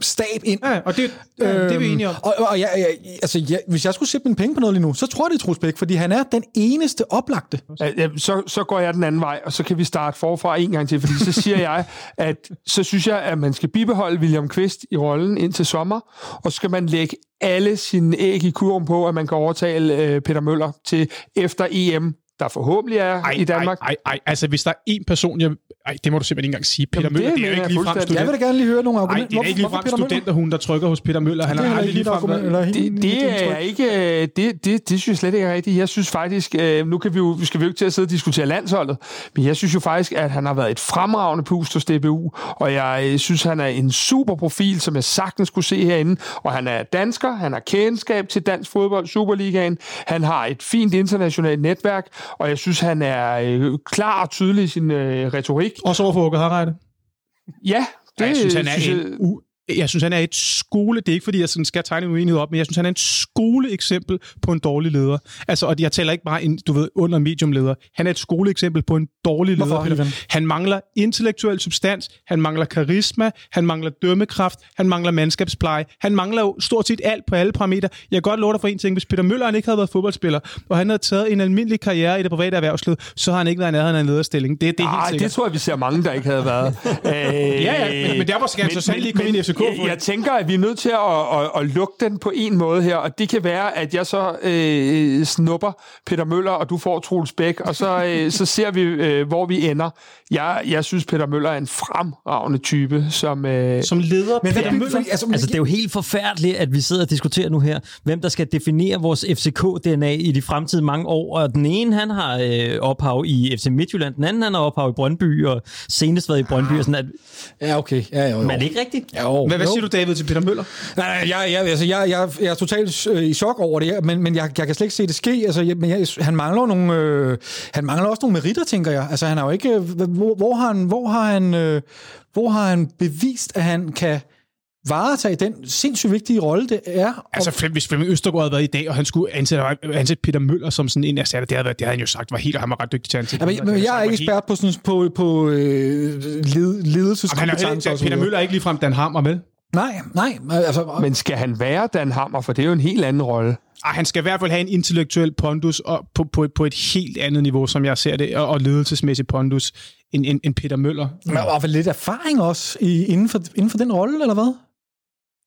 stab ind. Ja, og det, ja, øhm, det er vi enige om. Og, og jeg, jeg, altså, jeg, hvis jeg skulle sætte mine penge på noget lige nu, så tror jeg, det er Troels Bæk, fordi han er den eneste oplagte. Ja, så, så går jeg den anden vej, og så kan vi starte forfra en gang til, fordi så siger jeg, at så synes jeg, at man skal bibeholde William Kvist i rollen indtil sommer, og så skal man lægge alle sine æg i kurven på, at man kan overtale øh, Peter Møller til efter EM der forhåbentlig er ej, i Danmark. Ej, ej, ej, altså hvis der er en person, jeg... Ej, det må du simpelthen ikke engang sige. Peter Jamen, Møller, det, det er jo ikke lige frem student. Jeg vil da gerne lige høre nogle argumenter. Ej, det er ikke lige frem studenterhund, der trykker hos Peter Møller. Han har aldrig lige frem... Det, det er ikke... Det, det, det synes jeg slet ikke er rigtigt. Jeg synes faktisk... Nu kan vi jo, vi skal vi jo ikke til at sidde og diskutere landsholdet, men jeg synes jo faktisk, at han har været et fremragende pust hos DBU, og jeg synes, han er en super profil, som jeg sagtens kunne se herinde, og han er dansker, han har kendskab til dansk fodbold, Superligaen, han har et fint internationalt netværk, og jeg synes, han er øh, klar og tydelig i sin øh, retorik. Også overfor Åke Harreide? Ja, det jeg synes, han er synes, en u- jeg synes, han er et skole, det er ikke fordi, jeg sådan skal tegne en uenighed op, men jeg synes, han er et skoleeksempel på en dårlig leder. Altså, og jeg taler ikke bare en, du ved, under medium leder. Han er et skoleeksempel på en dårlig leder. Hvorfor, han mangler intellektuel substans, han mangler karisma, han mangler dømmekraft, han mangler mandskabspleje, han mangler jo stort set alt på alle parametre. Jeg kan godt love dig for en ting, hvis Peter Møller han ikke havde været fodboldspiller, og han havde taget en almindelig karriere i det private erhvervsliv, så har han ikke været nærheden af en lederstilling. Det, det er helt sikkert. det tror jeg, vi ser mange, der ikke havde været. ja, ja, men, men derfor skal han så sandelig komme ind i FCK. Jeg, jeg tænker, at vi er nødt til at, at, at lukke den på en måde her, og det kan være, at jeg så øh, snupper Peter Møller, og du får Troels Bæk, og så, øh, så ser vi, øh, hvor vi ender. Jeg, jeg synes, Peter Møller er en fremragende type, som... Øh, som leder men Peter Møller. Altså, altså, det er jo helt forfærdeligt, at vi sidder og diskuterer nu her, hvem der skal definere vores FCK-DNA i de fremtidige mange år, og den ene, han har øh, ophav i FC Midtjylland, den anden, han har ophav i Brøndby, og senest været i Brøndby, og sådan at... Ja, okay. Ja, jo, jo. Men er det ikke rigtigt? Ja, jo. Hvad, hvad siger du, David, til Peter Møller? Nej, jeg, jeg, altså, jeg, jeg, jeg er totalt øh, i chok over det, men, men jeg, jeg kan slet ikke se det ske. Altså, jeg, men jeg, han mangler nogle, øh, han mangler også nogle meritter, tænker jeg. Altså, han har jo ikke, øh, hvor, hvor har han, hvor har han, øh, hvor har han bevist, at han kan varetage den sindssygt vigtige rolle, det er. Altså, Flem, hvis Flemming Østergaard havde været i dag, og han skulle ansætte, ansætte Peter Møller som sådan en erstatter, det havde, været, det havde han jo sagt var helt, og han var ret dygtig til at ansætte. Ja, men, men jeg er ikke ekspert på, sådan, på, på øh, ledelseskompetencer. Peter Møller er ikke ligefrem Dan Hammer med. Nej, nej. Altså, men skal han være Dan Hammer, for det er jo en helt anden rolle. Ej, han skal i hvert fald have en intellektuel pondus og på, på, på et helt andet niveau, som jeg ser det, og, og ledelsesmæssig pondus end, end, end Peter Møller. Men har vel lidt erfaring også i, inden, for, inden for den rolle, eller hvad?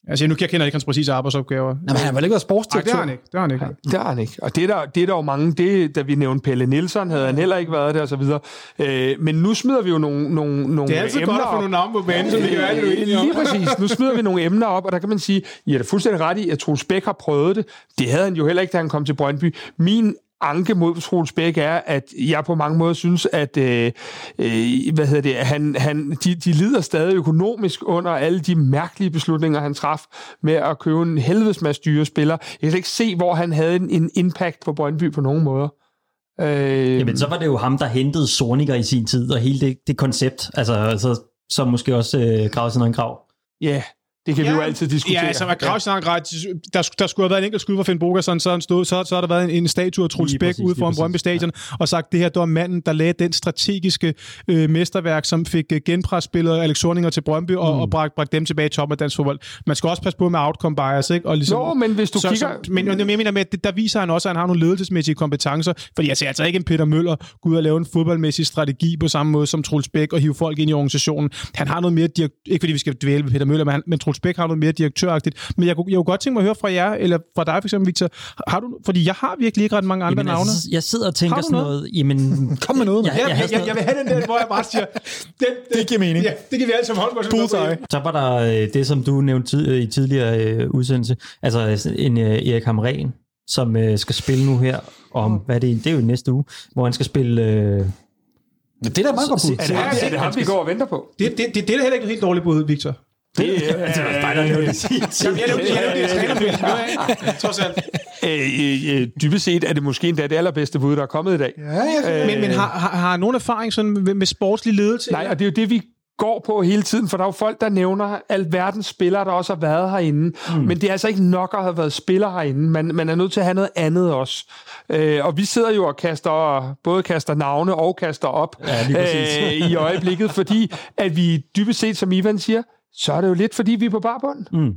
Altså, nu kender jeg ikke hans præcise arbejdsopgaver. Nej, men han har vel ikke været sportsdirektør? Nej, det har han ikke. Det har han ikke. Det har han ikke. Og det er der, det er der jo mange, det, da vi nævnte Pelle Nielsen, havde han heller ikke været der, og så videre. Øh, men nu smider vi jo nogle, nogle, nogle Det er altid godt at få nogle navne på banen, som vi kan være lidt Lige præcis. Nu smider vi nogle emner op, og der kan man sige, I er da fuldstændig ret i, at Troels Bæk har prøvet det. Det havde han jo heller ikke, da han kom til Brøndby. Min anke mod Troels Bæk er, at jeg på mange måder synes, at øh, øh, hvad hedder det, han, han, de, de lider stadig økonomisk under alle de mærkelige beslutninger, han traf med at købe en helvedes masse dyre spiller. Jeg kan ikke se, hvor han havde en, en impact på Brøndby på nogen måder. Øh, Jamen, så var det jo ham, der hentede Sorniger i sin tid, og hele det, det koncept, altså, så, så måske også øh, gravede sådan en grav. Ja, yeah. Det kan ja, vi jo altid diskutere. Ja, altså, ja. Gravsnak, der, der skulle have været en enkelt skud for Finn Bogerson, så, stod, så, så har der været en, en statue af Truls Bæk ude foran Brøndby Stadion, ja. og sagt, det her det var manden, der lagde den strategiske øh, mesterværk, som fik øh, genpresspillet Alex Sorninger til Brøndby, og, mm. og bragte, bragt dem tilbage i toppen af dansk fodbold. Man skal også passe på med outcome bias, ikke? Og ligesom, Nå, men hvis du så, kigger... Så, men jeg mener med, der viser han også, at han har nogle ledelsesmæssige kompetencer, fordi jeg ser altså ikke en Peter Møller gå ud og lave en fodboldmæssig strategi på samme måde som Truls Bæk og hive folk ind i organisationen. Han har noget mere, ikke fordi vi skal dvæle ved Peter Møller, men, han, men Truls Bæk har noget mere direktøragtigt. Men jeg kunne, jeg kunne godt tænke mig at høre fra jer, eller fra dig for eksempel, Victor. Har du, fordi jeg har virkelig ikke ret mange andre Jamen, navne. altså, jeg sidder og tænker sådan noget? noget, jamen... Kom med noget, jeg, jeg, jeg, jeg, jeg, vil have den der, hvor jeg bare siger, den, den, Det giver mening. Ja, det kan vi alle sammen holde på. Så var der øh, det, som du nævnte tid, øh, i tidligere øh, udsendelse, altså en øh, Erik Hamren, som øh, skal spille nu her om, hvad er det, det er jo næste uge, hvor han skal spille... Øh, Det er da meget godt bud. Er det, ham, er det ham, vi går og venter på? Det, det, det, det er da heller ikke et helt dårligt bud, Victor. Det, øh, dig, der nævnte det sidst. Jamen, jeg nævnte jeg nævnte det i trænerbilen. Trods alt. øh, øh, dybest set er det måske endda det allerbedste bud, der er kommet i dag. Ja, ja. Men, men har, har, har nogen erfaring sådan med, med sportslig ledelse? Nej, og det er jo det, vi går på hele tiden, for der er jo folk, der nævner alverdens spillere, der også har været herinde. Mm. Men det er altså ikke nok at have været spiller herinde. Man, man er nødt til at have noget andet også. Øh, og vi sidder jo og kaster, både kaster navne og kaster op Ja, lige præcis. øh, i øjeblikket, fordi at vi dybest set, som Ivan siger, så er det jo lidt, fordi vi er på barbund. mm.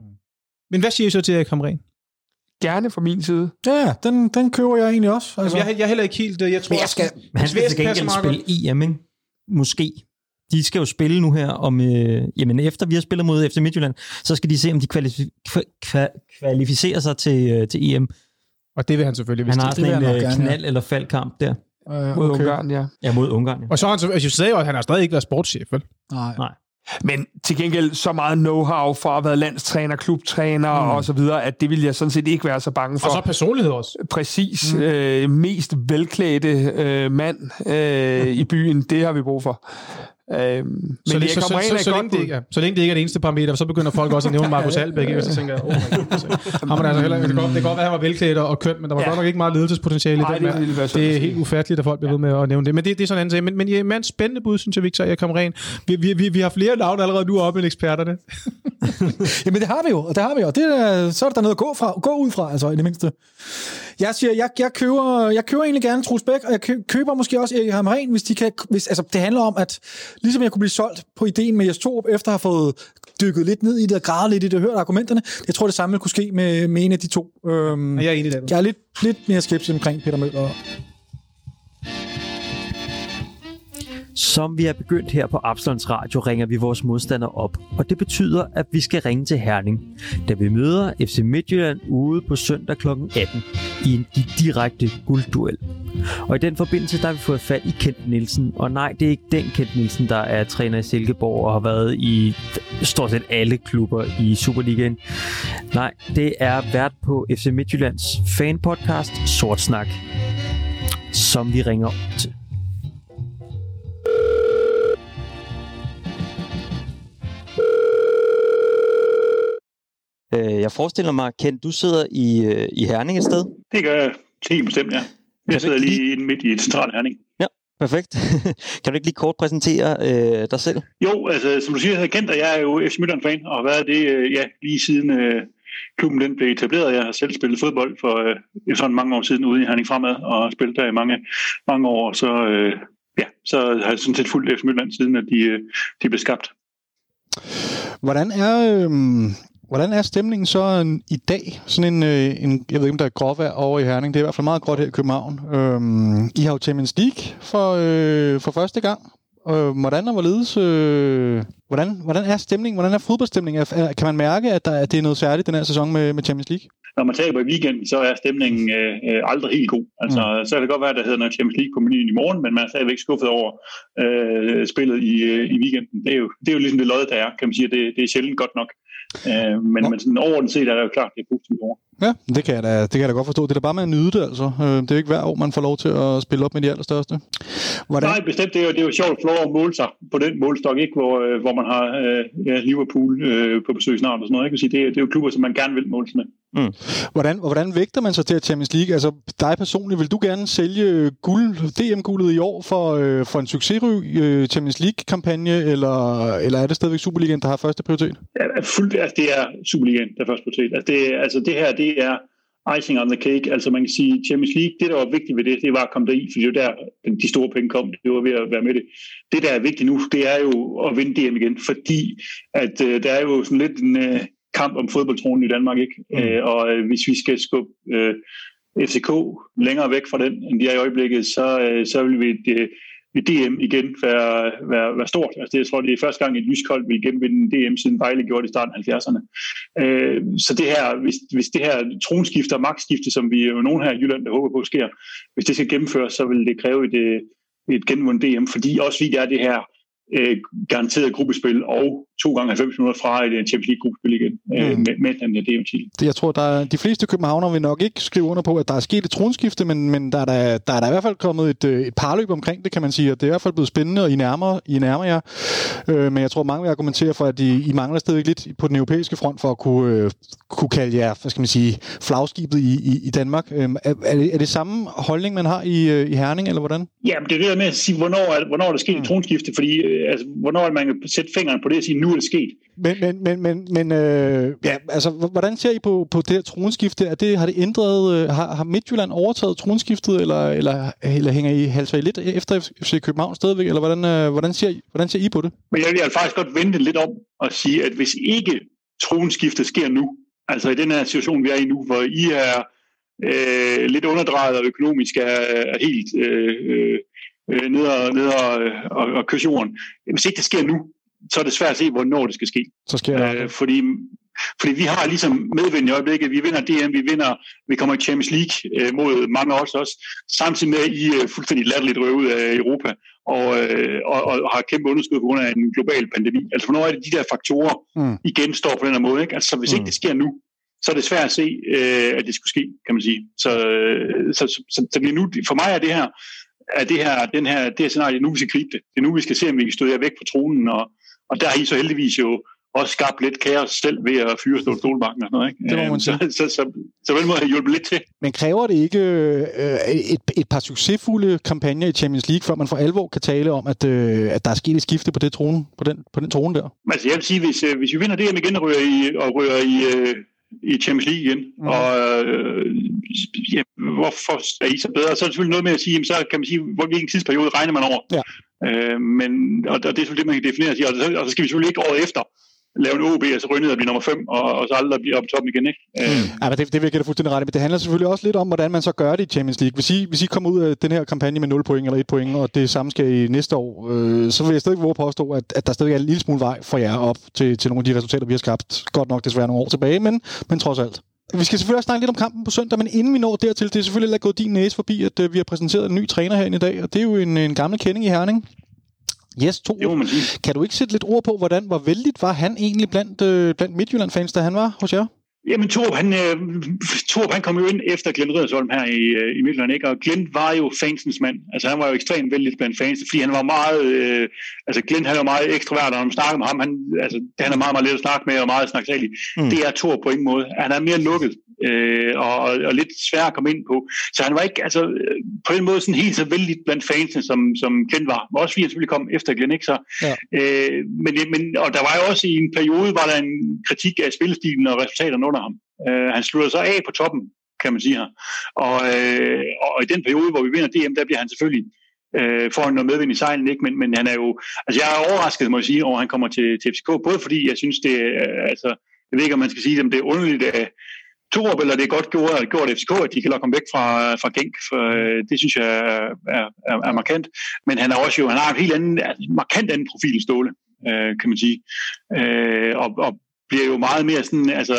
Men hvad siger I så til Erik Hamren? Gerne fra min side. ja den, den køber jeg egentlig også. Altså. Altså, jeg, jeg er heller ikke helt... øh, Jeg tror, Men jeg skal- Men han skal til gengæld spille EM, ikke? Måske. De skal jo spille nu her om... Øh, jamen, efter vi har spillet mod FC Midtjylland, så skal de se, om de kvalifi- kva- kva- kvalificerer sig til, øh, til EM. Og det vil han selvfølgelig, hvis Han har det. det sådan en øh, gerne, ja. knald- eller faldkamp der. Øh, Mod okay. Ungarn, ja. Ja, mod Ungarn. Ja. Og så har han, så- altså, jeg sagde jo, at han har stadig ikke været sportschef, vel? Nej. Nej. Men til gengæld så meget know-how fra at været landstræner, klubtræner mm. og så videre, at det vil jeg sådan set ikke være så bange for. Og så personlighed også. Præcis. Mm. Øh, mest velklædte øh, mand øh, i byen, det har vi brug for. Øh, men Så, Erik så, så, så, så, et længe det ikke, er, så længe det ikke er det eneste parameter, så begynder folk også at nævne Markus Albeck, og så tænker jeg, oh my God, der altså heller, det, kan godt, det kan godt være, at han var velklædt og køn, men der var Ja. godt nok ikke meget ledelsespotentiale i det sådan Det er helt ufatteligt, at folk bliver ved med at nævne det. Men det, det er sådan en sag. Men, men ja, man spændende bud, synes jeg, Victor, jeg kommer ren. Vi, vi, vi, vi, har flere navne allerede nu oppe end eksperterne. Jamen det har vi jo, og det har vi jo. Det så er der noget at gå, fra, gå ud fra, altså i det mindste. Jeg siger, jeg, jeg, køber, jeg køber egentlig gerne Troels Bæk, og jeg kø- køber måske også Erik Hamren, hvis de kan... Hvis, altså, det handler om, at ligesom jeg kunne blive solgt på ideen med Jes Torup, efter at have fået dykket lidt ned i det og gravet lidt i det og hørt argumenterne. Jeg tror, det samme kunne ske med, med en af de to. Øhm, jeg er enig i det. jeg er lidt, lidt mere skeptisk omkring Peter Møller. Som vi er begyndt her på Absalons Radio, ringer vi vores modstandere op. Og det betyder, at vi skal ringe til Herning, da vi møder FC Midtjylland ude på søndag kl. 18 i en direkte guldduel. Og i den forbindelse, der har vi fået fat i Kent Nielsen. Og nej, det er ikke den Kent Nielsen, der er træner i Silkeborg og har været i stort set alle klubber i Superligaen. Nej, det er vært på FC Midtjyllands fanpodcast Sort Snak, som vi ringer op til. Øh, Jeg forestiller mig, Kent, du sidder i, øh, i Herning et sted. Det gør jeg helt bestemt, ja. Jeg sidder lige inde midt i et centralt herning. Perfekt. kan du ikke lige kort præsentere øh, dig selv? Jo, altså som du siger, jeg kendt, og jeg er jo FC Midtjylland-fan, og har været det øh, ja, lige siden øh, klubben den blev etableret. Jeg har selv spillet fodbold for øh, sådan mange år siden ude i Herning Fremad, og har spillet der i mange, mange år. Så, øh, ja, så har jeg sådan set fulgt FC Midtjylland siden, at de, øh, de blev skabt. Hvordan er, øhm, hvordan er stemningen så en, i dag? Sådan en, øh, en, jeg ved ikke, om der er gråvejr over i Herning. Det er i hvert fald meget gråt her i København. Øhm, I har jo Champions League for, øh, for første gang. Øh, hvordan og hvorledes, øh, hvordan, hvordan er stemningen? Hvordan er fodboldstemningen? Er, kan man mærke, at, der, at det er noget særligt den her sæson med, med Champions League? Når man taber i weekenden, så er stemningen øh, øh, aldrig helt god. Altså, mm. så kan det godt være, at der hedder noget Champions League på menuen i morgen, men man er stadigvæk skuffet over øh, spillet i, øh, i weekenden. Det er, jo, det er jo ligesom det lod, der er, kan man sige. Det, det er sjældent godt nok. Øh, men, Nå. men sådan overordnet set er det jo klart, det er positivt over. Ja, det kan, jeg da, det kan jeg da godt forstå. Det er da bare med at nyde det, altså. Øh, det er jo ikke hver år, man får lov til at spille op med de allerstørste. Hvordan? Nej, bestemt. Det er, jo, det er jo sjovt at få lov at måle sig på den målstok, ikke? Hvor, øh, hvor man har øh, ja, Liverpool øh, på besøg snart og sådan noget. Ikke? Jeg vil sige, Det, er, det er jo klubber, som man gerne vil måle sig med. Hvordan, og hvordan vægter man sig til Champions League? Altså dig personligt, vil du gerne sælge guld, DM-guldet i år for, øh, for en succesrig øh, Champions League-kampagne, eller, eller er det stadigvæk Superligaen, der har første prioritet? Ja, fuldt, altså, det er Superligaen, der er først på tæt. Altså, det, altså det her, det er icing on the cake. Altså man kan sige, Champions League, det der var vigtigt ved det, det var at komme deri, for det er jo der, de store penge kom. Det var ved at være med det. Det, der er vigtigt nu, det er jo at vinde DM igen, fordi at øh, der er jo sådan lidt en øh, kamp om fodboldtronen i Danmark, ikke? Mm. Øh, og øh, hvis vi skal skubbe øh, FCK længere væk fra den, end de er i øjeblikket, så, øh, så vil vi øh, vil DM igen være, være, være stort. Altså, det, jeg tror, det er første gang, et jysk hold vil genvinde DM, siden Vejle gjorde det i starten af 70'erne. Øh, så det her, hvis, hvis det her tronskifte og magtskifte, som vi jo nogen her i Jylland, der håber på sker, hvis det skal gennemføres, så vil det kræve et, øh, et genvundet DM, fordi også vi er det her øh, garanteret gruppespil og to gange 90 minutter fra et øh, Champions League-gruppespil igen øh, mm. med, med den der DM-titel. Jeg tror, der er, de fleste københavner vil nok ikke skrive under på, at der er sket et tronskifte, men, men der, er der, der er der i hvert fald kommet et, øh, et parløb omkring det, kan man sige, og det er i hvert fald blevet spændende, og I nærmer, I nærmer jer. Øh, men jeg tror, mange vil argumentere for, at I, I mangler stadig lidt på den europæiske front for at kunne, øh, kunne kalde jer, hvad skal man sige, flagskibet i, i, i Danmark. Øh, er, er, det, samme holdning, man har i, øh, i Herning, eller hvordan? Ja, men det er det der med at sige, hvornår hvornår er der sket mm. et tronskifte, fordi øh, altså, hvornår man kan sætte fingeren på det og sige, nu er det sket. Men, men, men, men, men øh, ja, altså, hvordan ser I på, på det her tronskifte? Er det, har det ændret, øh, har, har Midtjylland overtaget tronskiftet, eller, eller, eller hænger I, halser I lidt efter FC København stadigvæk, eller hvordan, øh, hvordan, ser I, hvordan ser I på det? Men jeg vil faktisk godt vente lidt om og sige, at hvis ikke tronskiftet sker nu, altså i den her situation, vi er i nu, hvor I er øh, lidt underdrejet og økonomisk er, er helt øh, øh, ned, og, ned og, og, og kysse jorden. Hvis ikke det sker nu, så er det svært at se, hvornår det skal ske. Så sker det. Øh, fordi, fordi vi har ligesom medvind i øjeblikket. Vi vinder DM, vi vinder, vi kommer i Champions League øh, mod mange af os også. Samtidig med, at I er fuldstændig latterligt røvet ud af Europa og, øh, og, og har kæmpe underskud på grund af en global pandemi. Altså, hvornår er det de der faktorer mm. igen står på den her måde? Ikke? Altså, hvis mm. ikke det sker nu, så er det svært at se, øh, at det skulle ske, kan man sige. Så, øh, så, så, så, så nu, for mig er det her, er det her, den her, det her scenarie, nu vi skal gribe det. Det er nu, vi skal se, om vi kan stå væk fra tronen og, og der har I så heldigvis jo også skabt lidt kaos selv ved at fyre Ståle Stolbakken og sådan noget. Ikke? Det må man sige. Så, så, så, så på den måde har hjulpet lidt til. Men kræver det ikke øh, et, et par succesfulde kampagner i Champions League, før man for alvor kan tale om, at, øh, at der er sket et skifte på, det trone, på, den, på den trone der? Altså jeg vil sige, hvis, øh, hvis vi vinder DM igen og rører i, og rører i, øh, i Champions League igen, mm. og øh, ja, hvorfor er I så bedre? Så er det selvfølgelig noget med at sige, jamen, så kan man sige, hvilken tidsperiode regner man over. Ja. Øh, men, og, og det er selvfølgelig det, man kan definere sig, og, så, og så skal vi selvfølgelig ikke året efter lave en OB, og så ryge ned og blive nummer 5, og, og så aldrig blive op på toppen igen. Ikke? Øh. Mm. Øh. Ja, men det, det virker da fuldstændig ret, men det handler selvfølgelig også lidt om, hvordan man så gør det i Champions League. Hvis I, hvis I kommer ud af den her kampagne med 0 point eller 1 point, og det samme skal i næste år, øh, så vil jeg stadig våge påstå, at, at der stadig er en lille smule vej for jer op til, til nogle af de resultater, vi har skabt. Godt nok desværre nogle år tilbage, men, men trods alt. Vi skal selvfølgelig også snakke lidt om kampen på søndag, men inden vi når dertil, det er selvfølgelig gået din næse forbi, at uh, vi har præsenteret en ny træner herinde i dag, og det er jo en, en gammel kending i Herning. Yes, to. Jo, man Kan du ikke sætte lidt ord på, hvordan, hvor vældigt var han egentlig blandt, øh, blandt Midtjylland-fans, da han var hos jer? Jamen, Torp, han, øh, Torp, han kom jo ind efter Glenn Riddersholm her i, øh, i Midtjylland, ikke? og Glenn var jo fansens mand. Altså, han var jo ekstremt vældig blandt fans, fordi han var meget, øh, altså Glenn han var meget ekstrovert, og når man snakker med ham, han, altså, han er meget, meget let at snakke med, og meget snaksalig. Mm. Det er Torp på ingen måde. Han er mere lukket, øh, og, og, lidt svær at komme ind på. Så han var ikke, altså, på en måde sådan helt så vældig blandt fansene, som, som Glenn var. Også fordi han selvfølgelig kom efter Glenn, ikke så? Ja. Øh, men, men, og der var jo også i en periode, var der en kritik af spillestilen og resultaterne under ham. Øh, han slutter så af på toppen, kan man sige her. Og, øh, og i den periode, hvor vi vinder DM, der bliver han selvfølgelig øh, får noget medvind i sejlen, ikke? Men, men han er jo, altså jeg er overrasket, må jeg sige, over at han kommer til, til FCK, både fordi jeg synes, det er, altså, jeg ved ikke, om man skal sige, at det er underligt af Torup, eller det er godt gjort, gjort FCK, at de kan lokke ham væk fra, fra Genk, for øh, det synes jeg er, er, er, markant. Men han er også jo, han har en helt anden, markant anden profil Ståle, øh, kan man sige. Øh, og, og bliver jo meget mere sådan, altså,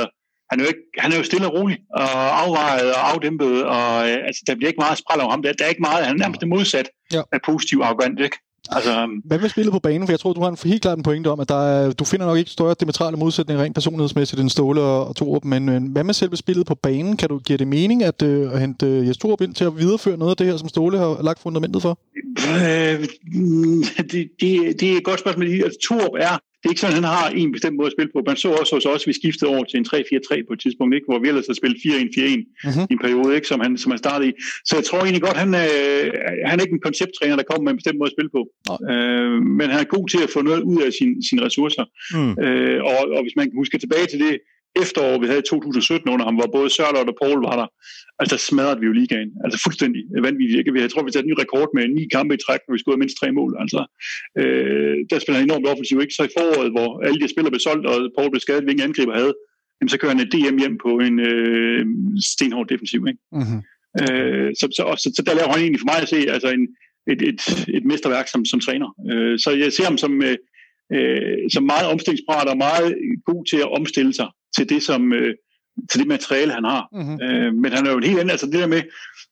han er, jo ikke, han er jo stille og rolig, og afvejet og afdæmpet, og øh, altså, der bliver ikke meget spræl over ham. Der, der er ikke meget, han er nærmest det modsat ja. af positiv arrogant, ikke? Altså, øhm, Hvad med spillet på banen? For jeg tror, du har en helt klart en pointe om, at der er, du finder nok ikke større diametrale modsætninger rent personlighedsmæssigt end Ståle og, Torup, men, men hvad med selve spillet på banen? Kan du give det mening at, uh, at hente uh, Jes Torup ind til at videreføre noget af det her, som Ståle har lagt fundamentet for? Øh, det, det, det er et godt spørgsmål. Altså, Torup er det er ikke sådan, at han har en bestemt måde at spille på. Man så også hos os, vi skiftede over til en 3-4-3 på et tidspunkt, ikke? hvor vi ellers har spillet 4-1-4-1 uh-huh. i en periode, ikke? Som, han, som han startede i. Så jeg tror egentlig godt, han, øh, han er ikke en koncepttræner, der kommer med en bestemt måde at spille på. Uh-huh. Øh, men han er god til at få noget ud af sin, sine ressourcer. Uh-huh. Øh, og, og hvis man kan huske tilbage til det efterår, vi havde i 2017 under ham, hvor både Sørlot og Paul var der, altså der smadrede vi jo ligaen. Altså fuldstændig vanvittigt. Ikke? Jeg tror, vi satte en ny rekord med ni kampe i træk, hvor vi skulle mindst tre mål. Altså, øh, der spiller han enormt offensiv. Ikke? Så i foråret, hvor alle de spillere blev solgt, og Paul blev skadet, hvilken angriber havde, jamen, så kører han et DM hjem på en øh, stenhård defensiv. Ikke? Mm-hmm. Øh, så, så, så, så, der laver han egentlig for mig at se altså en, et, et, et mesterværk som, som træner. Øh, så jeg ser ham som, øh, øh, som meget omstillingsparat og meget god til at omstille sig til det, som, øh, til det materiale, han har. Mm-hmm. Øh, men han er jo en helt anden, altså det der med,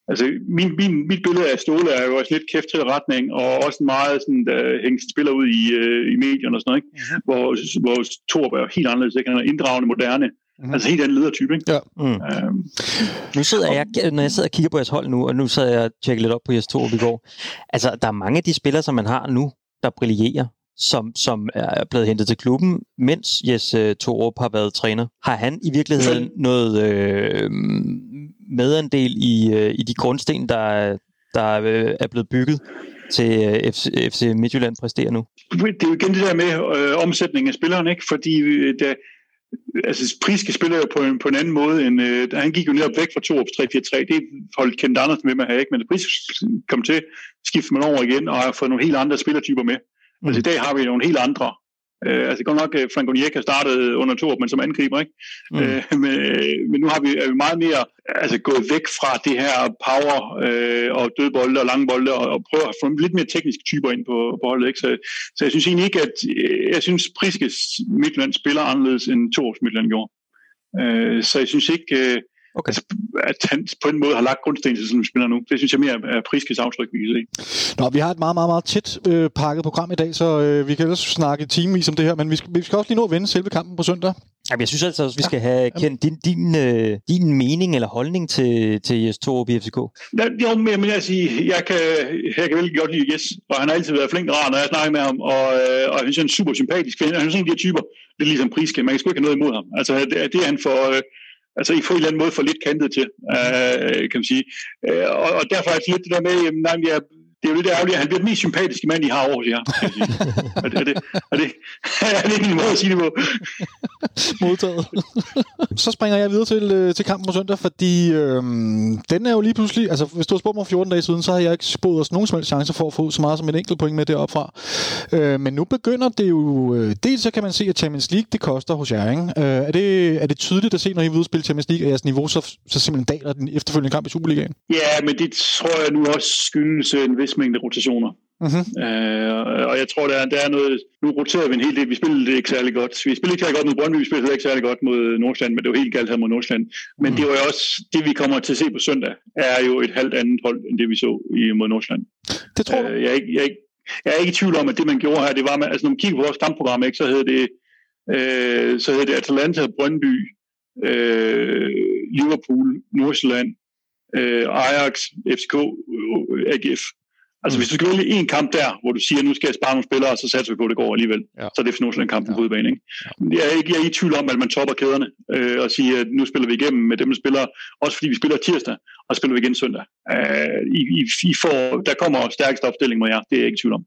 altså min, min, mit billede af Ståle er jo også lidt kæft til retning, og også meget sådan, der hænger spiller ud i, øh, i medierne og sådan noget, ikke? Mm-hmm. Hvor, hvor Torb er helt anderledes, ikke? han er inddragende, moderne, Mm-hmm. Altså helt anden ledertype, ikke? Ja. Mm. Øhm, nu sidder jeg, når jeg sidder og kigger på jeres hold nu, og nu sidder jeg og tjekker lidt op på jeres to i går. Altså, der er mange af de spillere, som man har nu, der brillerer, som, som er blevet hentet til klubben, mens Jes uh, Torup har været træner. Har han i virkeligheden noget øh, medandel i, øh, i de grundsten, der, der øh, er blevet bygget til øh, FC, FC Midtjylland præsterer nu? Det er jo igen det der med øh, omsætningen af spilleren, ikke? fordi øh, der, altså Priske spiller jo på en, på en anden måde end, øh, han gik jo netop væk fra 2 3-4-3, det holdt Kent Andersen med med at have, ikke? men Priske kom til, skifter man over igen og har fået nogle helt andre spillertyper med. Altså i dag har vi nogle helt andre Øh, altså godt nok, Frank Onyeka startede under to, men som angriber, ikke? Mm. Øh, men, men nu har vi, er vi meget mere altså, gået væk fra det her power øh, og dødbolde og lange bolde, og, og prøver at få lidt mere tekniske typer ind på, på holdet, ikke? Så, så jeg synes egentlig ikke, at jeg synes, Priskes Midtland spiller anderledes end Torups Midtland gjorde. Øh, så jeg synes ikke, øh, Okay. Altså, at han på en måde har lagt grundsten til sådan en spiller nu. Det synes jeg mere er Priskes aftryk, vi kan se. Nå, vi har et meget, meget, meget tæt øh, pakket program i dag, så øh, vi kan ellers snakke timevis om det her, men vi skal, vi skal også lige nå at vende selve kampen på søndag. Jamen, jeg synes altså, at vi skal have kendt din, din, øh, din mening eller holdning til, til Jes Torup i FCK. Ja, jo, men jeg, vil sige, jeg kan, jeg kan virkelig godt lide Jes, og han har altid været flink rar, når jeg snakker med ham, og, øh, og jeg synes, han er en super sympatisk kvinde. Han er sådan en af de her typer, det er ligesom Priske, man kan sgu ikke have noget imod ham. Altså, det, det er han for... Øh, altså i får en eller anden måde for lidt kantet til, øh, kan man sige. Øh, og, og derfor er det lidt det der med, jamen, nej, jeg, det er jo lidt ærgerligt, at han bliver den mest sympatiske mand, I har over jer. er, det, er, det, er, det, er det en måde at sige det på? Modtaget. så springer jeg videre til, øh, til kampen på søndag, fordi øhm, den er jo lige pludselig... Altså, hvis du har spurgt mig for 14 dage siden, så har jeg ikke spået os nogen som helst chance for at få så meget som en enkelt point med deroppe fra. Øh, men nu begynder det jo... Øh, dels så kan man se, at Champions League, det koster hos jer, ikke? Øh, er, det, er det tydeligt at se, når I vil udspille Champions League, at jeres niveau så, så simpelthen daler den efterfølgende kamp i Superligaen? Ja, men det tror jeg nu også skyldes en vis mængde rotationer. Mm-hmm. Øh, og jeg tror, der er, der er noget... Nu roterer vi en hel del. Vi spillede det ikke særlig godt. Vi spillede ikke særlig godt mod Brøndby, vi spillede ikke særlig godt mod Nordsjælland, men det var helt galt her mod Nordsjælland. Men mm. det var jo også... Det, vi kommer til at se på søndag, er jo et halvt andet hold, end det vi så i, mod Nordsjælland. Det tror jeg. Øh, jeg, er ikke, jeg, er ikke, jeg er ikke i tvivl om, at det, man gjorde her, det var... Altså, når man kigger på vores kampprogram, ikke, så hed det... Øh, så hed det Atalanta, Brøndby, øh, Liverpool, Nordsjælland, øh, Ajax, FCK, AGF. Altså, mm. hvis du skal vælge en kamp der, hvor du siger, nu skal jeg spare nogle spillere, så satser vi på, at det går alligevel. Ja. Så er det for kamp på ja. hovedbanen. Ikke? Ja. Jeg, er ikke, jeg er i tvivl om, at man topper kæderne øh, og siger, at nu spiller vi igennem med dem, der spiller, også fordi vi spiller tirsdag, og spiller vi igen søndag. Øh, I, I, I får, der kommer stærkeste opstilling mod jer, det er jeg ikke i tvivl om.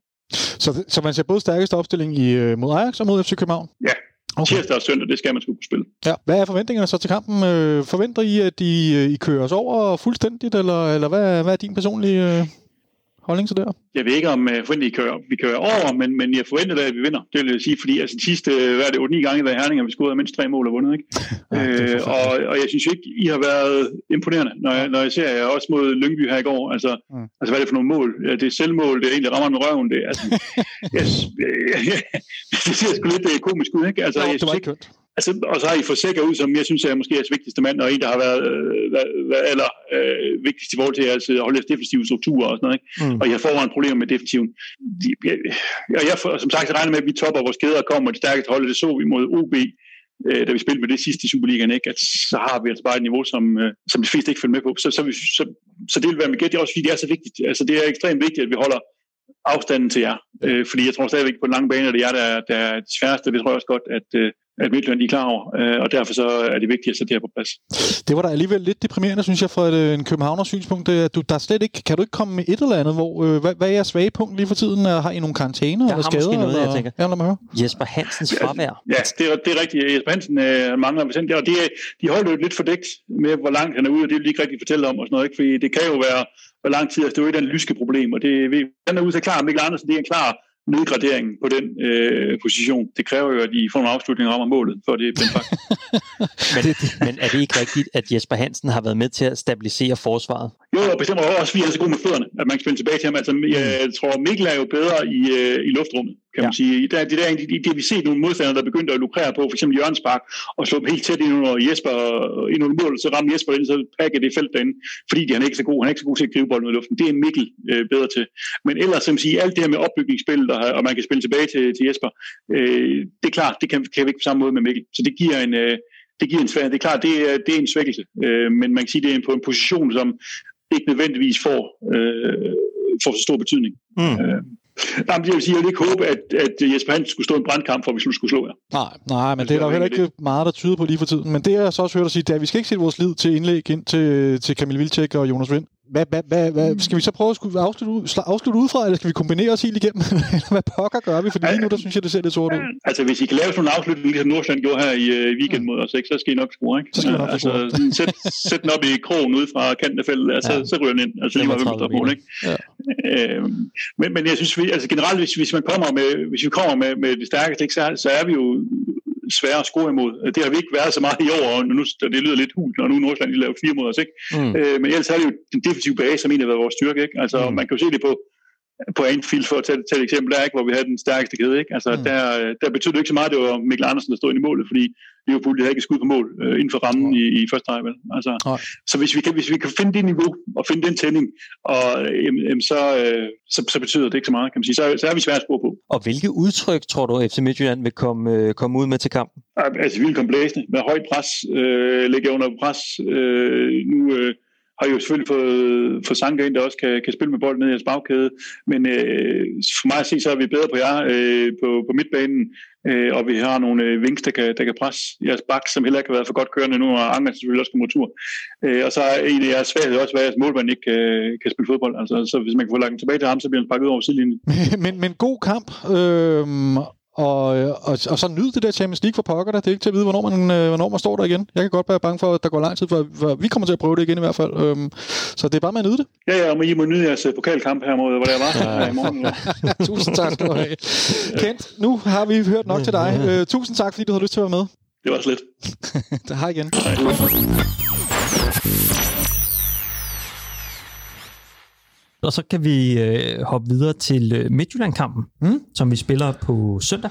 Så, så man ser både stærkeste opstilling i, øh, mod Ajax og mod FC København? Ja, Okay. Tirsdag og søndag, det skal man skulle kunne spille. Ja. Hvad er forventningerne så til kampen? Øh, forventer I, at I, I kører os over fuldstændigt, eller, eller hvad, hvad er din personlige... Øh holdning til det Jeg ved ikke, om jeg øh, forventer, at vi kører, vi kører over, men, men jeg forventer da, at vi vinder. Det vil jeg sige, fordi altså, de sidste hvad er det, 8-9 gange, i Herning, har vi scoret mindst tre mål og vundet. Ikke? ja, øh, og, og jeg synes ikke, I har været imponerende, når jeg, når jeg ser jer også mod Lyngby her i går. Altså, mm. altså hvad er det for nogle mål? Det er selvmål, det er egentlig rammer med røven. Det, altså, yes, det ser sgu lidt øh, komisk ud. Ikke? Altså, jo, jeg det var ikke kønt. Altså, og så har I fået sikker ud, som jeg synes er måske jeres vigtigste mand, og en, der har været, øh, aller øh, vigtigst i forhold til jeres øh, holde defensive strukturer og sådan noget. Ikke? Mm. Og jeg får en problem med defensiven. De, jeg, og jeg, som sagt, regner med, at vi topper vores kæder og kommer de stærkeste hold. Det så vi mod OB, øh, da vi spillede med det sidste i Superligaen, ikke? at så har vi altså bare et niveau, som, øh, som de fleste ikke følger med på. Så, så, vi, så, så det vil være med gæt, også fordi det er så vigtigt. Altså, det er ekstremt vigtigt, at vi holder afstanden til jer. Øh, fordi jeg tror stadigvæk på den lange bane, at det er der, der er de sværeste. Det tror jeg også godt, at, øh, at Midtjylland er klar over, øh, og derfor så er det vigtigt at sætte det her på plads. Det var da alligevel lidt deprimerende, synes jeg, fra et, øh, en københavner synspunkt. At du, der er slet ikke, kan du ikke komme med et eller andet? Hvor, øh, hvad, hvad er jeres svage punkt lige for tiden? Har I nogle karantæner eller skader? Har noget, eller? jeg tænker. Ja, lad mig høre. Jesper Hansens fravær. Ja, det er, det er rigtigt. Jesper Hansen øh, mangler bestemt. Og det, de holder jo lidt fordækt med, hvor langt han er ude, og det vil de ikke rigtig fortælle om og sådan noget. Ikke? Fordi det kan jo være hvor lang tid, altså det er jo ikke den lyske problem, og det, han er ude til klar, Mikkel Andersen, det er en klar nedgraderingen på den øh, position. Det kræver jo, at I får en afslutning om målet, for det er men, men er det ikke rigtigt, at Jesper Hansen har været med til at stabilisere forsvaret jo, og bestemt også, fordi han er så god med fødderne, at man kan spille tilbage til ham. Altså, jeg tror, Mikkel er jo bedre i, øh, i luftrummet, kan man sige. Det, det, der, det, det, vi set nogle modstandere, der begyndte at lukrere på, f.eks. Jørgens Spark, og slå dem helt tæt ind under Jesper, ind under mål, så rammer Jesper ind, så pakker det felt derinde, fordi han er ikke så god. Han er ikke så god til at gribe bolden ud i luften. Det er Mikkel øh, bedre til. Men ellers, som sige, alt det her med opbygningsspil, og, og man kan spille tilbage til, til Jesper, øh, det er klart, det kan, kan vi ikke på samme måde med Mikkel. Så det giver en, øh, det giver en svær, det er klart, det er, det er en svækkelse, øh, men man kan sige, det er på en position, som ikke nødvendigvis får, øh, får så stor betydning. Mm. Øh, Jamen, jeg vil sige, jeg vil ikke håbe, at, at Jesper Hansen skulle stå en brandkamp for, hvis vi skulle slå jer. Nej, nej, men det er der jo heller ikke meget, der tyder på lige for tiden. Men det, jeg så også hørt dig sige, det er, at vi skal ikke sætte vores lid til indlæg ind til, til Kamil Vilcek og Jonas Vind. Hvad, hvad, hvad, hvad, skal vi så prøve at skulle afslutte, afslutte udefra, eller skal vi kombinere os helt igennem? eller hvad pokker gør vi? Fordi lige nu, der synes jeg, det ser lidt sort ud. Altså, hvis I kan lave sådan en afslutning, ligesom Nordsjælland gjorde her i uh, weekend mod os, ikke, så skal I nok score, ikke? Så skal I nok altså, sæt, sæt den op i krogen ud fra kanten af feltet, altså, ja. så ryger den ind. Altså, lige meget, hvem der ikke? Ja. Øhm, men, men jeg synes, vi, altså generelt, hvis, hvis man kommer med, hvis vi kommer med, med det stærkeste, ikke, så, så er vi jo svære at score imod. Det har vi ikke været så meget i år, og nu, det lyder lidt hult, når nu Nordsjælland de laver fire mod os. Ikke? Mm. Øh, men ellers er det jo den defensive base, som egentlig har været vores styrke. Ikke? Altså, mm. Man kan jo se det på, på Anfield, for at tage, tage et eksempel der, ikke, hvor vi havde den stærkeste kæde. Ikke? Altså, mm. der, der betød det ikke så meget, det var Mikkel Andersen, der stod ind i målet, fordi Liverpool de havde ikke skud på mål øh, inden for rammen mm. i, i første række. Altså, mm. Så hvis vi, kan, hvis vi kan finde det niveau og finde den tænding, og, jamen, jamen, så, øh, så, så betyder det ikke så meget, kan man sige. Så, så er vi svært at spore på. Og hvilke udtryk tror du, FC Midtjylland vil komme, øh, komme ud med til kampen? Altså, vi vil komme blæsende med højt pres, øh, lægge under pres. Øh, nu... Øh, har jo selvfølgelig fået, fået Sanka ind, der også kan, kan spille med bolden ned i jeres bagkæde. Men øh, for mig at se, så er vi bedre på jer øh, på, på midtbanen, øh, og vi har nogle øh, vinks, der kan, der kan presse jeres bak, som heller ikke har været for godt kørende nu, og Anker selvfølgelig også kommer tur. Øh, og så er en af jeres svagheder også, at jeres målmand ikke kan, kan spille fodbold. Altså, så hvis man kan få lagt den tilbage til ham, så bliver han pakket over sidelinjen. men, men god kamp, øh, og, og, og så nyd det der Champions League for pokker der. Det er ikke til at vide, hvornår man, øh, hvornår man står der igen. Jeg kan godt være bange for, at der går lang tid, for, for vi kommer til at prøve det igen i hvert fald. Øhm, så det er bare med at nyde det. Ja, ja, og I må nyde jeres øh, pokalkamp her mod, hvor det var ja. i morgen. tusind tak skal du have. Kent, nu har vi hørt nok til dig. Øh, tusind tak, fordi du havde lyst til at være med. Det var slet. Hej igen. Hej. Og så kan vi øh, hoppe videre til øh, Midtjylland-kampen, mm. som vi spiller på søndag.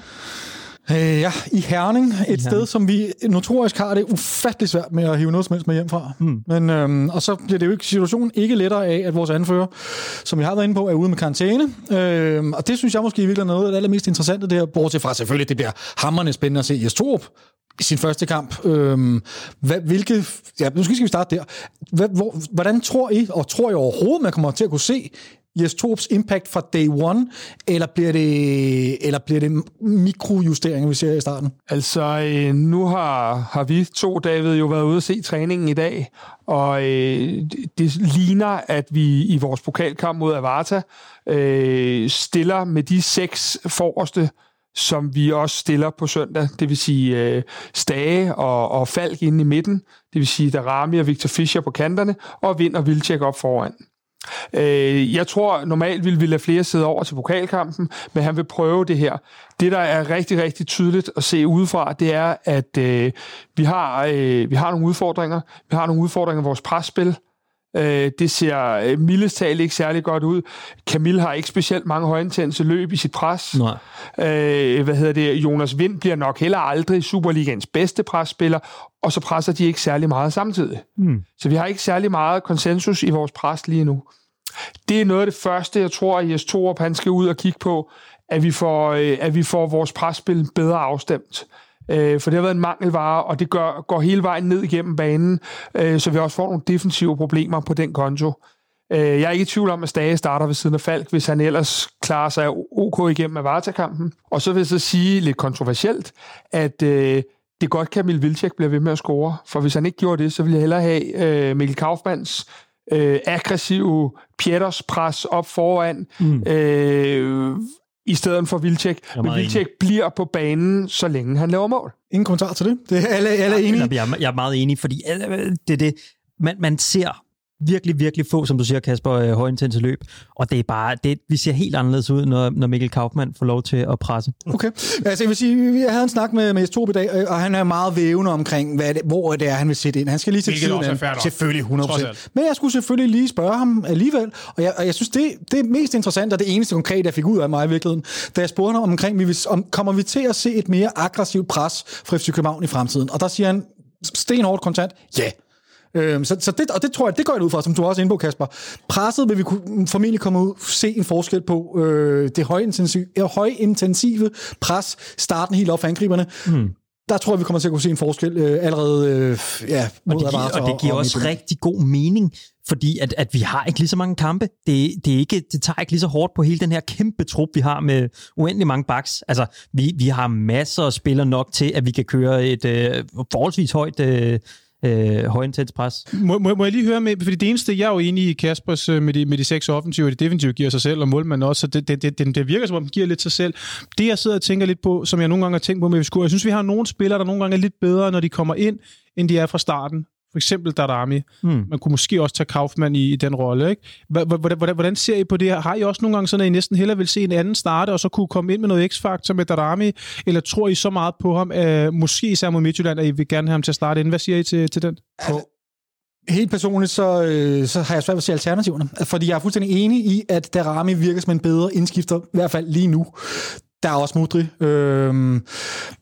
Øh, ja, i Herning. Et I sted, Herning. som vi notorisk har det ufattelig svært med at hive noget som helst med hjem fra. Mm. Men, øhm, og så bliver det jo ikke situationen ikke lettere af, at vores anfører, som vi har været inde på, er ude med karantæne. Øhm, og det synes jeg måske virkelig er noget af det allermest interessante der, bortset fra selvfølgelig, det bliver hammerne spændende at se Jes Torup i sin første kamp. Øhm, hvad, hvilke, ja, nu skal vi starte der. Hvad, hvor, hvordan tror I, og tror I overhovedet, man kommer til at kunne se Jes Torps impact fra day one, eller bliver det, eller bliver det mikrojusteringer, vi ser i starten? Altså, øh, nu har, har vi to, David, jo været ude at se træningen i dag, og øh, det ligner, at vi i vores pokalkamp mod Avarta øh, stiller med de seks forreste som vi også stiller på søndag, det vil sige øh, Stage og, og Falk inde i midten, det vil sige Darami og Victor Fischer på kanterne, og Vind og Vilcek op foran. Øh, jeg tror, normalt ville vi lade flere sidde over til pokalkampen, men han vil prøve det her. Det, der er rigtig, rigtig tydeligt at se udefra, det er, at øh, vi, har, øh, vi har nogle udfordringer. Vi har nogle udfordringer i vores presspil. Øh, det ser øh, mildest talt ikke særlig godt ud. Camille har ikke specielt mange højintense løb i sit pres. Nej. Øh, hvad hedder det? Jonas Vind bliver nok heller aldrig Superligans bedste presspiller, og så presser de ikke særlig meget samtidig. Mm. Så vi har ikke særlig meget konsensus i vores pres lige nu. Det er noget af det første, jeg tror, at Jes Torup han skal ud og kigge på, at vi får, øh, at vi får vores presspil bedre afstemt. Øh, for det har været en mangelvare, og det gør, går hele vejen ned igennem banen, øh, så vi også får nogle defensive problemer på den konto. Øh, jeg er ikke i tvivl om, at Stage starter ved siden af Falk, hvis han ellers klarer sig OK igennem Avarta-kampen. Og så vil jeg så sige lidt kontroversielt, at øh, det godt kan Emil Vilcek blive ved med at score, for hvis han ikke gjorde det, så ville jeg hellere have øh, Mikkel Kaufmanns øh, aggressive Pieters pres op foran, mm. øh, i stedet for Vilcek. Men Vilcek bliver på banen, så længe han laver mål. Ingen kommentar til det. det er alle, alle er enige. Jeg, jeg er meget enig, fordi det er det, man, man ser virkelig, virkelig få, som du siger, Kasper, øh, højintense løb. Og det er bare, det, vi ser helt anderledes ud, når, når Mikkel Kaufmann får lov til at presse. Okay. Altså, jeg vil sige, jeg havde en snak med, med Tobi i dag, og han er meget vævende omkring, hvad det, hvor det er, han vil sætte ind. Han skal lige til tiden også er. Selvfølgelig, 100%. Trods alt. Men jeg skulle selvfølgelig lige spørge ham alligevel, og jeg, og jeg synes, det, det mest interessante, og det eneste konkrete, jeg fik ud af mig i virkeligheden, da jeg spurgte ham omkring, vi om, kommer vi til at se et mere aggressivt pres fra FC København i fremtiden? Og der siger han stenhårdt kontant, ja. Øhm, så, så det, og det tror jeg, det går jeg ud fra, som du også er inde på, Kasper. Presset vil vi kunne, formentlig komme ud se en forskel på øh, det højintensive, øh, højintensive pres, starten helt op for angriberne. Mm. Der tror jeg, vi kommer til at kunne se en forskel øh, allerede øh, ja, mod Og det, giver, og det giver også rigtig god mening, fordi at, at vi har ikke lige så mange kampe. Det, det, er ikke, det tager ikke lige så hårdt på hele den her kæmpe trup, vi har med uendelig mange backs. Altså, vi, vi har masser af spillere nok til, at vi kan køre et øh, forholdsvis højt øh, øh, højintens pres. Må, må, må jeg lige høre med, fordi det eneste, jeg er jo enig i Kaspers øh, med de, med de seks offensive, og det defensive giver sig selv, og målmanden også, så det, det, det, det, det virker som om, den giver lidt sig selv. Det, jeg sidder og tænker lidt på, som jeg nogle gange har tænkt på med FCK, jeg synes, vi har nogle spillere, der nogle gange er lidt bedre, når de kommer ind, end de er fra starten. For eksempel Darami. Hmm. Man kunne måske også tage Kaufmann i, i den rolle. Ikke? Hvordan, hvordan, hvordan ser I på det her? Har I også nogle gange sådan, at I næsten hellere vil se en anden starte, og så kunne komme ind med noget x-faktor med Darami? Eller tror I så meget på ham, øh, måske især mod Midtjylland, at I vil gerne have ham til at starte ind? Hvad siger I til, til den? Helt personligt, så, øh, så har jeg svært ved at se alternativerne. Fordi jeg er fuldstændig enig i, at Darami virker som en bedre indskifter, i hvert fald lige nu. Der er også Mudri. Øhm,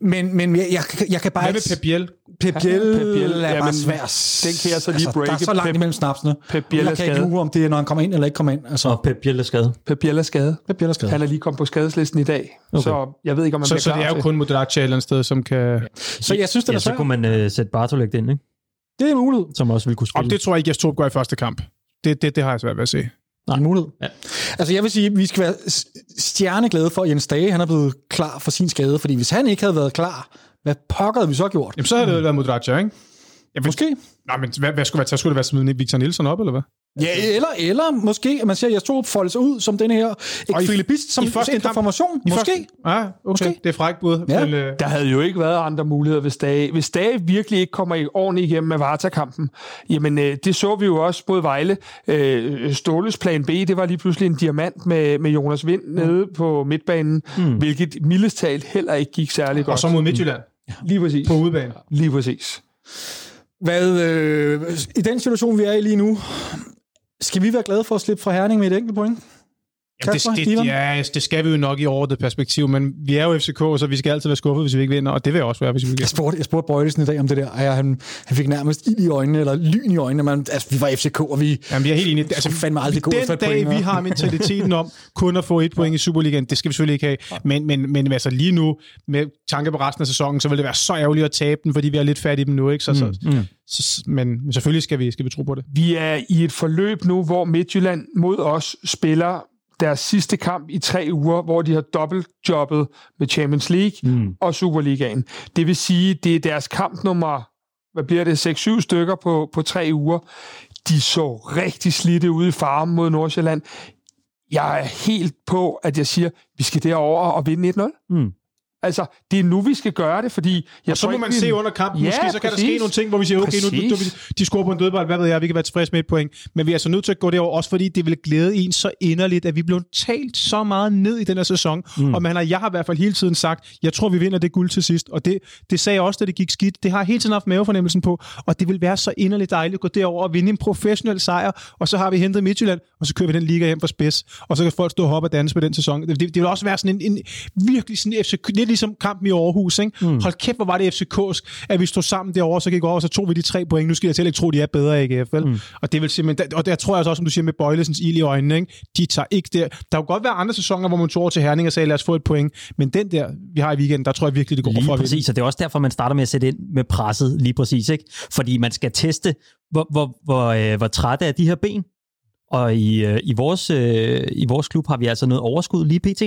men men jeg, jeg, jeg kan bare Hvad med ikke... Pep Biel? Pep Biel er jamen, bare svær. den kan jeg så lige altså, Der er breake. så langt Pep- imellem snapsene. Pep Biel er Jeg kan ikke skadet. lure, om det er, når han kommer ind eller ikke kommer ind. Altså, Og Pep Biel er skadet. Pep Biel er skadet. Pep Biel er skadet. Han er lige kommet på skadeslisten i dag, okay. så jeg ved ikke, om han Så, bliver så klar det er jo kun Modric et eller andet sted, som kan... Så jeg synes, det Ja, er så svært. kunne man øh, sætte Bartolek ind, ikke? Det er en mulighed. som også ville kunne Og spille. det tror jeg ikke, jeg Strup gør i første kamp. Det, det, det har jeg svært ved at se. Er en mulighed. Ja. Altså, jeg vil sige, at vi skal være stjerneglade for, at Jens Dage han er blevet klar for sin skade. Fordi hvis han ikke havde været klar, hvad pokker havde vi så gjort? Jamen, så havde det været Modric, ikke? Ja, men, Måske. nej, men hvad, hvad skulle, være, så skulle det være smidt Victor Nielsen op, eller hvad? Ja, eller, eller måske, at man ser, tror folde sig ud som den her ekvilibist, som i første ændrer kamp- formation. I Måske. Første, ja, okay. Måske. Det er frækt bud. Ja. Men, øh, Der havde jo ikke været andre muligheder, hvis Dage, hvis Dage virkelig ikke kommer i ordentligt igennem med Varta-kampen. Jamen, øh, det så vi jo også mod Vejle. Øh, Ståles plan B, det var lige pludselig en diamant med, med Jonas Vind mm. nede på midtbanen, mm. hvilket mildest talt heller ikke gik særlig godt. og så mod Midtjylland Lige præcis. på udebane. Lige præcis. Hvad, øh, I den situation, vi er i lige nu, skal vi være glade for at slippe fra Herning med et enkelt point? Jamen, Kasper, det, Ivan? det, ja, det skal vi jo nok i overordnet perspektiv, men vi er jo FCK, så vi skal altid være skuffet, hvis vi ikke vinder, og det vil jeg også være, hvis vi ikke Jeg spurgte, jeg spurgte Bøjlesen i dag om det der, og jeg, han, han fik nærmest ild i øjnene, eller lyn i øjnene. Man, altså, vi var FCK, og vi... Jamen, jeg er helt enig. Altså, fandme aldrig den dag, point, vi har mentaliteten om kun at få et point i Superligaen, det skal vi selvfølgelig ikke have. Men, men, men altså lige nu, med tanke på resten af sæsonen, så vil det være så ærgerligt at tabe den, fordi vi er lidt fat i dem nu. Ikke? Så, så, Mm. så, men, men selvfølgelig skal vi, skal vi tro på det. Vi er i et forløb nu, hvor Midtjylland mod os spiller deres sidste kamp i tre uger, hvor de har dobbeltjobbet med Champions League mm. og Superligaen. Det vil sige, det er deres kamp nummer, hvad bliver det, 6-7 stykker på, på tre uger. De så rigtig slidte ud i farmen mod Nordsjælland. Jeg er helt på, at jeg siger, vi skal derover og vinde 1-0. Mm. Altså, det er nu, vi skal gøre det, fordi... Jeg Og så må ikke, man vi- se under kampen, Ja, måske så kan præcis. der ske nogle ting, hvor vi siger, okay, nu, nu, nu Præcis. de scorer på en dødbold, hvad ved jeg, vi kan være tilfredse med et point. Men vi er altså nødt til at gå derover, også fordi det vil glæde en så inderligt, at vi blev talt så meget ned i den her sæson. Mm. Og man har, jeg har i hvert fald hele tiden sagt, jeg tror, vi vinder det guld til sidst. Og det, det sagde jeg også, da det gik skidt. Det har jeg hele tiden haft mavefornemmelsen på. Og det vil være så inderligt dejligt at gå derover og vinde en professionel sejr. Og så har vi hentet Midtjylland, og så kører vi den liga hjem for spids. Og så kan folk stå og hoppe og danse på den sæson. Det, det, det vil også være sådan en, en virkelig sådan FCK, lidt ligesom kampen i Aarhus. Ikke? Mm. Hold kæft, hvor var det FCK'sk, at vi stod sammen derovre, så gik over, og så tog vi de tre point. Nu skal jeg til ikke tro, de er bedre i AGF, vel? Mm. Og det vil simpelthen, og der tror jeg altså også, som du siger, med Bøjlesens ild i øjnene, ikke? de tager ikke der. Der kunne godt være andre sæsoner, hvor man tog over til Herning og sagde, lad os få et point. Men den der, vi har i weekenden, der tror jeg virkelig, det går Lige for at præcis, og det er også derfor, man starter med at sætte ind med presset, lige præcis, ikke? Fordi man skal teste, hvor, hvor, hvor, øh, hvor trætte er de her ben. Og i, øh, i, vores, øh, i vores klub har vi altså noget overskud lige pt.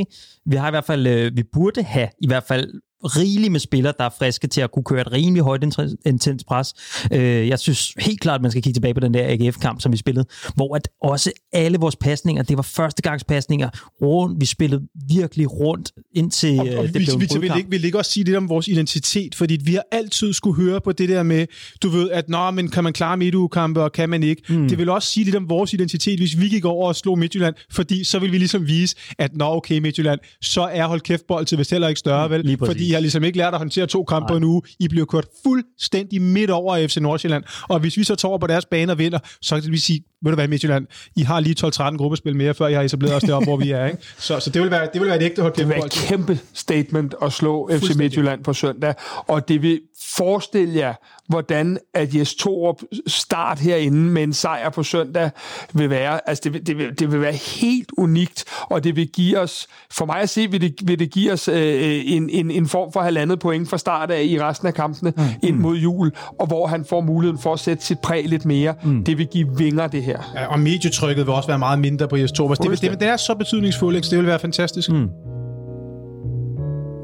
Vi har i hvert fald, øh, vi burde have i hvert fald rigeligt med spillere, der er friske til at kunne køre et rimelig højt intens pres. Øh, jeg synes helt klart, at man skal kigge tilbage på den der AGF-kamp, som vi spillede, hvor at også alle vores pasninger, det var førstegangspasninger rundt. Vi spillede virkelig rundt indtil og, og øh, det vi, blev vi, vi, ikke, vil ikke også sige lidt om vores identitet, fordi vi har altid skulle høre på det der med, du ved, at nå, men kan man klare midtugekampe, og kan man ikke. Mm. Det vil også sige lidt om vores identitet, hvis vi gik over og slog Midtjylland, fordi så vil vi ligesom vise, at nå, okay, Midtjylland, så er hold kæft bold til vist heller ikke større, vel? Fordi I har ligesom ikke lært at håndtere to kampe på en uge. I bliver kørt fuldstændig midt over af FC Nordsjælland. Og hvis vi så tager over på deres bane og vinder, så kan vi sige, ved du hvad, Midtjylland, I har lige 12-13 gruppespil mere, før jeg har etableret os deroppe, hvor vi er. Ikke? Så, så det, vil være, det vil være et ægte hold. Det vil være et kæmpe statement at slå FC Midtjylland på søndag, og det vil forestille jer, hvordan at Jes Torup start herinde med en sejr på søndag vil være. Altså, det vil, det vil, det vil være helt unikt, og det vil give os, for mig at se, vil det, vil det give os øh, en, en, en form for halvandet point fra start af i resten af kampene mm. ind mod jul, og hvor han får muligheden for at sætte sit præg lidt mere. Mm. Det vil give vinger, det her. Ja, og medietrykket vil også være meget mindre på Jes Torup. Det, det, det er så betydningsfuldt, det vil være fantastisk. Mm.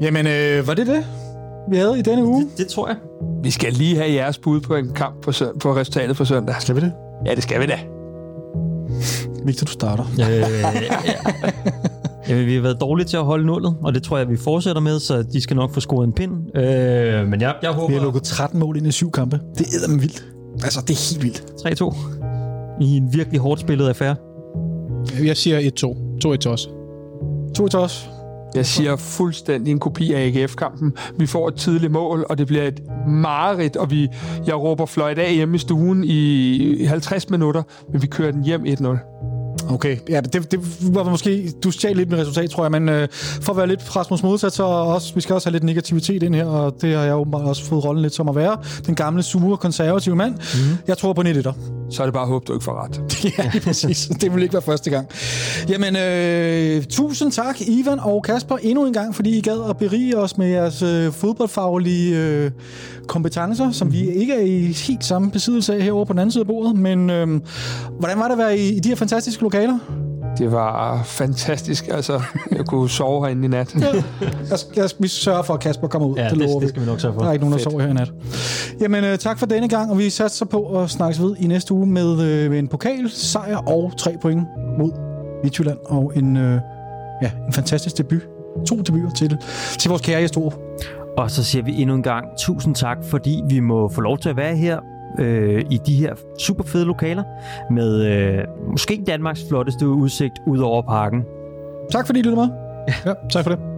Jamen, øh, var det det? Vi havde i denne uge? Det, det tror jeg. Vi skal lige have jeres bud på en kamp på, sø- på resultatet for søndag. Skal vi det? Ja, det skal vi da. Victor, du starter. Øh, ja. Jamen, vi har været dårlige til at holde nullet, og det tror jeg, vi fortsætter med, så de skal nok få scoret en pind. Øh, men jeg, jeg håber... Vi har lukket 13 mål ind i syv kampe. Det er med vildt. Altså, det er helt vildt. 3-2. I en virkelig hårdt spillet affære. Jeg siger 1-2. 2-1 til os. 2 til os. Jeg siger fuldstændig en kopi af AGF-kampen. Vi får et tidligt mål, og det bliver et mareridt, og vi, jeg råber fløjt af hjemme i stuen i 50 minutter, men vi kører den hjem 1-0. Okay, ja, det, det var måske, du stjal lidt med resultat, tror jeg, men øh, for at være lidt Rasmus modsat, så også, vi skal også have lidt negativitet ind her, og det har jeg åbenbart også fået rollen lidt som at være. Den gamle, sure, konservative mand. Mm. Jeg tror på 1 Så er det bare håb, du ikke får ret. ja, lige præcis. Det vil ikke være første gang. Jamen, øh, tusind tak, Ivan og Kasper, endnu en gang, fordi I gad at berige os med jeres øh, fodboldfaglige øh, kompetencer, som vi ikke er i helt samme besiddelse af herovre på den anden side af bordet. Men øh, hvordan var det at være i, i de her fantastiske lokaler? Det var fantastisk. Altså, jeg kunne sove herinde i nat. ja. jeg, jeg, vi sørger for, at Kasper kommer ud. Ja, det, det, det skal vi nok sørge for. Der er ikke nogen, der sover her i nat. Jamen, uh, tak for denne gang, og vi satser på at snakkes ved i næste uge med, uh, med en pokal, sejr og tre point mod Midtjylland, og en, uh, ja, en fantastisk debut. To debuter til, til vores kære Jestor. Og så siger vi endnu en gang tusind tak, fordi vi må få lov til at være her øh, i de her super fede lokaler med øh, måske Danmarks flotteste udsigt ud over parken. Tak fordi du lyttede med. Ja, tak for det.